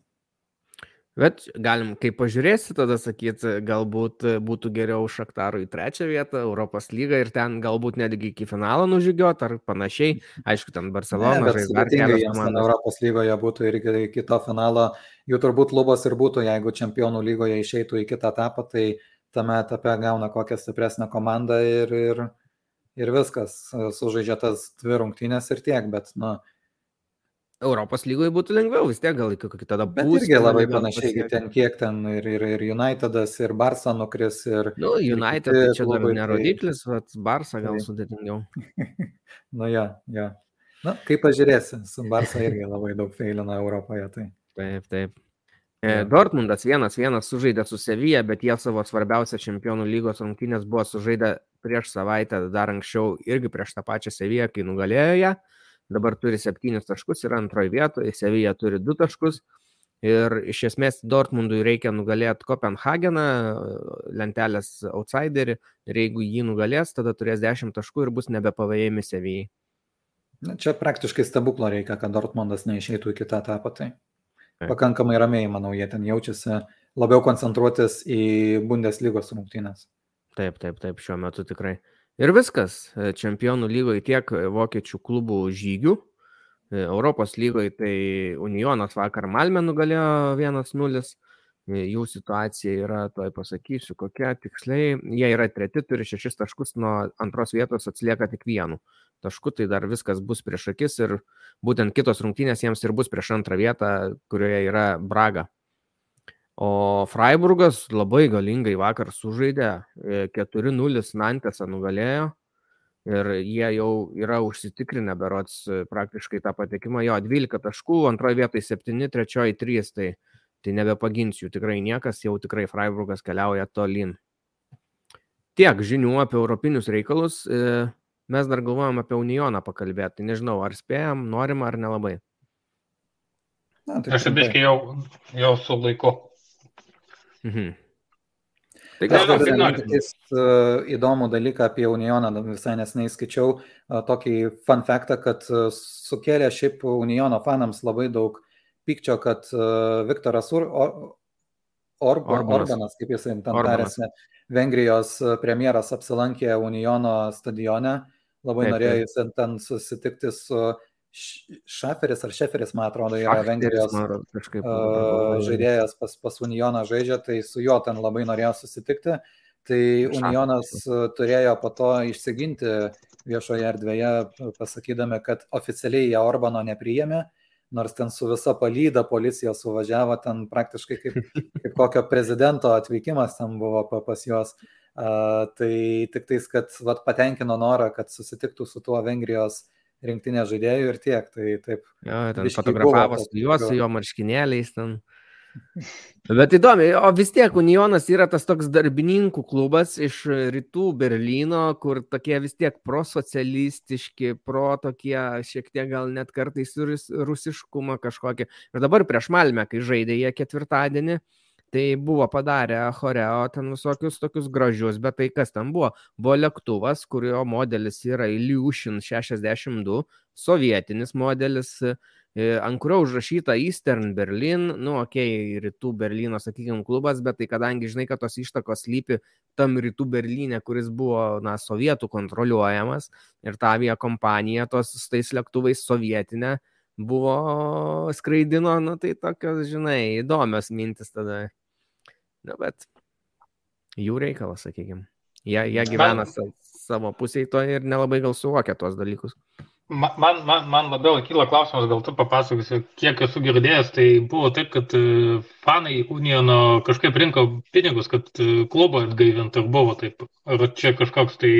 Bet galim, kai pažiūrėsi, tada sakyti, galbūt būtų geriau Šaktarų į trečią vietą, Europos lygą ir ten galbūt netgi iki finalo nužygiuoti ar panašiai. Aišku, ten Barcelona žais dar kelias komandas. Europos lygoje būtų ir iki to finalo. Jų turbūt lubos ir būtų, jeigu čempionų lygoje išeitų į kitą etapą, tai tame etape gauna kokią stipresnę komandą ir, ir, ir viskas. Sužaidžia tas dvi rungtynės ir tiek, bet, na, nu, Europos lygoje būtų lengviau vis tiek, gal iki tada būtų. Bet irgi labai panašiai, ten kiek ten ir, ir, ir Unitedas, ir Barça nukris. Ir, nu, United tai čia dar nerodiklis, tai... bet Barça gal tai. sudėtingiau. nu, jo, jo. Na, kaip pažiūrėsi, su Barça irgi labai daug feilina Europoje. Tai. Taip, taip. E, Dortmundas vienas vienas sužaidė su Sevilla, bet jie savo svarbiausią čempionų lygos rungtynės buvo sužaidę prieš savaitę, dar anksčiau irgi prieš tą pačią Sevilla, kai nugalėjo ją. Ja dabar turi septynis taškus, yra antroje vietoje, Sevilla turi du taškus. Ir iš esmės Dortmundui reikia nugalėti Kopenhageną, lentelės outsiderį, ir jeigu jį nugalės, tada turės 10 taškų ir bus nebepavėjami Sevijai. Čia praktiškai stebuklo reikia, kad Dortmundas neišeitų į kitą etapą. Tai pakankamai ramiai, manau, jie ten jaučiasi labiau koncentruotis į Bundeslygos rungtynės. Taip, taip, taip, šiuo metu tikrai. Ir viskas. Čempionų lygoje tiek vokiečių klubų žygių. Europos lygoje tai Unionas vakar Malmė nugalėjo 1-0. Jų situacija yra, toj pasakysiu, kokia tiksliai. Jie yra treti, turi šešis taškus, nuo antros vietos atsilieka tik vienu tašku, tai dar viskas bus prieš akis ir būtent kitos rungtynės jiems ir bus prieš antrą vietą, kurioje yra Braga. O Freiburgas labai galingai vakar sužaidė, 4-0 e, Nantesą nugalėjo ir jie jau yra užsitikrinę berots e, praktiškai tą patekimą. Jo, 12 taškų, antroje vietoje 7, trečioje 3, tai, tai nebepagins jų tikrai niekas, jau tikrai Freiburgas keliauja tolin. Tiek žinių apie europinius reikalus. E, mes dar galvojam apie Unioną pakalbėti. Tai nežinau, ar spėjom, norim ar nelabai. Na, tai Aš abiškai jau, jau su laiku. Mhm. Tai gal aš dar uh, įdomų dalyką apie Unioną, visai nesnei skaičiau uh, tokį fun faktą, kad uh, sukėlė šiaip Uniono fanams labai daug pykčio, kad Viktoras Ur Or Or Orbanas. Orbanas, kaip jisai ten tarėsi, Vengrijos premjeras apsilankė Uniono stadione, labai taip, norėjo jis ten susitikti su uh, Šaferis ar Šeferis, man atrodo, yra Vengrijos kažkaip, uh, žaidėjas pas, pas Unioną žaidžia, tai su juo ten labai norėjo susitikti. Tai Unionas Šaferis. turėjo po to išsiginti viešoje erdvėje, pasakydami, kad oficialiai jie Orbano nepriėmė, nors ten su visa palyda policija suvažiavo, ten praktiškai kaip, kaip kokio prezidento atvykimas ten buvo pas juos. Uh, tai tik tais, kad vat, patenkino norą, kad susitiktų su tuo Vengrijos uh, rinktinės žaidėjų ir tiek. Tai taip. Jo, ten fotografavo su juos, su jo marškinėliais ten. Bet įdomi, o vis tiek Unionas yra tas toks darbininkų klubas iš rytų Berlyno, kur tokie vis tiek prosocialistiški, pro tokie šiek tiek gal net kartais rusiškumą kažkokį. Ir dabar prieš Malmę, kai žaidė jie ketvirtadienį, uh, tai buvo padarę choreo ten visokius tokius gražius, bet tai kas ten buvo? Buvo lėktuvas, kurio modelis yra Illusion 62, sovietinis modelis, e, ant kurio užrašyta Eastern Berlin, nu, okei, okay, rytų Berlyno, sakykime, klubas, bet tai kadangi žinai, kad tos ištakos lypi tam rytų Berlyne, kuris buvo, na, sovietų kontroliuojamas ir ta avia kompanija tos tais lėktuvais sovietinė buvo skraidino, nu, tai tokios, žinai, įdomios mintis tada. Nu, bet jų reikalas, sakykime. Jie, jie gyvena man, savo pusėje to ir nelabai gal suvokia tuos dalykus. Man, man, man labiau kyla klausimas, gal tu papasakosi, kiek esu girdėjęs, tai buvo taip, kad e, fanai Uniono kažkaip rinko pinigus, kad e, klubą atgaivintų ir buvo taip. Ar čia kažkoks tai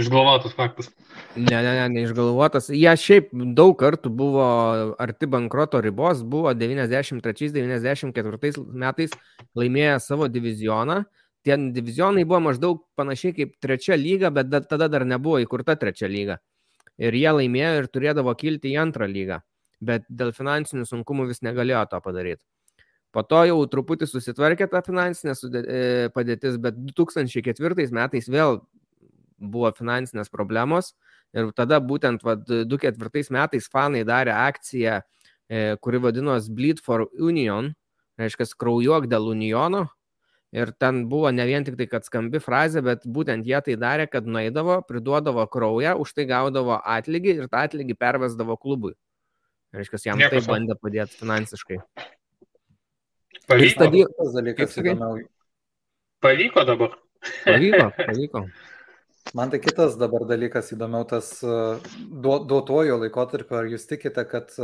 išgalvotas faktas? Ne, ne, ne, neišgalvotas. Jie šiaip daug kartų buvo arti bankroto ribos, buvo 93-94 metais laimėję savo divizioną. Tie divizionai buvo maždaug panašiai kaip trečia lyga, bet tada dar nebuvo įkurta trečia lyga. Ir jie laimėjo ir turėdavo kilti į antrą lygą, bet dėl finansinių sunkumų vis negalėjo to padaryti. Po to jau truputį susitvarkė ta finansinė e, padėtis, bet 2004 metais vėl buvo finansinės problemos ir tada būtent 2004 metais fanai darė akciją, e, kuri vadinosi Bleed for Union, reiškia kraujuok dėl Uniono. Ir ten buvo ne vien tik tai, kad skambi frazė, bet būtent jie tai darė, kad naidavo, priduodavo kraują, už tai gaudavo atlygį ir tą atlygį pervesdavo klubui. Reiškia, jam Nieko tai bandė padėti finansiškai. Pavyko. Stadi... dalykas. Pavyko dabar. Pavyko, pavyko. Man tai kitas dabar dalykas įdomiau, tas duotuojo laikotarpio, ar jūs tikite, kad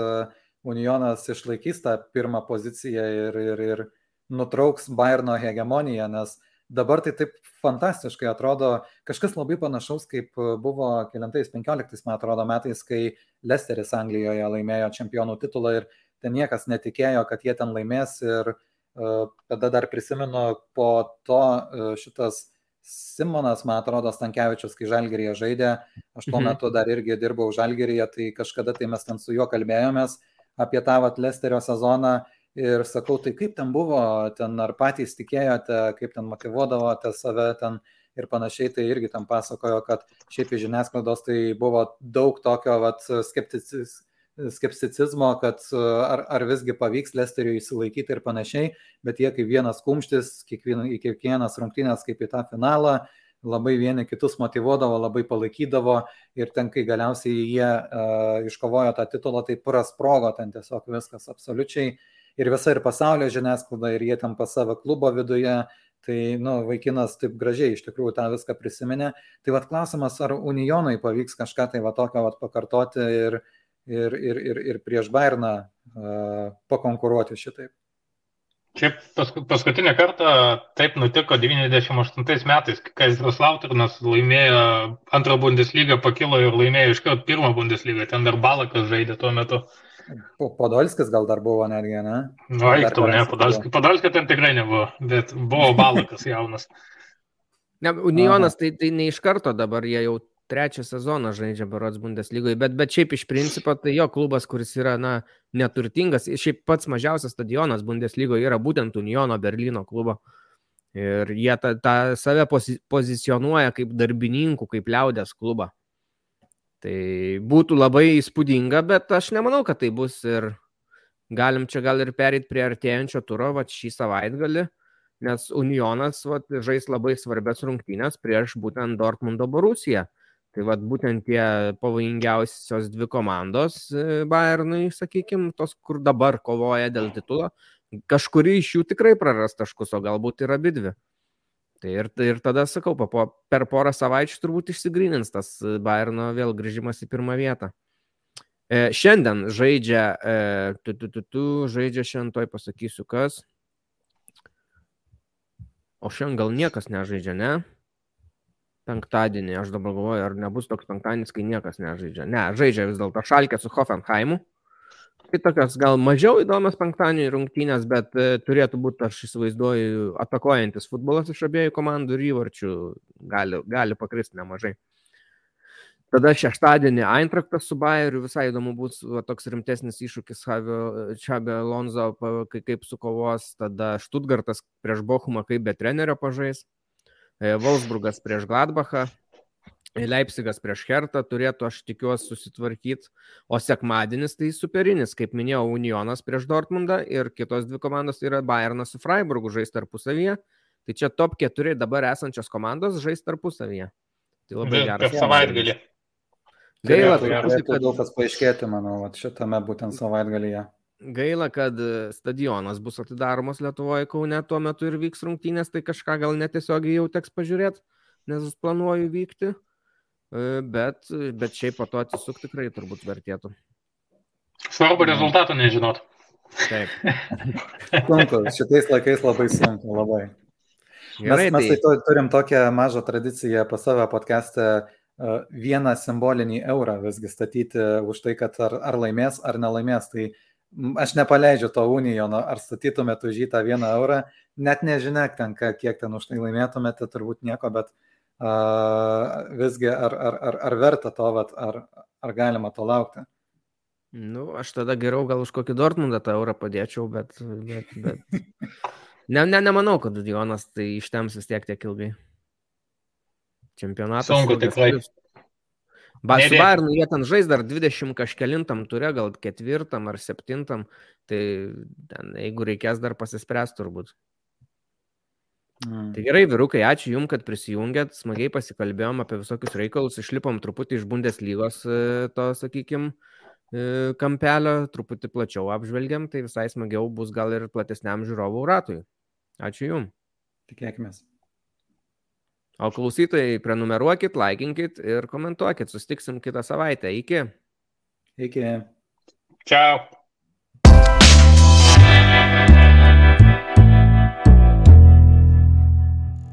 Unionas išlaikys tą pirmą poziciją ir, ir, ir nutrauks Bayerno hegemoniją, nes dabar tai taip fantastiškai atrodo kažkas labai panašaus, kaip buvo keliantais 15 man atrodo metais, kai Lesteris Anglijoje laimėjo čempionų titulą ir ten niekas netikėjo, kad jie ten laimės ir uh, tada dar prisimenu po to uh, šitas Simonas, man atrodo, Stankievičius, kai Žalgerėje žaidė, aš tuo mhm. metu dar irgi dirbau Žalgerėje, tai kažkada tai mes ten su juo kalbėjomės apie tą vat Lesterio sezoną ir sakau, tai kaip ten buvo, ten ar patys tikėjote, kaip ten motivuodavote save ten ir panašiai, tai irgi tam pasakojo, kad šiaip iš žiniasklaidos tai buvo daug tokio vat, skepticis, skepticizmo, kad ar, ar visgi pavyks Lesteriui įsilaikyti ir panašiai, bet jie kaip vienas kumštis, kiekvienas, kiekvienas rungtynės kaip į tą finalą, labai vieni kitus motivuodavo, labai palaikydavo ir ten, kai galiausiai jie uh, iškovojo tą titulą, tai prasprogo ten tiesiog viskas absoliučiai ir visa ir pasaulio žiniasklaida ir jie ten pas savo klubo viduje, tai, nu, vaikinas taip gražiai iš tikrųjų tą viską prisiminė. Tai vad klausimas, ar Unijonui pavyks kažką tai va tokio vat pakartoti ir, uh, ir, ir, ir, ir prieš Bairną uh, pakonkuruoti šitaip. Šiaip paskutinį kartą taip nutiko 98 metais, kai Kaisras Lautrinas laimėjo antrą Bundeslygą, pakilo ir laimėjo iškart pirmą Bundeslygą, ten dar Balakas žaidė tuo metu. Podolskis gal dar buvo netgi, ne? Nu, eik tu, ne, Podolskis, Podolskis ten tikrai nebuvo, bet buvo Balakas jaunas. Ne, Unionas tai, tai ne iš karto dabar jie jau trečią sezoną žaidžia Barots Bundeslygoje, bet, bet šiaip iš principo tai jo klubas, kuris yra, na, neturtingas, šiaip pats mažiausias stadionas Bundeslygoje yra būtent Uniono Berlyno klubo. Ir jie tą, tą save pozicionuoja kaip darbininkų, kaip liaudės klubą. Tai būtų labai įspūdinga, bet aš nemanau, kad tai bus ir galim čia gal ir perėti prie artėjančio turo, va šį savaitgalį, nes Unionas va, žais labai svarbias rungtynės prieš būtent Dortmundo Borusiją. Tai vad būtent tie pavojingiausios dvi komandos e, Bayernui, sakykime, tos, kur dabar kovoja dėl titulo, kažkuri iš jų tikrai praras taškus, o galbūt ir abi dvi. Tai ir, ir tada, sakau, po, per porą savaičių turbūt išsigrynins tas Bayerno vėl grįžimas į pirmą vietą. E, šiandien žaidžia, e, tu, tu, tu, tu, žaidžia šiandien, toj pasakysiu kas. O šiandien gal niekas nežaidžia, ne? penktadienį, aš dabar galvoju, ar nebus toks penktadienis, kai niekas nežaidžia. Ne, žaidžia vis dėlto Šalkė su Hoffenheimu. Tai tokios gal mažiau įdomios penktadienį rungtynės, bet e, turėtų būti, aš įsivaizduoju, atakuojantis futbolas iš abiejų komandų ir įvarčių gali, gali pakristi nemažai. Tada šeštadienį Eintraktas su Bayeriu visai įdomu bus va, toks rimtesnis iššūkis Čabė Lonzo, kaip sukovos, tada Štutgartas prieš Bochumą kaip be trenerio pažais. E, Wolfsburgas prieš Gladbachą, Leipzigas prieš Hertą turėtų, aš tikiuosi, susitvarkyti, o sekmadienis tai superinis, kaip minėjau, Unionas prieš Dortmundą ir kitos dvi komandos tai yra Bayernas su Freiburgu žais tarpusavyje. Tai čia top 4 dabar esančios komandos žais tarpusavyje. Tai labai geras. Per savaitgalį. Gaila, kad daug kas paaiškėti, manau, šitame būtent savaitgalyje. Gaila, kad e, stadionas bus atidaromas Lietuvoje, Kaune tuo metu ir vyks rungtynės, tai kažką gal netiesiogiai jau teks pažiūrėti, nes planuoju vykti, e, bet, bet šiaip po to atsisukti tikrai turbūt vertėtų. Svarbu rezultatą nežinot. Taip. sunku, šitais laikais labai sunku, labai. Gerai, mes, mes tai, tai turim tokią mažą tradiciją pas save podcast'e e, vieną simbolinį eurą visgi statyti už tai, kad ar, ar laimės, ar nelaimės. Tai aš nepaleidžiu to unijono, ar statytumėte už jį tą vieną eurą, net nežinia, ten, kiek ten už tai laimėtumėte, turbūt nieko, bet visgi ar, ar, ar, ar verta to, vat, ar, ar galima to laukti. Nu, aš tada geriau gal už kokį Dortmundą tą eurą padėčiau, bet... bet, bet... Ne, ne, nemanau, kad Jonas tai ištems vis tiek tiek ilgai. Čempionatas. Sunku tikrai. Ba, su Bayernu jie ten žais dar 20 kažkelintam turė, gal ketvirtam ar septintam, tai ten, jeigu reikės dar pasispręs turbūt. Mm. Tai gerai, vyrukai, ačiū Jums, kad prisijungėt, smagiai pasikalbėjom apie visokius reikalus, išlipom truputį iš Bundeslygos e, to, sakykime, kampelio, truputį plačiau apžvelgiam, tai visai smagiau bus gal ir platesniam žiūrovų ratui. Ačiū Jums. Tikėkime. O klausytojai, prenumeruokit, laikinkit ir komentuokit. Sustiksim kitą savaitę. Iki. Iki. Ciao.